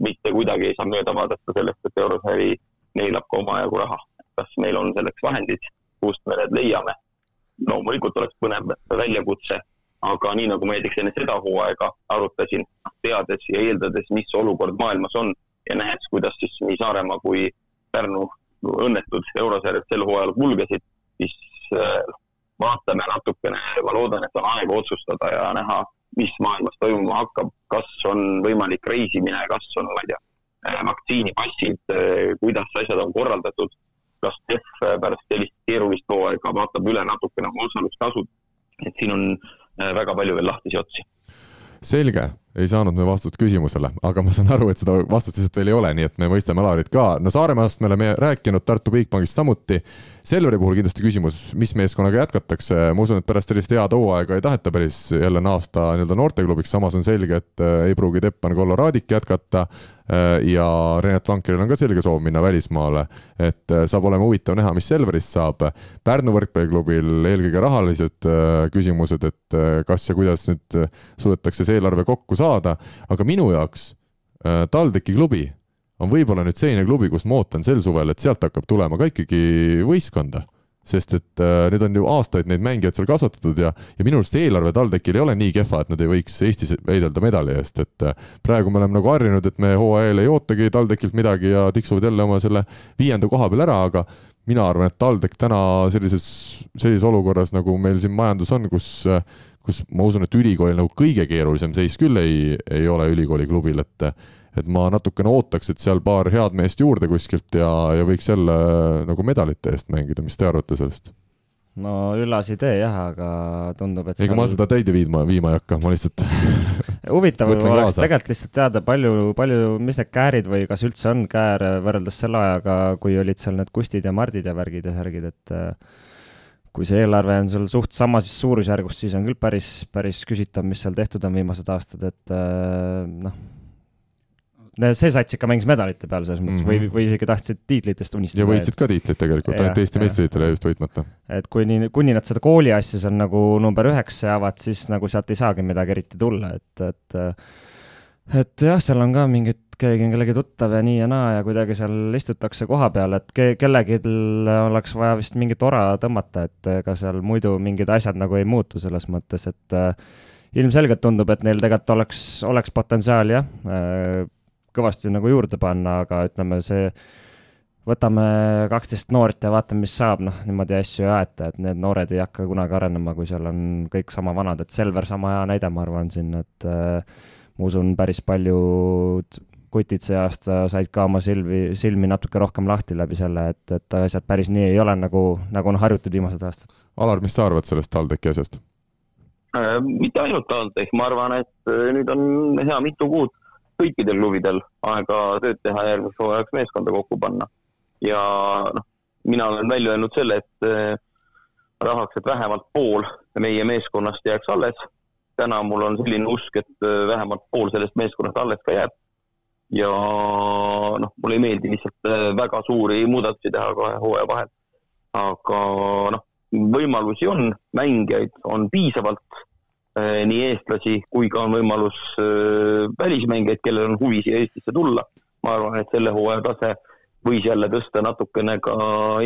S4: mitte kuidagi ei saa mööda vaadata sellest, et eurosari neelab ka omajagu raha. kas meil on selleks vahendid kust me need leiame. loomulikult oleks põnev väljakutse, aga nii nagu ma näiteks enne seda hooaega arutasin, teades ja eeldades, mis olukord maailmas on ja nähes, kuidas siis nii Saaremaa kui Pärnu õnnetud eurosarjad sel hooajal kulgesid, siis äh, vaatame natukene, ma loodan, et on aega otsustada ja näha, mis maailmas toimuma hakkab, kas on võimalik reisimine, kas on, ma ei tea, äh, vaktsiinipassid, äh, kuidas asjad on korraldatud kas TEF pärast sellist keerulist hooaega vaatab üle natukene oma osalustasud, et siin on äh, väga palju veel lahtisi otsi.
S2: selge, ei saanud me vastust küsimusele, aga ma saan aru, et seda vastust lihtsalt veel ei ole, nii et me mõistame Alarit ka. no Saaremaast me oleme rääkinud, Tartu Bigbankist samuti. Selveri puhul kindlasti küsimus, mis meeskonnaga jätkatakse, ma usun, et pärast sellist head hooaega ei taheta päris jälle naasta nii-öelda noorteklubiks, samas on selge, et äh, ei pruugi Teppan Kollo Raadik jätkata Äh, ja Renat Vankeril on ka selge soov minna välismaale. et äh, saab olema huvitav näha, mis Selverist saab. Pärnu võrkpalliklubil eelkõige rahalised küsimused, et kas ja kuidas nüüd suudetakse see eelarve kokku saada, aga minu jaoks TalTechi klubi on võib-olla nüüd selline klubi, kus ma ootan sel suvel, et sealt hakkab tulema ka ikkagi võistkonda. Sest et äh, need on ju aastaid neid mängijaid seal kasvatatud ja, ja minu arust eelarve TalTechil ei ole nii kehva, et nad ei võiks Eestis võidelda medali eest, et äh, praegu me oleme nagu harjunud, et me hooajal ei ootagi TalTechilt midagi ja tiksuvad jälle oma selle viienda koha peal ära, aga mina arvan, et TalTech täna sellises, sellises olukorras, nagu meil siin majandus on, kus kus ma usun, et ülikooli nagu kõige keerulisem seis küll ei, ei ole ülikooli klubil, et et ma natukene ootaks, et seal paar head meest juurde kuskilt ja, ja võiks jälle nagu medalite eest mängida, mis te arvate sellest?
S3: no üllas idee jah, aga tundub, et
S2: ega seal... ma seda täide viima, viima ei hakka, ma lihtsalt
S3: huvitav oleks tegelikult lihtsalt teada, palju, palju, mis need käärid või kas üldse on käär võrreldes selle ajaga, kui olid seal need Kustid ja Mardid ja värgid ja särgid, et kui see eelarve on sul suht samas suurusjärgus, siis on küll päris, päris küsitav, mis seal tehtud on viimased aastad, et noh see sats ikka mängis medalite peal selles mõttes mm -hmm. või, mhm. või isegi tahtsid tiitlitest unistada.
S2: ja võitsid ka tiitlit tegelikult, ainult Eesti meistritiitel jäi just võitmata.
S3: et kuni, kuni nad seda kooli asja seal nagu number üheks seavad, siis nagu sealt ei saagi midagi eriti tulla, et, et et jah, seal on ka mingid, keegi on kellegi tuttav ja nii ja naa ja kuidagi seal istutakse koha peal, et ke-, kellelgi oleks vaja vist mingit ora tõmmata, et ega seal muidu mingid asjad nagu ei muutu selles mõttes, et äh, ilmselgelt tundub, et neil tegelikult oleks, oleks potentsiaali jah äh,, kõvasti nagu juurde panna, aga ütleme, see, võtame kaksteist noort ja vaatame, mis saab, noh, niimoodi asju ei aeta, et need noored ei hakka kunagi arenema, kui seal on kõik sama vanad, et Selver sama hea näide, ma arvan siin, et äh, ma usun, päris paljud kutid see aasta said ka oma silmi, silmi natuke rohkem lahti läbi selle, et, et asjad päris nii ei ole, nagu, nagu on harjutud viimased aastad.
S2: Alar, mis sa arvad sellest TalTechi asjast?
S4: Äh, mitte ainult TalTech, ma arvan, et äh, nüüd on hea mitu kuud kõikidel kluvidel aega tööd teha järgmiseks hooajaks meeskonda kokku panna. ja noh, mina olen välja öelnud selle, et äh, tahaks, et vähemalt pool meie meeskonnast jääks alles. täna mul on selline usk, et äh, vähemalt pool sellest meeskonnast alles ka jääb. ja noh, mulle ei meeldi lihtsalt äh, väga suuri muudatusi teha kahe hooaja vahel. aga noh, võimalusi on, mängijaid on piisavalt nii eestlasi kui ka on võimalus äh, välismängijaid, kellel on huvi siia Eestisse tulla. ma arvan, et selle hooaja tase võis jälle tõsta natukene ka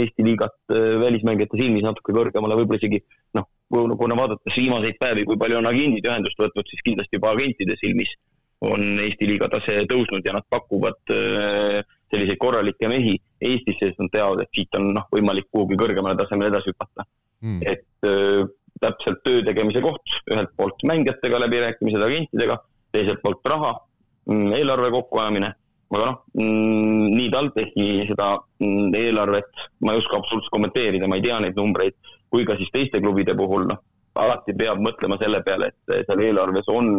S4: Eesti liigat äh, välismängijate silmis natuke kõrgemale, võib-olla isegi noh, kuna vaadates viimaseid päevi, kui palju on agendid ühendust võtnud, siis kindlasti juba agentide silmis on Eesti liiga tase tõusnud ja nad pakuvad selliseid korralikke mehi Eestisse, sest nad teavad, et siit on noh, võimalik kuhugi kõrgemale tasemele edasi hüpata. Mm.. et täpselt töö tegemise koht, ühelt poolt mängijatega läbirääkimised agentidega, teiselt poolt raha, mm, eelarve kokkuajamine, aga noh, mm, nii TalTechi seda mm, eelarvet. Ma ei oska absoluutselt kommenteerida, ma ei tea neid numbreid, kui ka siis teiste klubide puhul, noh, alati peab mõtlema selle peale, et seal eelarves on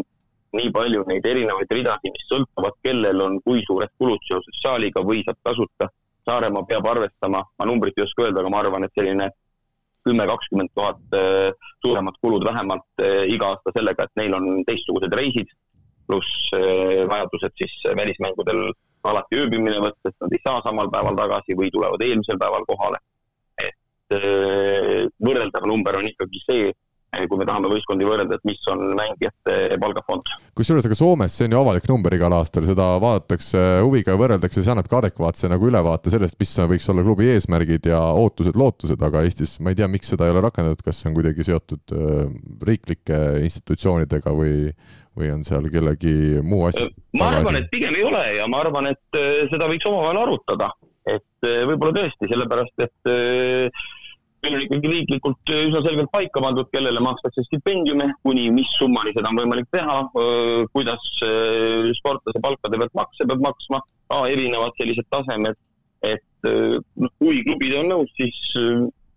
S4: nii palju neid erinevaid ridasid, mis sõltuvad, kellel on kui suured kulud seoses saaliga või saab tasuta. Saaremaa peab arvestama, ma numbrit ei oska öelda, aga ma arvan, et selline kümme, kakskümmend tuhat äh, suuremad kulud vähemalt äh, iga aasta sellega, et neil on teistsugused reisid, pluss äh, vajadused siis välismängudel alati ööbimine võtta, sest nad ei saa samal päeval tagasi või tulevad eelmisel päeval kohale. et võrreldav number on ikkagi see, kui me tahame võistkondi võrrelda, et mis on mängijate palgafond.
S2: kusjuures, aga Soomes see on ju avalik number igal aastal, seda vaadatakse huviga ja võrreldakse, see annab ka adekvaatse nagu ülevaate sellest, mis võiks olla klubi eesmärgid ja ootused-lootused, aga Eestis ma ei tea, miks seda ei ole rakendatud, kas see on kuidagi seotud äh, riiklike institutsioonidega või, või on seal kellegi muu asja?
S4: ma arvan, et pigem ei ole ja ma arvan, et äh, seda võiks omavahel arutada, et äh, võib-olla tõesti, sellepärast et meil on ikkagi riiklikult üsna selgelt paika pandud, kellele makstakse stipendiume, kuni mis summani seda on võimalik teha, kuidas sportlase palkade pealt makse peab maksma, erinevad sellised tasemed. et noh, kui klubid on nõus, siis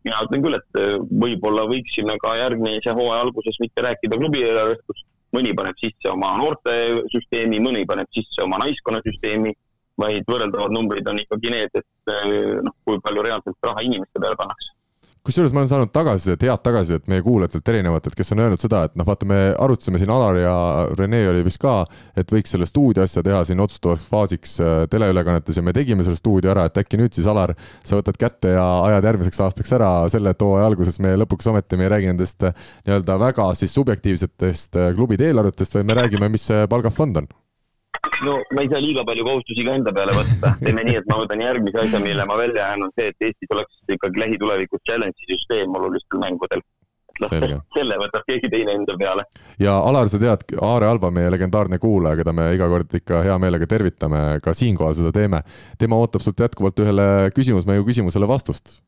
S4: mina ütlen küll, et võib-olla võiksime ka järgmise hooaja alguses mitte rääkida klubi eelarvest, kus mõni paneb sisse oma noortesüsteemi, mõni paneb sisse oma naiskonnasüsteemi, vaid võrreldavad numbrid on ikkagi need, et noh, kui palju reaalselt raha inimeste peale pannakse
S2: kusjuures ma olen saanud tagasisidet, head tagasisidet meie kuulajatelt erinevatelt, kes on öelnud seda, et noh, vaata, me arutasime siin Alar ja Rene oli vist ka, et võiks selle stuudio asja teha siin otsustavaks faasiks äh, teleülekannetes ja me tegime selle stuudio ära, et äkki nüüd siis Alar, sa võtad kätte ja ajad järgmiseks aastaks ära selle, et hooaja alguses me lõpuks ometi me ei räägi nendest äh, nii-öelda väga siis subjektiivsetest äh, klubide eelarvetest, vaid me räägime, mis see palgafond on
S4: no ma ei saa liiga palju kohustusi ka enda peale võtta, teeme nii, et ma võtan järgmise asja, mille ma välja jään, on see, et Eestis oleks ikkagi lähitulevikus challenge'i süsteem olulistel mängudel. noh, selle võtab keegi teine enda peale.
S2: ja Alar, sa tead, Aare Alba, meie legendaarne kuulaja, keda me iga kord ikka hea meelega tervitame, ka siinkohal seda teeme. tema ootab sult jätkuvalt ühele küsimusmängu küsimusele vastust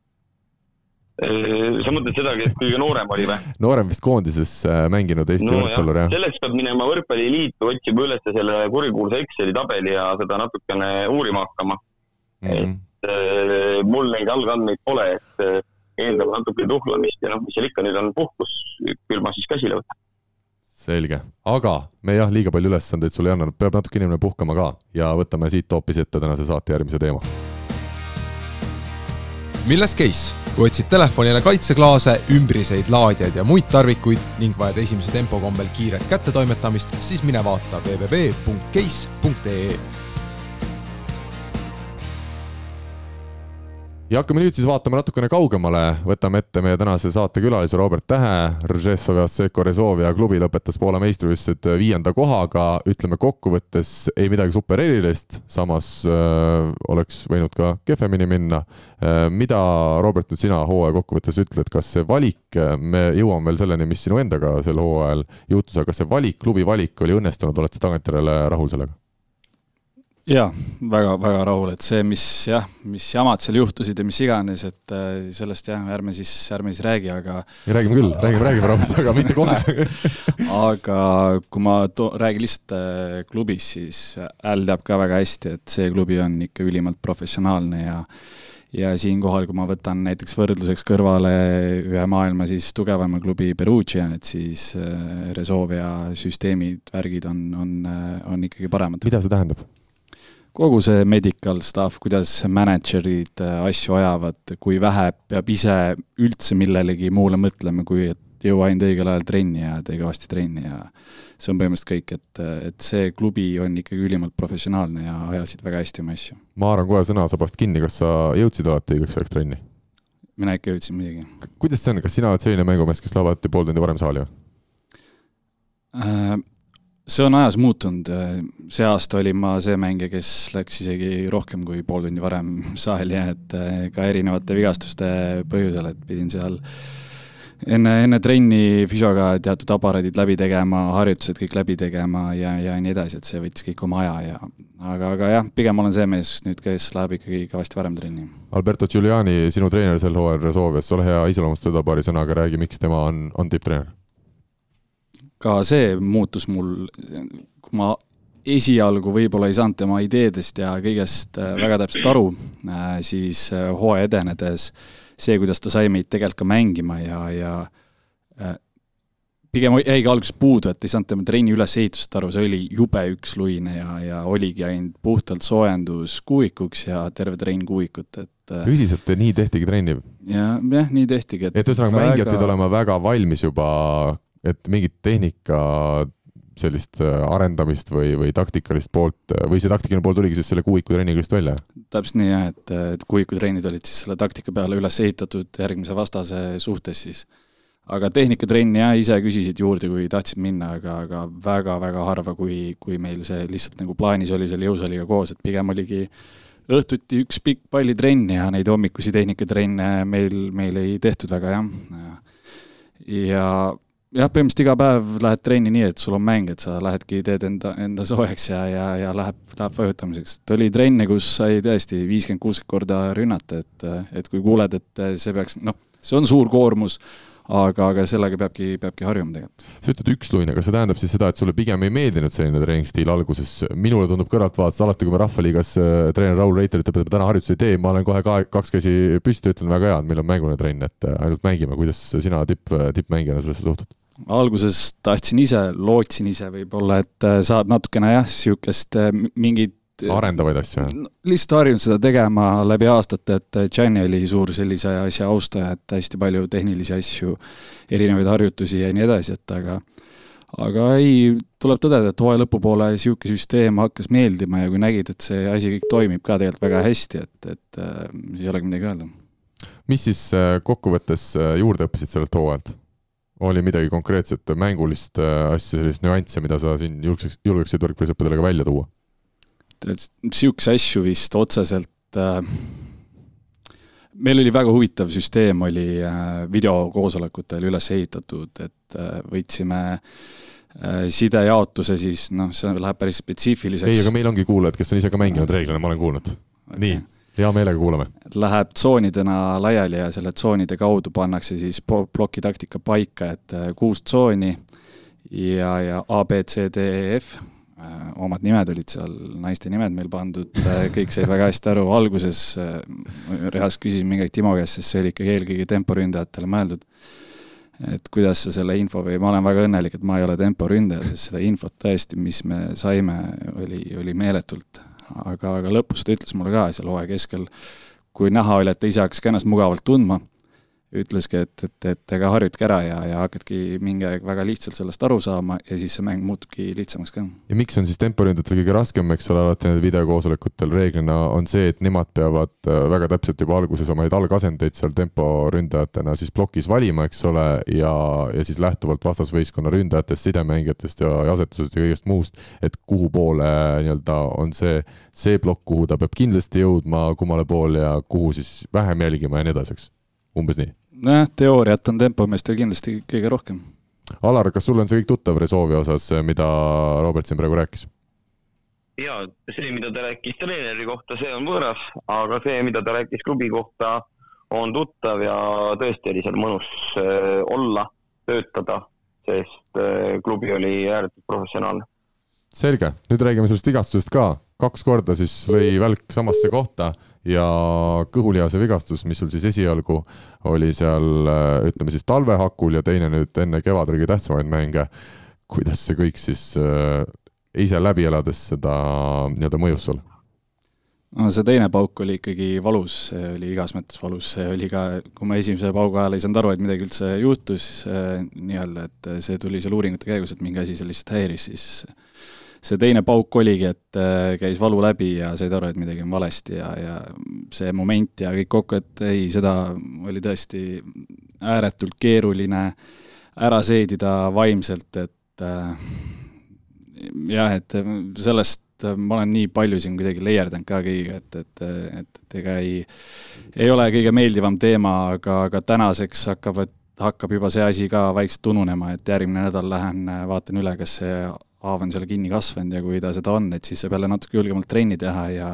S4: sa mõtled seda, kes kõige noorem oli või?
S2: noorem vist koondises äh, mänginud Eesti no, võrkpallur, jah?
S4: selleks peab minema Võrkpalliliitu, otsima üles selle kurikuulsa Exceli tabeli ja seda natukene uurima hakkama mm. -hmm. et äh, mul neid algandmeid pole, et äh, eeldab natuke tuhlamist ja noh, mis seal ikka, nüüd on puhkus, küll ma siis käsile võtan.
S2: selge, aga me jah, liiga palju ülesandeid sulle ei anna, peab natuke inimene puhkama ka ja võtame siit hoopis ette tänase saate järgmise teema.
S6: milles case? Kui otsid telefonile kaitseklaase, ümbriseid, laadijaid ja muid tarvikuid ning vajad esimese tempo kombel kiiret kättetoimetamist, siis mine vaata www.case.ee
S2: ja hakkame nüüd siis vaatama natukene kaugemale, võtame ette meie tänase saate külalise Robert Tähe, Rezovia klubi lõpetas Poola meistrivõistlused viienda kohaga, ütleme kokkuvõttes ei midagi super erilist, samas äh, oleks võinud ka kehvemini minna äh,. mida, Robert, nüüd sina hooaja kokkuvõttes ütled, kas see valik, me jõuame veel selleni, mis sinu endaga sel hooajal juhtus, aga kas see valik, klubi valik oli õnnestunud, oled sa tagantjärele rahul sellega?
S5: Jaa, väga-väga rahul, et see, mis jah, mis jamad seal juhtusid ja mis iganes, et äh, sellest jah, ärme siis, ärme siis räägi, aga
S2: räägime küll, räägime, räägime Robert, aga mitte kohe
S5: aga kui ma to-, räägin lihtsalt äh, klubist, siis Al teab ka väga hästi, et see klubi on ikka ülimalt professionaalne ja ja siinkohal, kui ma võtan näiteks võrdluseks kõrvale ühe maailma siis tugevama klubi Perugia, et siis äh, Resovia süsteemid, värgid on, on, on ikkagi paremad.
S2: mida see tähendab?
S5: Kogu see medical stuff, kuidas mänedžerid äh, asju ajavad, kui vähe peab ise üldse millelegi muule mõtlema, kui et jõua ainult õigel ajal trenni ja tee kõvasti trenni ja see on põhimõtteliselt kõik, et, et see klubi on ikkagi ülimalt professionaalne ja ajasid väga hästi oma asju.
S2: ma haaran kohe sõnasabast kinni, kas sa jõudsid alati õigeks ajaks trenni?
S5: mina ikka jõudsin muidugi.
S2: kuidas see on, kas sina oled selline mängumees, kes läheb alati pool tundi varem saali või?
S5: Äh, see on ajas muutunud, see aasta olin ma see mängija, kes läks isegi rohkem kui pool tundi varem saali, et eh, ka erinevate vigastuste põhjusel, et pidin seal enne, enne trenni füsioga teatud aparaadid läbi tegema, harjutused kõik läbi tegema ja, ja nii edasi, et see võttis kõik oma aja ja aga, aga jah, pigem olen see mees nüüd, kes läheb ikkagi kõvasti varem trenni.
S2: Alberto Giuliani, sinu treener sel hooajal Soovias, ole hea, iseloomusta teda paari sõnaga, räägi, miks tema on, on tipptreener
S5: ka see muutus mul, kui ma esialgu võib-olla ei saanud tema ideedest ja kõigest äh, väga täpselt aru, äh, siis äh, hooaja edenedes see, kuidas ta sai meid tegelikult ka mängima ja, ja pigem jäigi alguses puudu, et ei saanud tema trenni ülesehitusest aru, see oli jube üksluine ja, ja oligi ainult puhtalt soojendus kuuikuks ja terve trenn kuuikut, et
S2: tõsiselt, nii tehtigi trenni?
S5: ja, jah, nii tehtigi,
S2: et et ühesõnaga väga... mängijad pidid olema väga valmis juba et mingit tehnika sellist äh, arendamist või, või taktikalist poolt või see taktikaline pool tuligi siis selle kuuiku trenniga just välja?
S5: täpselt nii jah, et, et kuuiku trennid olid siis selle taktika peale üles ehitatud järgmise vastase suhtes siis. aga tehnikatrenni jah, ise küsisid juurde, kui tahtsid minna, aga, aga väga-väga harva, kui, kui meil see lihtsalt nagu plaanis oli selle jõusaaliga koos, et pigem oligi õhtuti üks pikk pallitrenn ja neid hommikusi tehnikatrenne meil, meil ei tehtud väga jah. ja jah, põhimõtteliselt iga päev lähed trenni nii, et sul on mäng, et sa lähedki, teed enda, enda soojaks ja, ja, ja läheb, läheb vajutamiseks. et oli trenne, kus sai tõesti viiskümmend, kuuskümmend korda rünnata, et, et kui kuuled, et see peaks, noh, see on suur koormus aga, aga sellega peabki, peabki harjuma tegelikult.
S2: sa ütled üksluine, kas see tähendab siis seda, et sulle pigem ei meeldinud selline treeningstiil alguses? minule tundub kõrvaltvaates alati, kui me Rahvaliigas äh, treener Raul Reiter ütleb, et me täna harjutusi ei tee, ma olen kohe ka kaks käsi püsti, ütlen väga hea, et meil on mängune trenn, et äh, ainult mängime. kuidas sina tipp, tippmängijana sellesse suhtud?
S5: Alguses tahtsin ise, lootsin ise võib-olla, et äh, saab natukene jah, niisugust mingit
S2: arendavaid asju?
S5: lihtsalt harjunud seda tegema läbi aastate, et Gianni oli suur sellise asja austaja, et hästi palju tehnilisi asju, erinevaid harjutusi ja nii edasi, et aga aga ei, tuleb tõdeda, et hooaja lõpupoole niisugune süsteem hakkas meeldima ja kui nägid, et see asi kõik toimib ka tegelikult väga hästi, et, et äh, siis ei olegi midagi öelda.
S2: mis siis äh, kokkuvõttes äh, juurde õppisid sellelt hooajalt? Oli midagi konkreetset mängulist asja, sellist nüanssi, mida sa siin julgeks, julgeksid võrkpallisõppedele ka välja tuua?
S5: sihukese asju vist otseselt äh, meil oli väga huvitav süsteem, oli äh, videokoosolekutel üles ehitatud, et äh, võtsime äh, sidejaotuse siis noh, see läheb päris spetsiifiliseks.
S2: ei, aga meil ongi kuulajad, kes on ise ka mänginud reeglina, ma olen kuulnud okay.. nii, hea meelega kuulame.
S5: Läheb tsoonidena laiali ja selle tsoonide kaudu pannakse siis ploki taktika paika, et kuus tsooni ja, ja A, B, C, D, E, F Äh, omad nimed olid seal, naiste nimed meil pandud, äh, kõik said väga hästi aru, alguses äh, Rehas küsis mingi aeg Timo käest, sest see oli ikkagi eelkõige temporündajatele mõeldud, et kuidas sa selle info või ma olen väga õnnelik, et ma ei ole temporündaja, sest seda infot tõesti, mis me saime, oli, oli meeletult. Aga, aga lõpus ta ütles mulle ka seal hooaja keskel, kui näha oli, et ta ise hakkas ka ennast mugavalt tundma ütleski, et, et, et ega harjutki ära ja, ja hakkadki mingi aeg väga lihtsalt sellest aru saama ja siis see mäng muutubki lihtsamaks ka.
S2: ja miks on siis temporündajatel kõige raskem, eks ole, alati nendel videokoosolekutel reeglina on see, et nemad peavad äh, väga täpselt juba alguses oma neid algasendeid seal temporündajatena siis plokis valima, eks ole, ja, ja siis lähtuvalt vastasvõistkonna ründajatest, sidemängijatest ja, ja asetusest ja kõigest muust, et kuhu poole nii-öelda on see, see plokk, kuhu ta peab kindlasti jõudma, kummale poole ja kuhu siis vähem jälgima ja nii edasi, eks umbes nii
S5: nojah, teooriat on tempomeestel kindlasti kõige rohkem.
S2: Alar, kas sulle on see kõik tuttav Resolvi osas, mida Robert siin praegu rääkis?
S4: ja see, mida ta rääkis treeneri kohta, see on võõras, aga see, mida ta rääkis klubi kohta, on tuttav ja tõesti oli seal mõnus äh, olla, töötada, sest äh, klubi oli ääretult professionaalne.
S2: selge, nüüd räägime sellest vigastusest ka, kaks korda siis lõi välk samasse kohta ja kõhulihase vigastus, mis sul siis esialgu oli seal äh, ütleme siis talvehakul ja teine nüüd enne kevadel kõige tähtsamaid mänge. kuidas see kõik siis äh, ise läbi elades seda nii-öelda mõjus sul?
S5: no see teine pauk oli ikkagi valus, see oli igas mõttes valus, see oli ka, kui ma esimese paugu ajal ei saanud aru, et midagi üldse juhtus äh, nii-öelda, et see tuli seal uuringute käigus, et mingi asi seal lihtsalt häiris, siis see teine pauk oligi, et äh, käis valu läbi ja said aru, et midagi on valesti ja, ja see moment ja kõik kokku, et ei, seda oli tõesti ääretult keeruline ära seedida vaimselt, et äh, jah, et sellest ma olen nii palju siin kuidagi leierdanud ka kõigiga, et, et, et, et ega ei, ei ole kõige meeldivam teema, aga, aga tänaseks hakkab, hakkab juba see asi ka vaikselt ununema, et järgmine nädal lähen vaatan üle, kas see haav on seal kinni kasvanud ja kui ta seda on, et siis saab jälle natuke julgemalt trenni teha ja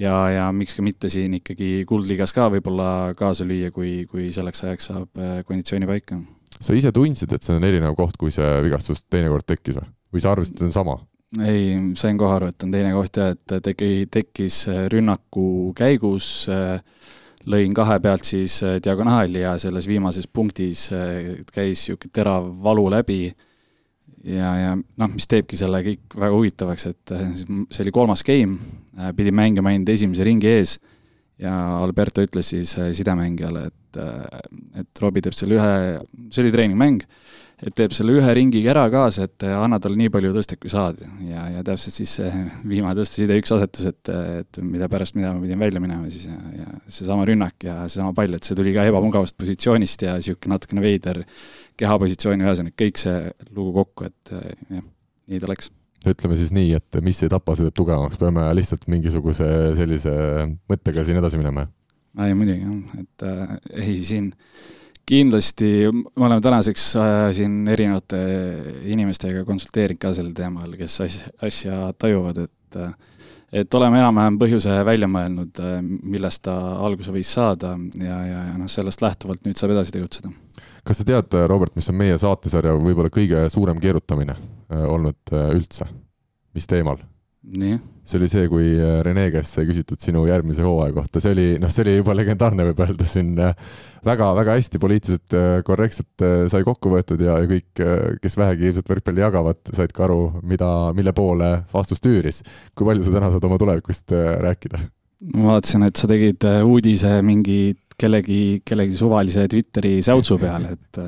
S5: ja, ja miks ka mitte siin ikkagi kuldliigas ka võib-olla kaasa lüüa, kui, kui selleks ajaks saab äh, konditsiooni paika.
S2: sa ise tundsid, et see on erinev koht, kui see vigastus teinekord tekkis või? või sa arvasid, et see on sama?
S5: ei, sain kohe aru, et on teine koht ja et tegi, tekkis äh, rünnaku käigus, äh, lõin kahe pealt siis diagonaali ja selles viimases punktis käis niisugune terav valu läbi ja, ja noh, mis teebki selle kõik väga huvitavaks, et äh, see oli kolmas game, äh, pidi mängima ainult esimese ringi ees ja Alberto ütles siis äh, sidemängijale, et, et Robbie teeb selle ühe, see oli treeningmäng, et teeb selle ühe ringi ära kaasa, et anna talle nii palju tõstet, kui saad. ja, ja täpselt siis see viimane tõsteside üks asetus, et, et mida pärast, mida ma pidin välja minema siis ja, ja seesama rünnak ja seesama pall, et see tuli ka ebamugavast positsioonist ja niisugune natukene veider kehapositsiooni, ühesõnaga kõik see lugu kokku, et jah, nii ta läks
S2: ütleme siis nii, et mis ei tapa, see teeb tugevamaks, peame lihtsalt mingisuguse sellise mõttega siin edasi minema?
S5: ei muidugi jah, et äh, ei siin kindlasti, me oleme tänaseks äh, siin erinevate inimestega konsulteerinud ka sel teemal, kes asja, asja tajuvad, et äh, et oleme enam-vähem põhjuse välja mõelnud, millest ta alguse võis saada ja, ja, ja noh, sellest lähtuvalt nüüd saab edasi tegutseda.
S2: Kas sa tead, Robert, mis on meie saatesarja võib-olla kõige suurem keerutamine äh, olnud äh, üldse, mis teemal? see oli see, kui äh, Rene käest sai küsitud sinu järgmise hooaja kohta, see oli, noh, see oli juba legendaarne, võib öelda siin väga-väga äh, hästi poliitiliselt äh, korrektselt sai kokku võetud ja, ja kõik, kes vähegi ilmselt võrkpalli jagavad, said ka aru, mida, mille poole vastus tüüris. kui palju sa täna saad oma tulevikust rääkida?
S5: ma vaatasin, et sa tegid uudise mingi kellegi, kellegi suvalise Twitteri säutsu peale, et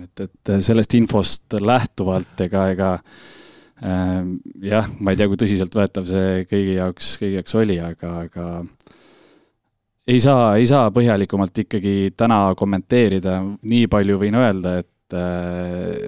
S5: et, et sellest infost lähtuvalt ega, ega Ehm, jah, ma ei tea, kui tõsiseltvõetav see kõigi jaoks, kõigi jaoks oli, aga, aga ei saa, ei saa põhjalikumalt ikkagi täna kommenteerida, nii palju võin öelda, et äh,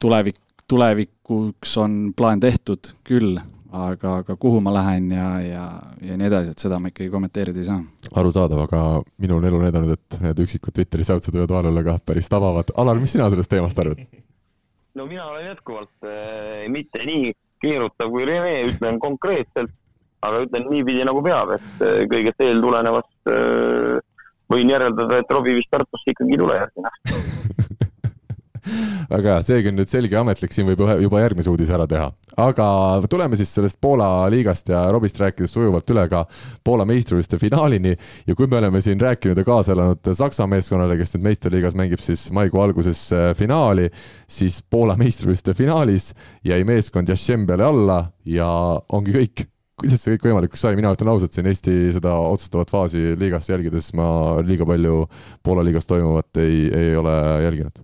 S5: tulevik, tulevikuks on plaan tehtud küll, aga, aga kuhu ma lähen ja, ja, ja nii edasi, et seda ma ikkagi kommenteerida ei saa.
S2: arusaadav, aga minul on elu näidanud, et need üksikud Twitteri säutsed võivad vahel olla ka päris tabavad. Alar, mis sina sellest teemast arvad?
S4: no mina olen jätkuvalt äh, mitte nii keerutav kui Rene, ütlen konkreetselt, aga ütlen niipidi nagu peab, et äh, kõigest eeltulenevast äh, võin järeldada, et Robbie vist Tartusse ikkagi ei tule järgmine aasta
S2: väga hea, seegi on nüüd selge ametlik, siin võib juba järgmise uudise ära teha. aga tuleme siis sellest Poola liigast ja Robist rääkides sujuvalt üle ka Poola meistrivõistluste finaalini. Ja kui me oleme siin rääkinud ja kaasa elanud Saksa meeskonnale, kes nüüd meistriliigas mängib siis maikuu alguses äh, finaali, siis Poola meistrivõistluste finaalis jäi meeskond Jašembele alla ja ongi kõik. Kuidas see kõik võimalikuks sai, mina ütlen ausalt, siin Eesti seda otsustavat faasi liigas jälgides ma liiga palju Poola liigas toimuvat ei, ei ole jälginud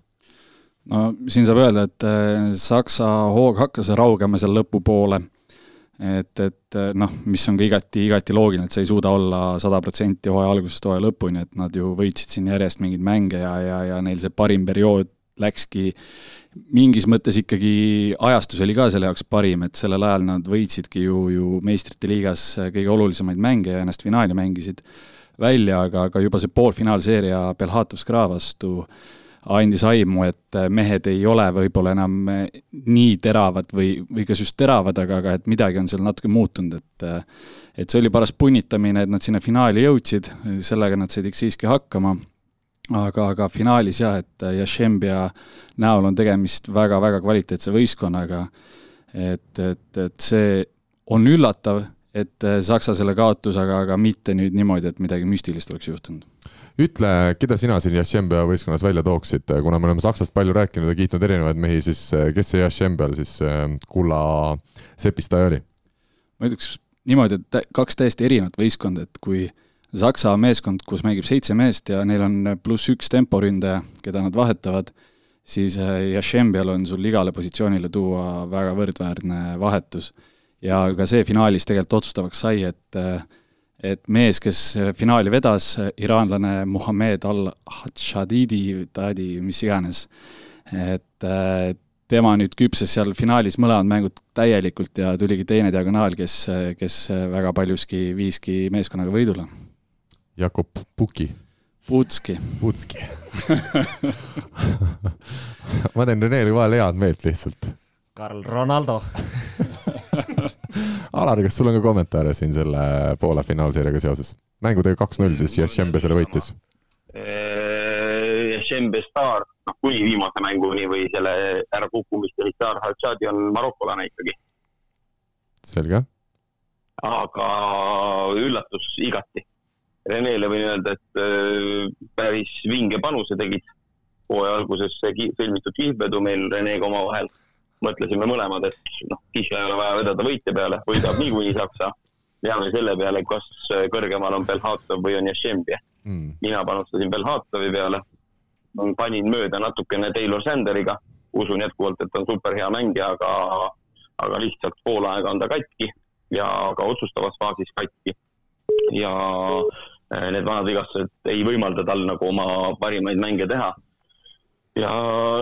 S5: no siin saab öelda, et äh, Saksa hoog hakkas raugema seal lõpupoole. et, et äh, noh, mis on ka igati, igati loogiline, et sa ei suuda olla sada protsenti hooaja algusest hooaja lõpuni, et nad ju võitsid siin järjest mingeid mänge ja, ja, ja neil see parim periood läkski mingis mõttes ikkagi ajastus oli ka selle jaoks parim, et sellel ajal nad võitsidki ju, ju meistrite liigas kõige olulisemaid mänge ja ennast finaali mängisid välja, aga, aga juba see poolfinaalseeria Belhatovskra vastu äh, andis aimu, et äh, mehed ei ole võib-olla enam äh, nii teravad või, või kas just teravad, aga, aga et midagi on seal natuke muutunud, et äh, et see oli paras punnitamine, et nad sinna finaali jõudsid, sellega nad said ikka siiski hakkama, aga, aga finaalis jah, et Jašembia näol on tegemist väga-väga kvaliteetse võistkonnaga, et, et, et see on üllatav, et Saksa selle kaotus, aga, aga mitte nüüd niimoodi, et midagi müstilist oleks juhtunud
S2: ütle, keda sina siin Jašembia võistkonnas välja tooksid, kuna me oleme Saksast palju rääkinud ja kiitnud erinevaid mehi, siis eh, kes see Jašembial siis eh, kulla sepistaja oli?
S5: ma ütleks niimoodi, et kaks täiesti erinevat võistkonda, et kui Saksa meeskond, kus mängib seitse meest ja neil on pluss üks temporündaja, keda nad vahetavad, siis eh, Jašembial on sul igale positsioonile tuua väga võrdväärne vahetus. ja ka see finaalis tegelikult otsustavaks sai, et et mees, kes finaali vedas, iraanlane Muhamed al-Hadžadidi, Tadi, mis iganes, et äh, tema nüüd küpses seal finaalis mõlemad mängud täielikult ja tuligi teine diagonaal, kes, kes väga paljuski viiski meeskonnaga võidule.
S2: Jakob Puki.
S5: Putski.
S2: Putski ma teen Renele vahel head meelt lihtsalt.
S3: Karl Ronaldo
S2: Alar, kas sul on ka kommentaare siin selle Poola finaalseeriaga seoses? mängudega kaks-null siis Jašembe selle võitis.
S4: Jašembe staar, noh kuni viimase mänguni või selle ärakukkumist ja staar Hadžadi on marokolane ikkagi.
S2: selge.
S4: aga üllatus igati. Renele võin öelda, et äh, päris vinge panuse tegid hooaja alguses sõlmitud kihlvedu meil Renega omavahel mõtlesime mõlemad, et noh, Kiša ei ole vaja vedada võitja peale, võidab niikuinii Saksa. jääme selle peale, kas kõrgemal on Belhatov või on Jašembi mm.. mina panustasin Belhatovi peale, panin mööda natukene Taylor Sanderiga, usun jätkuvalt, et on superhea mängija, aga, aga lihtsalt pool aega on ta katki ja ka otsustavas faasis katki. ja eh, need vanad vigastused ei võimalda tal nagu oma parimaid mänge teha ja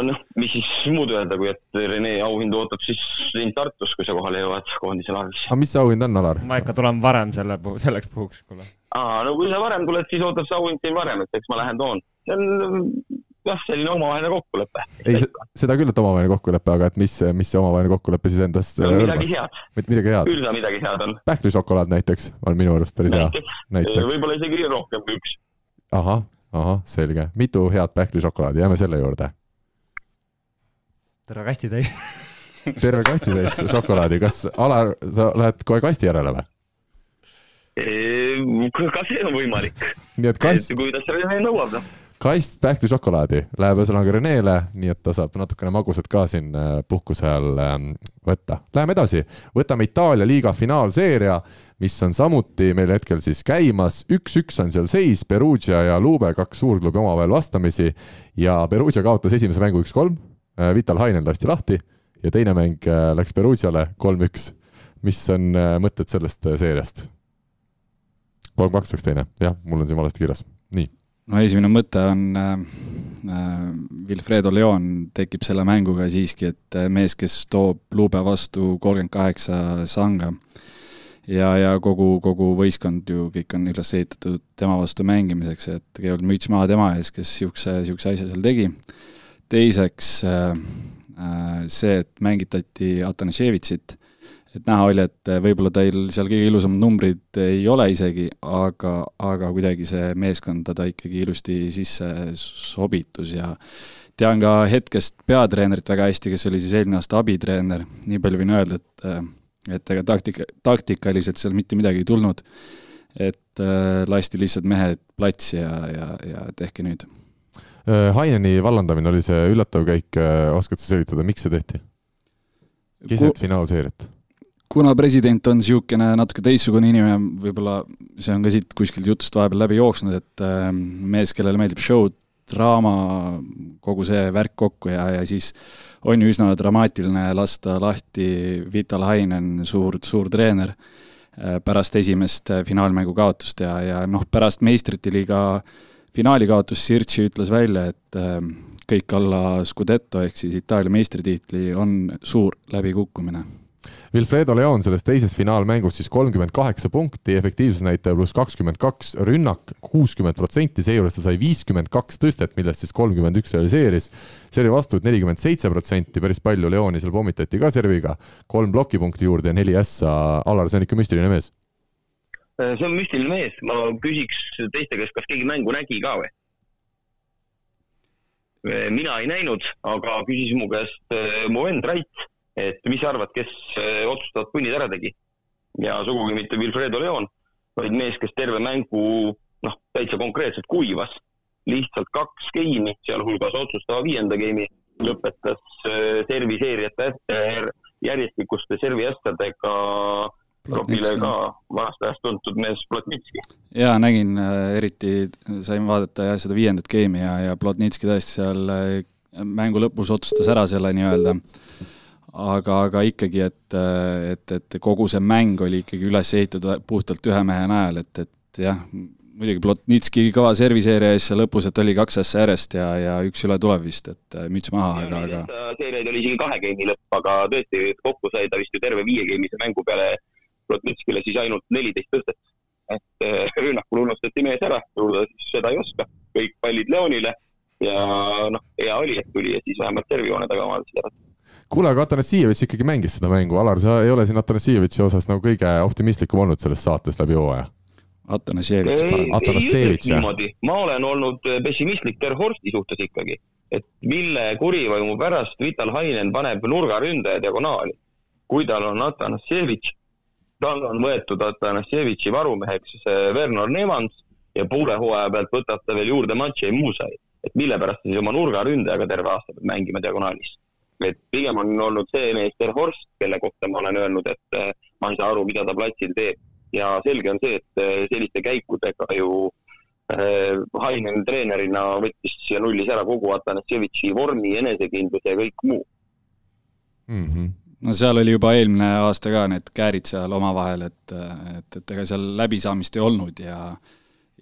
S4: noh, mis siis muud öelda, kui et Rene auhind ootab siis sind Tartus, kui sa kohale jõuad koondise laagris.
S2: aga mis see auhind on, Alar?
S3: ma ikka tulen varem selle puhul, selleks puhuks, kuule.
S4: aa, no kui sa varem tuled, siis ootab see auhind sind varem, et eks ma lähen toon. see on jah, selline omavaheline kokkulepe.
S2: ei, seda küll, et omavaheline kokkulepe, aga et mis, mis see omavaheline kokkulepe siis endast
S4: no, midagi head.
S2: midagi head?
S4: küll ta midagi head on.
S2: pähklišokolaad näiteks on minu arust päris hea.
S4: näiteks. võib-olla isegi rohkem kui üks.
S2: ahah ahah, selge, mitu head pähklišokolaadi, jääme selle juurde.
S3: terve kasti täis
S2: terve kasti täis šokolaadi, kas Alar, sa lähed kohe kasti järele või?
S4: ka see on võimalik.
S2: nii et kast.
S4: kuidas Rene nõuab, noh
S2: kast pähklišokolaadi läheb ühesõnaga Renele, nii et ta saab natukene magusat ka siin äh, puhkuse ajal ähm, võtta. Läheme edasi, võtame Itaalia liiga finaalseeria, mis on samuti meil hetkel siis käimas, üks-üks on seal seis, Perugia ja Lube, kaks suurklubi omavahel vastamisi ja Perugia kaotas esimese mängu üks-kolm, äh, Vital Hainen lasti lahti ja teine mäng äh, läks Perugiale kolm-üks. mis on mõtted sellest seeriast? kolm-kaks läks teine, jah, mul on siin valesti kirjas, nii
S5: no esimene mõte on äh, Wilfredo Leon tekib selle mänguga siiski, et mees, kes toob luube vastu kolmkümmend kaheksa sanga ja, ja kogu, kogu võistkond ju kõik on üles ehitatud tema vastu mängimiseks, et kõigepealt müts maha tema ees, kes niisuguse, niisuguse asja seal tegi. teiseks äh, äh, see, et mängitati Atanaševitsit, et näha oli, et võib-olla teil seal kõige ilusamad numbrid ei ole isegi, aga, aga kuidagi see meeskond teda ikkagi ilusti sisse sobitus ja tean ka hetkest peatreenerit väga hästi, kes oli siis eelmine aasta abitreener, nii palju võin öelda, et äh, et ega taktika, taktikaliselt seal mitte midagi ei tulnud, et äh, lasti lihtsalt mehed platsi ja, ja, ja tehke nüüd.
S2: Haineni vallandamine oli see üllatav käik, oskad sa selgitada, miks see tehti? keset Ku... finaalseeriat?
S5: Kuna president on niisugune natuke teistsugune inimene, võib-olla see on ka siit kuskilt jutust vahepeal läbi jooksnud, et äh, mees, kellele meeldib show, draama, kogu see värk kokku ja, ja siis on ju üsna dramaatiline lasta lahti Vital Hainen, suur, suur treener, äh, pärast esimest äh, finaalmängu kaotust ja, ja noh, pärast meistrite liiga finaali kaotust Sirtsi ütles välja, et kõik alla Scudetto ehk siis Itaalia meistritiitli on suur läbikukkumine
S2: Wilfredo Leon selles teises finaalmängus siis kolmkümmend kaheksa punkti, efektiivsusnäitaja pluss kakskümmend kaks, rünnak kuuskümmend protsenti, seejuures ta sai viiskümmend kaks tõstet, millest siis kolmkümmend üks realiseeris. servi vastuvõtt nelikümmend seitse protsenti, päris palju Leoni seal pommitati ka serviga, kolm plokipunkti juurde ja neli ässa. Alar, see on ikka müstiline mees.
S4: see on müstiline mees, ma küsiks teiste käest, kas keegi mängu nägi ka või? mina ei näinud, aga küsis mu käest eh, mu vend Rait et mis sa arvad, kes äh, otsustavad punnid ära tegi? ja sugugi mitte Wilfredo Leon, vaid mees, kes terve mängu noh, täitsa konkreetselt kuivas. lihtsalt kaks geimi, sealhulgas otsustava viienda geimi, lõpetas äh, serviseerijate järjestikuste serviästadega klubile ka vanast ajast tuntud mees Plotnitski.
S5: jaa, nägin, äh, eriti sain vaadata jah, seda viiendat geimi ja, ja Plotnitski tõesti seal mängu lõpus otsustas ära selle nii-öelda aga, aga ikkagi, et, et, et kogu see mäng oli ikkagi üles ehitatud puhtalt ühe mehe najal, et, et jah, muidugi Plotnitski kõva serviseeria ees seal lõpus, et oli kaks asja järjest ja, ja üks üle tuleb vist, et müts maha, aga, aga.
S4: seeriaid oli isegi kahe geimi lõpp, aga tõesti kokku sai ta vist ju terve viiegeimise mängu peale Plotnitskile siis ainult neliteist tõstet. et eh, rünnakul unustati mees ära, seda ei oska, kõik pallid Leonile ja noh, hea oli, et tuli ja siis vähemalt servijoone taga omasid ära
S2: kuule, aga Atanassijevitš ikkagi mängis seda mängu, Alar, sa ei ole siin Atanassijevitši osas nagu kõige optimistlikum olnud selles saates läbi hooaja?
S5: Atanassijevitš,
S2: Atanassijevitš, jah?
S4: ma olen olnud pessimistlik Ter Horsti suhtes ikkagi, et mille kurivõimu pärast Vital Hainen paneb nurgaründaja diagonaali. kui tal on Atanassijevitš, tal on võetud Atanassijevitši varumeheks Werner Nemans ja poole hooaja pealt võtab ta veel juurde Matšei Musai. et mille pärast ta siis oma nurgaründajaga terve aasta peab mängima diagonaalis et pigem on olnud see meester Horst, kelle kohta ma olen öelnud, et äh, ma ei saa aru, mida ta platsil teeb. ja selge on see, et äh, selliste käikudega ju äh, Hainen treenerina võttis ja nullis ära kogu Atanasjevitši vormi, enesekindluse ja kõik muu
S5: mm. -hmm no seal oli juba eelmine aasta ka need käärid seal omavahel, et, et, et ega seal läbisaamist ei olnud ja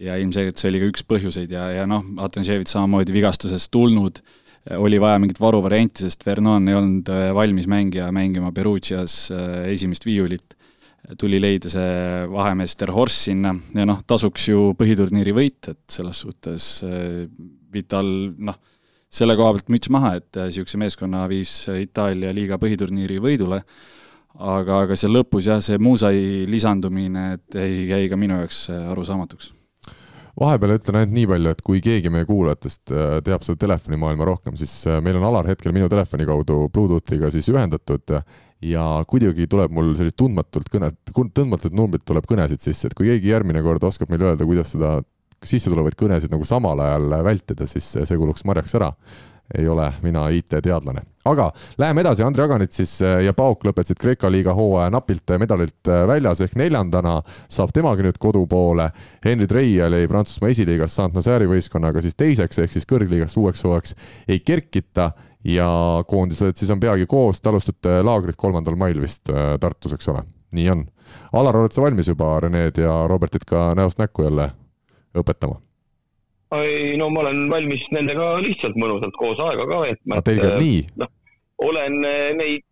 S5: ja ilmselgelt see oli ka üks põhjuseid ja, ja noh, Atanasjevitš samamoodi vigastusest tulnud äh, oli vaja mingit varuvarianti, sest Vernon ei olnud äh, valmis mängija mängima Perugias äh, esimest viiulit. tuli leida see vahemeester Horst sinna ja noh, tasuks ju põhiturniiri võit, et selles suhtes äh, Vital noh, selle koha pealt müts maha, et niisuguse meeskonna viis Itaalia liiga põhiturniiri võidule, aga, aga seal lõpus jah, see Musai lisandumine, et jäi, jäi ka minu jaoks arusaamatuks
S2: vahepeal ütlen ainult nii palju, et kui keegi meie kuulajatest äh, teab seda telefonimaailma rohkem, siis äh, meil on Alar hetkel minu telefoni kaudu Bluetoothiga siis ühendatud ja kuidagi tuleb mul sellist tundmatult kõnet, tundmatut numbrit tuleb kõnesid sisse, et kui keegi järgmine kord oskab meile öelda, kuidas seda sisse tulevaid kõnesid nagu samal ajal vältida, siis see kuluks marjaks ära ei ole mina IT-teadlane. Aga läheme edasi, Andrei Aganits siis äh, ja Pauk lõpetasid Kreeka liiga hooaja napilt äh, medalilt äh, väljas ehk neljandana saab temagi nüüd kodupoole. Henry Treial jäi Prantsusmaa esiliigas Saint-Nazaire võistkonnaga siis teiseks ehk siis kõrgliigas uueks hooajaks ei kerkita ja koondised siis on peagi koos, te alustate laagrit kolmandal mail vist Tartus, eks ole? nii on. Alar, oled sa valmis juba Rened ja Robertit ka näost näkku jälle õpetama?
S4: Ei no ma olen valmis nendega lihtsalt mõnusalt koos aega ka veetma.
S2: Teil käib nii? noh,
S4: olen eh, neid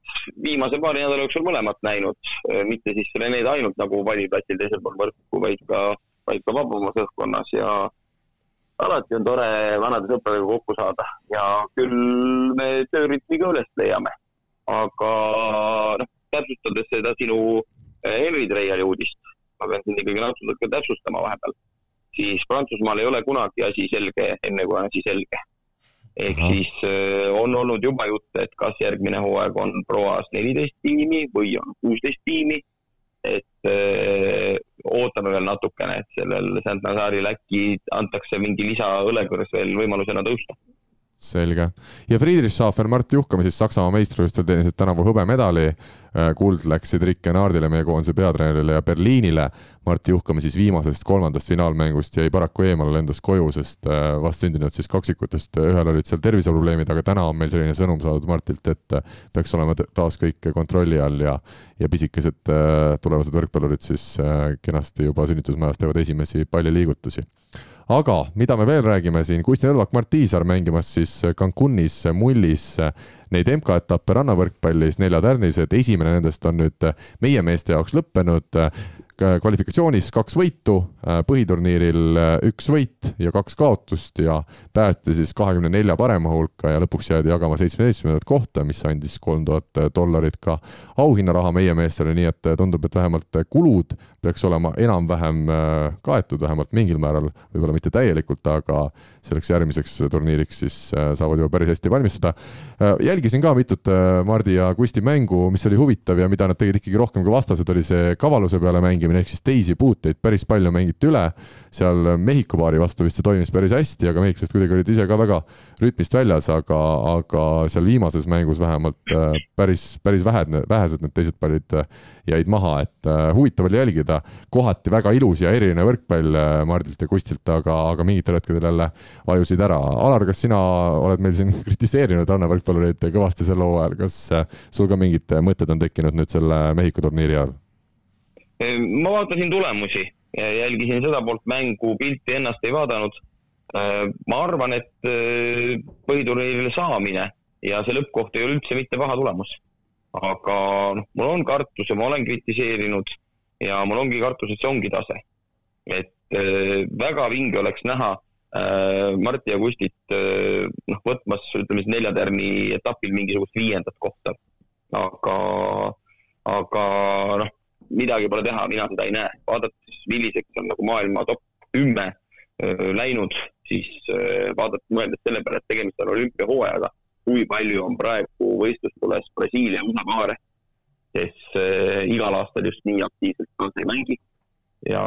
S4: viimase paari nädala jooksul mõlemat näinud, eh, mitte siis Reneed ainult nagu valiplatsil teisel pool võrku, vaid ka, vaid ka vabamas õhkkonnas ja alati on tore vanade sõpradega kokku saada ja küll me töörütmi ka üles leiame. aga noh, täpsustades seda sinu Henry Treiali uudist, ma pean sind ikkagi natuke täpsustama vahepeal siis Prantsusmaal ei ole kunagi asi selge, enne kui on asi selge. ehk Aha. siis äh, on olnud juba jutt, et kas järgmine hooaeg on Proas neliteist tiimi või on kuusteist tiimi. et äh, ootame veel natukene, et sellel Saint-Nazaril äkki antakse mingi lisaõlekõrs veel võimalusena tõusta
S2: selge. ja Friedrichshafen Mart Juhkam siis Saksamaa meistrivõistlustel teenisid tänavu hõbemedali. Äh, kuld läksid Rick Enardile, meie koondise peatreenerile ja Berliinile. Mart Juhkam siis viimasest kolmandast finaalmängust jäi paraku eemale, lendas koju, sest äh, vastsündinud siis kaksikutest äh, ühel olid seal terviseprobleemid, aga täna on meil selline sõnum saadud Martilt, et peaks olema taas kõik kontrolli all ja, ja pisikesed tulevased võrkpallurid siis kenasti juba sünnitusmajas teevad esimesi palliliigutusi aga mida me veel räägime siin, Kusti Nõlvak, Mart Tiisar mängimas siis Cancunis mullis neid MK-etappe rannavõrkpallis neljatärnised, esimene nendest on nüüd meie meeste jaoks lõppenud. Kvalifikatsioonis kaks võitu, põhiturniiril üks võit ja kaks kaotust ja päästi siis kahekümne nelja parema hulka ja lõpuks jäädi jagama seitsmeteistkümnendat kohta, mis andis kolm tuhat dollarit ka auhinnaraha meie meestele, nii et tundub, et vähemalt kulud peaks olema enam-vähem äh, kaetud, vähemalt mingil määral, võib-olla mitte täielikult, aga selleks järgmiseks turniiriks siis saavad juba päris hästi valmistuda. jälgisin ka mitut Mardi ja Kusti mängu, mis oli huvitav ja mida nad tegid ikkagi rohkem kui vastased, oli see kavaluse peale mäng mängimine, ehk siis teisi puuteid päris palju mängiti üle. seal Mehhiko paari vastu vist see toimis päris hästi, aga mehhiklased kuidagi olid ise ka väga rütmist väljas, aga, aga seal viimases mängus vähemalt äh, päris, päris vähed, vähesed need teised pallid äh, jäid maha, et äh, huvitav oli jälgida. kohati väga ilus ja eriline võrkpall Mardilt ja Kustilt, aga, aga mingitel hetkedel jälle vajusid ära. Alar, kas sina oled meil siin kritiseerinud rannavõrkpallureid kõvasti sel hooajal, kas sul ka mingid mõtted on tekkinud nüüd selle Mehhiko turniiri ajal?
S4: Ehm, ma vaatasin tulemusi, jälgisin seda poolt mängu, pilti ennast ei vaadanud. Ehm, ma arvan, et põhiturniirile saamine ja see lõppkoht ei ole üldse mitte paha tulemus. Aga noh, mul on kartus ja ma olen kritiseerinud ja mul ongi kartus, et see ongi tase. et väga vinge oleks näha Marti ja Kustit noh, võtmas ütleme siis neljatärni etapil mingisugust viiendat kohta. aga, aga noh midagi pole teha, mina seda ei näe. vaadates, milliseks on nagu maailma top kümme läinud, siis vaadates, mõeldes selle peale, et tegemist on olümpiahooajaga, kui palju on praegu võistlustules Brasiilia paare, kes igal aastal just nii aktiivselt kaasa ei mängi. ja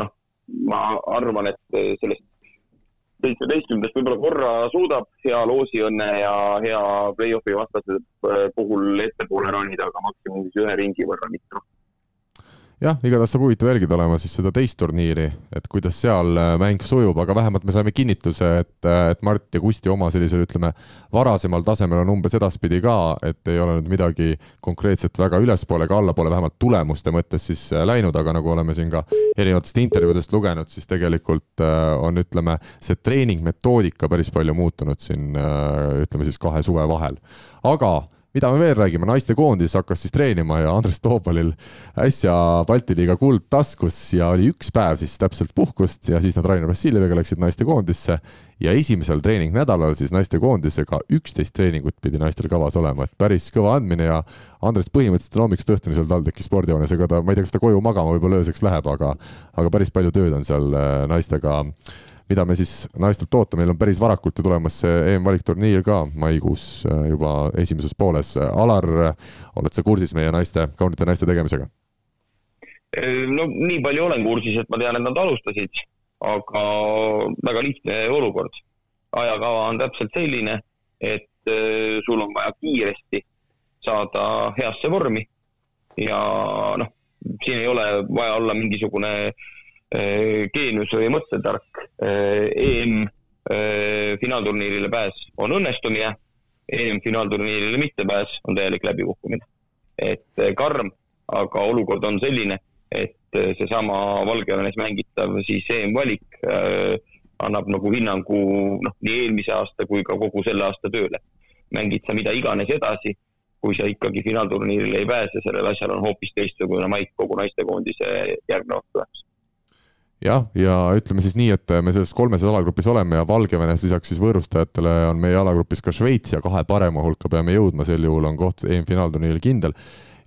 S4: noh, ma arvan, et sellest seitsmeteistkümnendast võib-olla korra suudab hea loosiõnne ja hea play-off'i vastase puhul ettepoole ronida, aga maksimum siis ühe ringi võrra, mitte rohkem
S2: jah, igatahes saab huvitav jälgida olema siis seda teist turniiri, et kuidas seal äh, mäng sujub, aga vähemalt me saime kinnituse, et, äh, et Mart ja Kusti oma sellisel, ütleme, varasemal tasemel on umbes edaspidi ka, et ei ole nüüd midagi konkreetset väga ülespoole ega allapoole, vähemalt tulemuste mõttes siis äh, läinud, aga nagu oleme siin ka erinevatest intervjuudest lugenud, siis tegelikult on, ütleme, see treeningmetoodika päris palju muutunud siin, ütleme siis kahe suve vahel. aga mida me veel räägime, naistekoondis hakkas siis treenima ja Andres Toobalil äsja Balti liiga kuld taskus ja oli üks päev siis täpselt puhkust ja siis nad Rainer Vassiljeviga läksid naistekoondisse ja esimesel treeningnädalal siis naistekoondisega üksteist treeningut pidi naistel kavas olema, et päris kõva andmine ja Andres põhimõtteliselt on hommikust õhtuni seal TalTechi spordihoones, ega ta, ma ei tea, kas ta koju magama võib-olla ööseks läheb, aga aga päris palju tööd on seal äh, naistega mida me siis naistelt ootame, meil on päris varakult ju tulemas EM-valikturniir ka maikuus äh, juba esimeses pooles. Alar, oled sa kursis meie naiste, kaunite naiste tegemisega?
S4: no nii palju olen kursis, et ma tean, et nad alustasid, aga väga lihtne olukord. ajakava on täpselt selline, et äh, sul on vaja kiiresti saada heasse vormi ja noh, siin ei ole vaja olla mingisugune äh, geenius või mõttetark. Eh, EM eh, finaalturniirile pääs on õnnestumine, EM finaalturniirile mittepääs on täielik läbikukkumine. et karm, aga olukord on selline, et seesama Valgevenes mängitav siis EM-valik annab nagu hinnangu noh, nii eelmise aasta kui ka kogu selle aasta tööle. mängid sa mida iganes edasi, kui sa ikkagi finaalturniirile ei pääse, sellel asjal on hoopis teistsugune maik kogu naistekoondise järgnevaks tuleks
S2: jah, ja ütleme siis nii, et me selles kolmeses alagrupis oleme ja Valgevenes lisaks siis võõrustajatele on meie alagrupis ka Šveits ja kahe parema hulka peame jõudma, sel juhul on koht EM-finaalturniiril kindel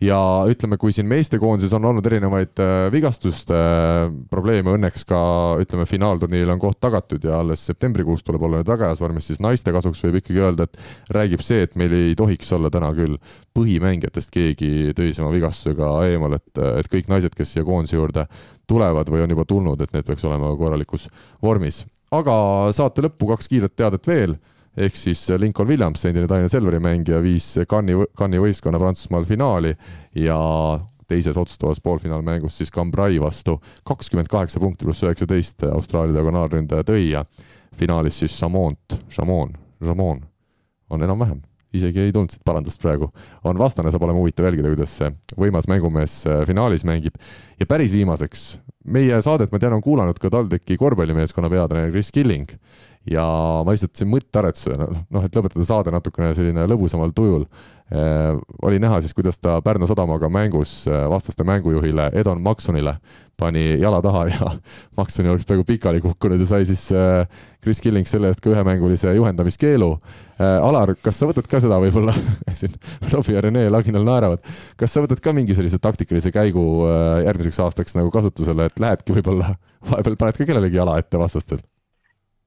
S2: ja ütleme, kui siin meestekoondises on olnud erinevaid äh, vigastuste äh, probleeme, õnneks ka ütleme, finaalturniiril on koht tagatud ja alles septembrikuus tuleb olla nüüd väga heas vormis, siis naiste kasuks võib ikkagi öelda, et räägib see, et meil ei tohiks olla täna küll põhimängijatest keegi tõsisema vigastusega eemal, et, et kõik naised, kes siia koondise juurde tulevad või on juba tulnud, et need peaks olema korralikus vormis. aga saate lõppu kaks kiiret teadet veel ehk siis Lincoln Williams, endine Tallinna Selveri mängija, viis Cannes'i, Cannes'i võistkonna Prantsusmaal finaali ja teises otsustavas poolfinaalmängus siis Cambrai vastu. kakskümmend kaheksa punkti pluss üheksateist Austraalia diagonaalründaja tõi ja finaalis siis Chamont, Chamon, Chamon on enam-vähem isegi ei tulnud siit parandust praegu, on vastane, saab olema huvitav jälgida, kuidas see võimas mängumees äh, finaalis mängib. ja päris viimaseks, meie saadet, ma tean, on kuulanud ka TalTechi korvpallimeeskonna peatreener Kris Killing ja ma lihtsalt siin mõttearetusena, noh, et lõpetada saade natukene selline lõbusamal tujul eh,, oli näha siis, kuidas ta Pärnu Sadamaga mängus eh, vastaste mängujuhile Edon Maksonile pani jala taha ja Makson oleks peaaegu pikali kukkunud ja sai siis äh, Chris Killing selle eest ka ühemängulise juhendamiskeelu äh,. Alar, kas sa võtad ka seda võib-olla siin Robbie ja Rene Laginal naeravad, kas sa võtad ka mingi sellise taktikalise käigu äh, järgmiseks aastaks nagu kasutusele, et lähedki võib-olla vahepeal paned ka kellelegi jala ette vastastel?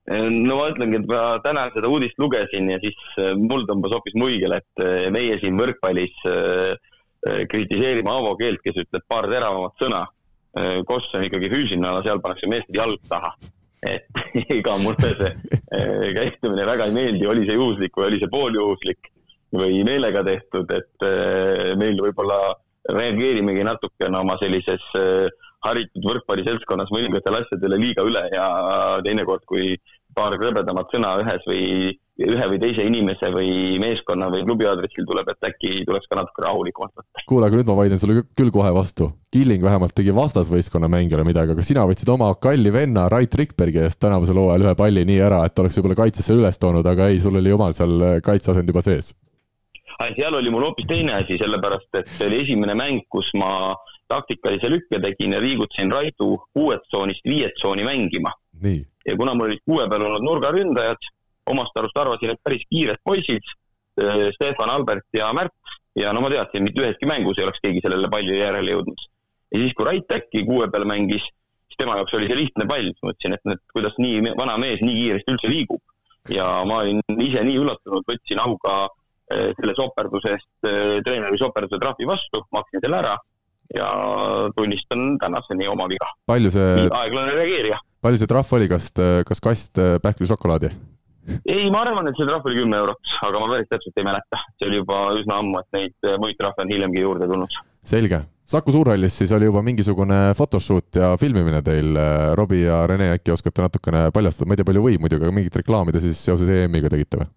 S4: No ma ütlengi, et ma täna seda uudist lugesin ja siis mul tõmbas hoopis muigele, et meie siin võrkpallis kritiseerime Aavo Keelt, kes ütleb paar teravamat sõna Äh, koss on ikkagi füüsiline ala, seal pannakse meestel jalg taha. et ega mulle see äh, käitumine väga ei meeldi, oli see juhuslik või oli see pooljuhuslik või meelega tehtud, et äh, meil võib-olla reageerimegi natukene oma sellises haritud võrkpalliseltskonnas mõningatele asjadele liiga üle ja teinekord, kui paar krõbedamat sõna ühes või ühe või teise inimese või meeskonna või klubi aadressil tuleb, et äkki tuleks ka natuke rahulikumalt võtta.
S2: kuule, aga nüüd ma vaidlen sulle küll kohe vastu. Killing vähemalt tegi vastasvõistkonna mängijale midagi, aga sina võtsid oma kalli venna Rait Rikbergi eest tänavusel hooajal ühe palli nii ära, et oleks võib-olla kaitsesse üles toonud, aga ei, sul oli omal seal kaitseasend juba sees.
S4: seal oli mul hoopis teine asi, sellepärast et see oli esimene mäng, kus ma taktikalise lükke tegin ja liigutasin Raidu kuuet tsoonist viiet tsooni mängima. ja kuna mul olid kuue peal olnud nurgaründajad omast arust arvasin, et päris kiired poisid, äh, Stefan, Albert ja Märt ja no ma teadsin, mitte üheski mängus ei oleks keegi sellele palli järele jõudnud. ja siis, kui Rait äkki kuue peal mängis, siis tema jaoks oli see lihtne pall, mõtlesin, et need, kuidas nii vana mees nii kiiresti üldse liigub. ja ma olin ise nii üllatunud, võtsin auga äh, selle soperduse eest, äh, treeneri soperduse trahvi vastu, maksin selle ära ja tunnistan tänaseni oma viga.
S2: palju see
S4: aeglane reageerija.
S2: palju see trahv oli, kas, kas kast pähklišokolaadi?
S4: ei, ma arvan, et see trahv oli kümme eurot, aga ma päris täpselt ei mäleta, see oli juba üsna ammu, et neid äh, muid trahve on hiljemgi juurde tulnud.
S2: selge, Saku Suurhallis siis oli juba mingisugune photoshoot ja filmimine teil, äh, Robbie ja Rene, äkki oskate natukene paljastada, ma ei tea, palju võib muidugi, aga mingit reklaami te siis seoses EM-iga tegite või?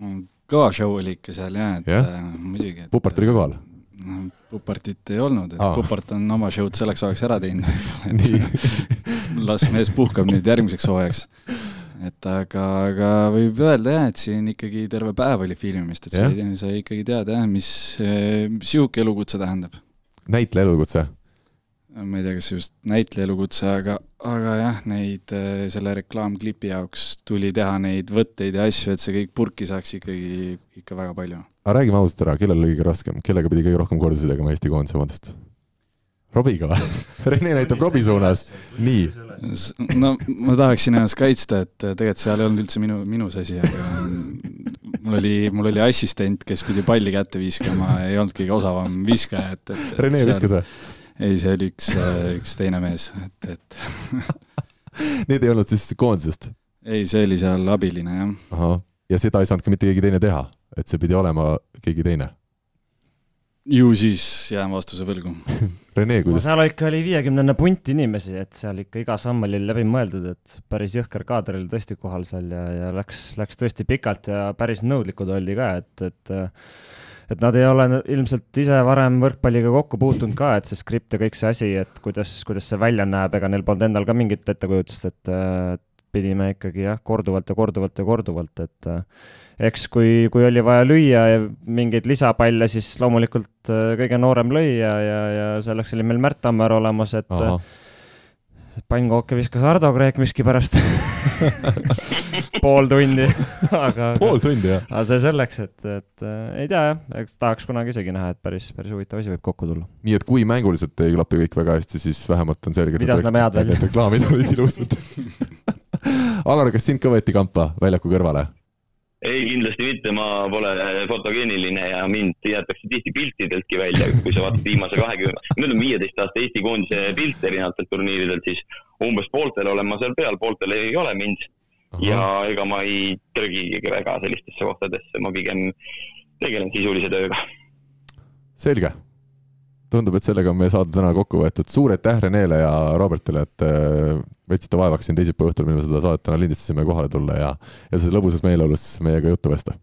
S5: Mm, kõva show oli ikka seal jah, et yeah. äh, muidugi et....
S2: Pupart oli ka kohal?
S5: No Pupartit ei olnud, et Aa. Pupart on oma show'd selleks ajaks ära teinud las mees puhkab nüüd järgmiseks hooajaks et aga, aga võib öelda jah, et siin ikkagi terve päev oli filmimist, et sai, sai ikkagi teada jah, mis, mis sihuke elukutse tähendab.
S2: näitleja elukutse?
S5: ma ei tea, kas just näitleja elukutse, aga, aga jah, neid selle reklaamklipi jaoks tuli teha neid võtteid ja asju, et see kõik purki saaks ikkagi ikka väga palju.
S2: Aga räägime ausalt ära, kellel oli kõige raskem, kellega pidi kõige rohkem kordusi tegema Eesti koondise omadest? Robiga või? Rene näitab Robi suunas, nii.
S5: no ma tahaksin ennast kaitsta, et tegelikult seal ei olnud üldse minu, minu asi, aga mul oli, mul oli assistent, kes pidi palli kätte viskama, ei olnud kõige osavam viskaja, et, et, et.
S2: Rene viskas või?
S5: ei, see oli üks, üks teine mees, et, et
S2: Need ei olnud siis koondisest?
S5: ei, see oli seal abiline, jah.
S2: ahah, ja seda ei saanud ka mitte keegi teine teha, et see pidi olema keegi teine
S5: ju siis jään vastuse võlgu
S2: Rene, kuidas?
S3: seal ikka oli viiekümnene punt inimesi, et seal ikka iga samm oli läbi mõeldud, et päris jõhker kaader oli tõesti kohal seal ja, ja läks, läks tõesti pikalt ja päris nõudlikud oldi ka, et, et et nad ei ole ilmselt ise varem võrkpalliga kokku puutunud ka, et see skript ja kõik see asi, et kuidas, kuidas see välja näeb, ega neil polnud endal ka mingit ettekujutust, et pidime ikkagi jah, korduvalt ja korduvalt ja korduvalt, et eks kui, kui oli vaja lüüa mingeid lisapalle, siis loomulikult kõige noorem lõi ja, ja, ja selleks oli meil Märt Tammer olemas, et Aha pannkooke viskas Ardo Kreek miskipärast pool tundi aga
S2: pool tundi, jah?
S3: aga see selleks, et, et äh, ei tea jah, eks tahaks kunagi isegi näha, et päris, päris huvitav asi võib kokku tulla.
S2: nii et kui mänguliselt ei klapi kõik väga hästi, siis vähemalt on selge,
S3: et
S2: reklaamid olid ilusad Alar, kas sind ka võeti kampa väljaku kõrvale?
S4: Ei, kindlasti mitte, ma pole fotogeeniline ja mind jäetakse tihti piltideltki välja, kui sa vaatad viimase kahekümne, nüüd on viieteist aasta Eesti koondise pilte erinevatelt turniiridelt, siis umbes pooltel olen ma seal peal, pooltel ei ole mind. ja ega ma ei trügigi väga sellistesse kohtadesse, ma pigem tegelen sisulise tööga.
S2: selge tundub, et sellega on meie saade täna kokku võetud. suur aitäh Renele ja Robertile, et äh, võtsite vaevaks siin teisipäeva õhtul, mil me seda saadet täna lindistasime, kohale tulla ja, ja selles lõbusas meeleolus meiega juttu vesta.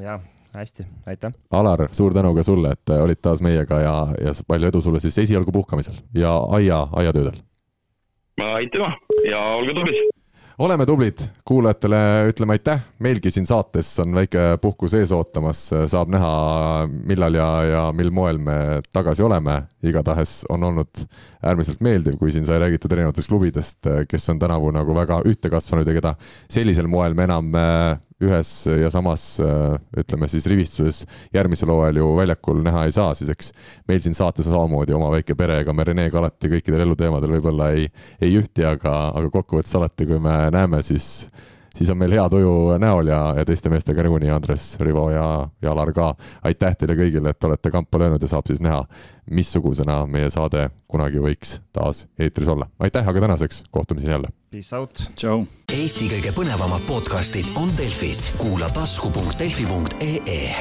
S3: jah, hästi, aitäh.
S2: Alar, suur tänu ka sulle, et äh, olid taas meiega ja, ja palju edu sulle siis esialgu puhkamisel ja aia, aiatöödel.
S4: aitüma ja olge tublid
S2: oleme tublid, kuulajatele ütleme aitäh, meilgi siin saates on väike puhkus ees ootamas, saab näha, millal ja, ja mil moel me tagasi oleme. igatahes on olnud äärmiselt meeldiv, kui siin sai räägitud erinevatest klubidest, kes on tänavu nagu väga ühte kasvanud ja keda sellisel moel me enam ühes ja samas ütleme siis rivistuses järgmisel hooajal ju väljakul näha ei saa, siis eks meil siin saates samamoodi oma väike pere, ega me Renega alati kõikidel eluteemadel võib-olla ei, ei ühti, aga, aga kokkuvõttes alati, kui me näeme, siis siis on meil hea tuju näol ja, ja teiste meestega nagunii, Andres, Rivo ja, ja Alar ka. aitäh teile kõigile, et olete kampa löönud ja saab siis näha, missugusena meie saade kunagi võiks taas eetris olla. aitäh, aga tänaseks kohtumiseni jälle
S3: Peace out.
S5: tšau.
S7: Eesti kõige põnevamad podcastid on Delfis, kuula tasku.delfi.ee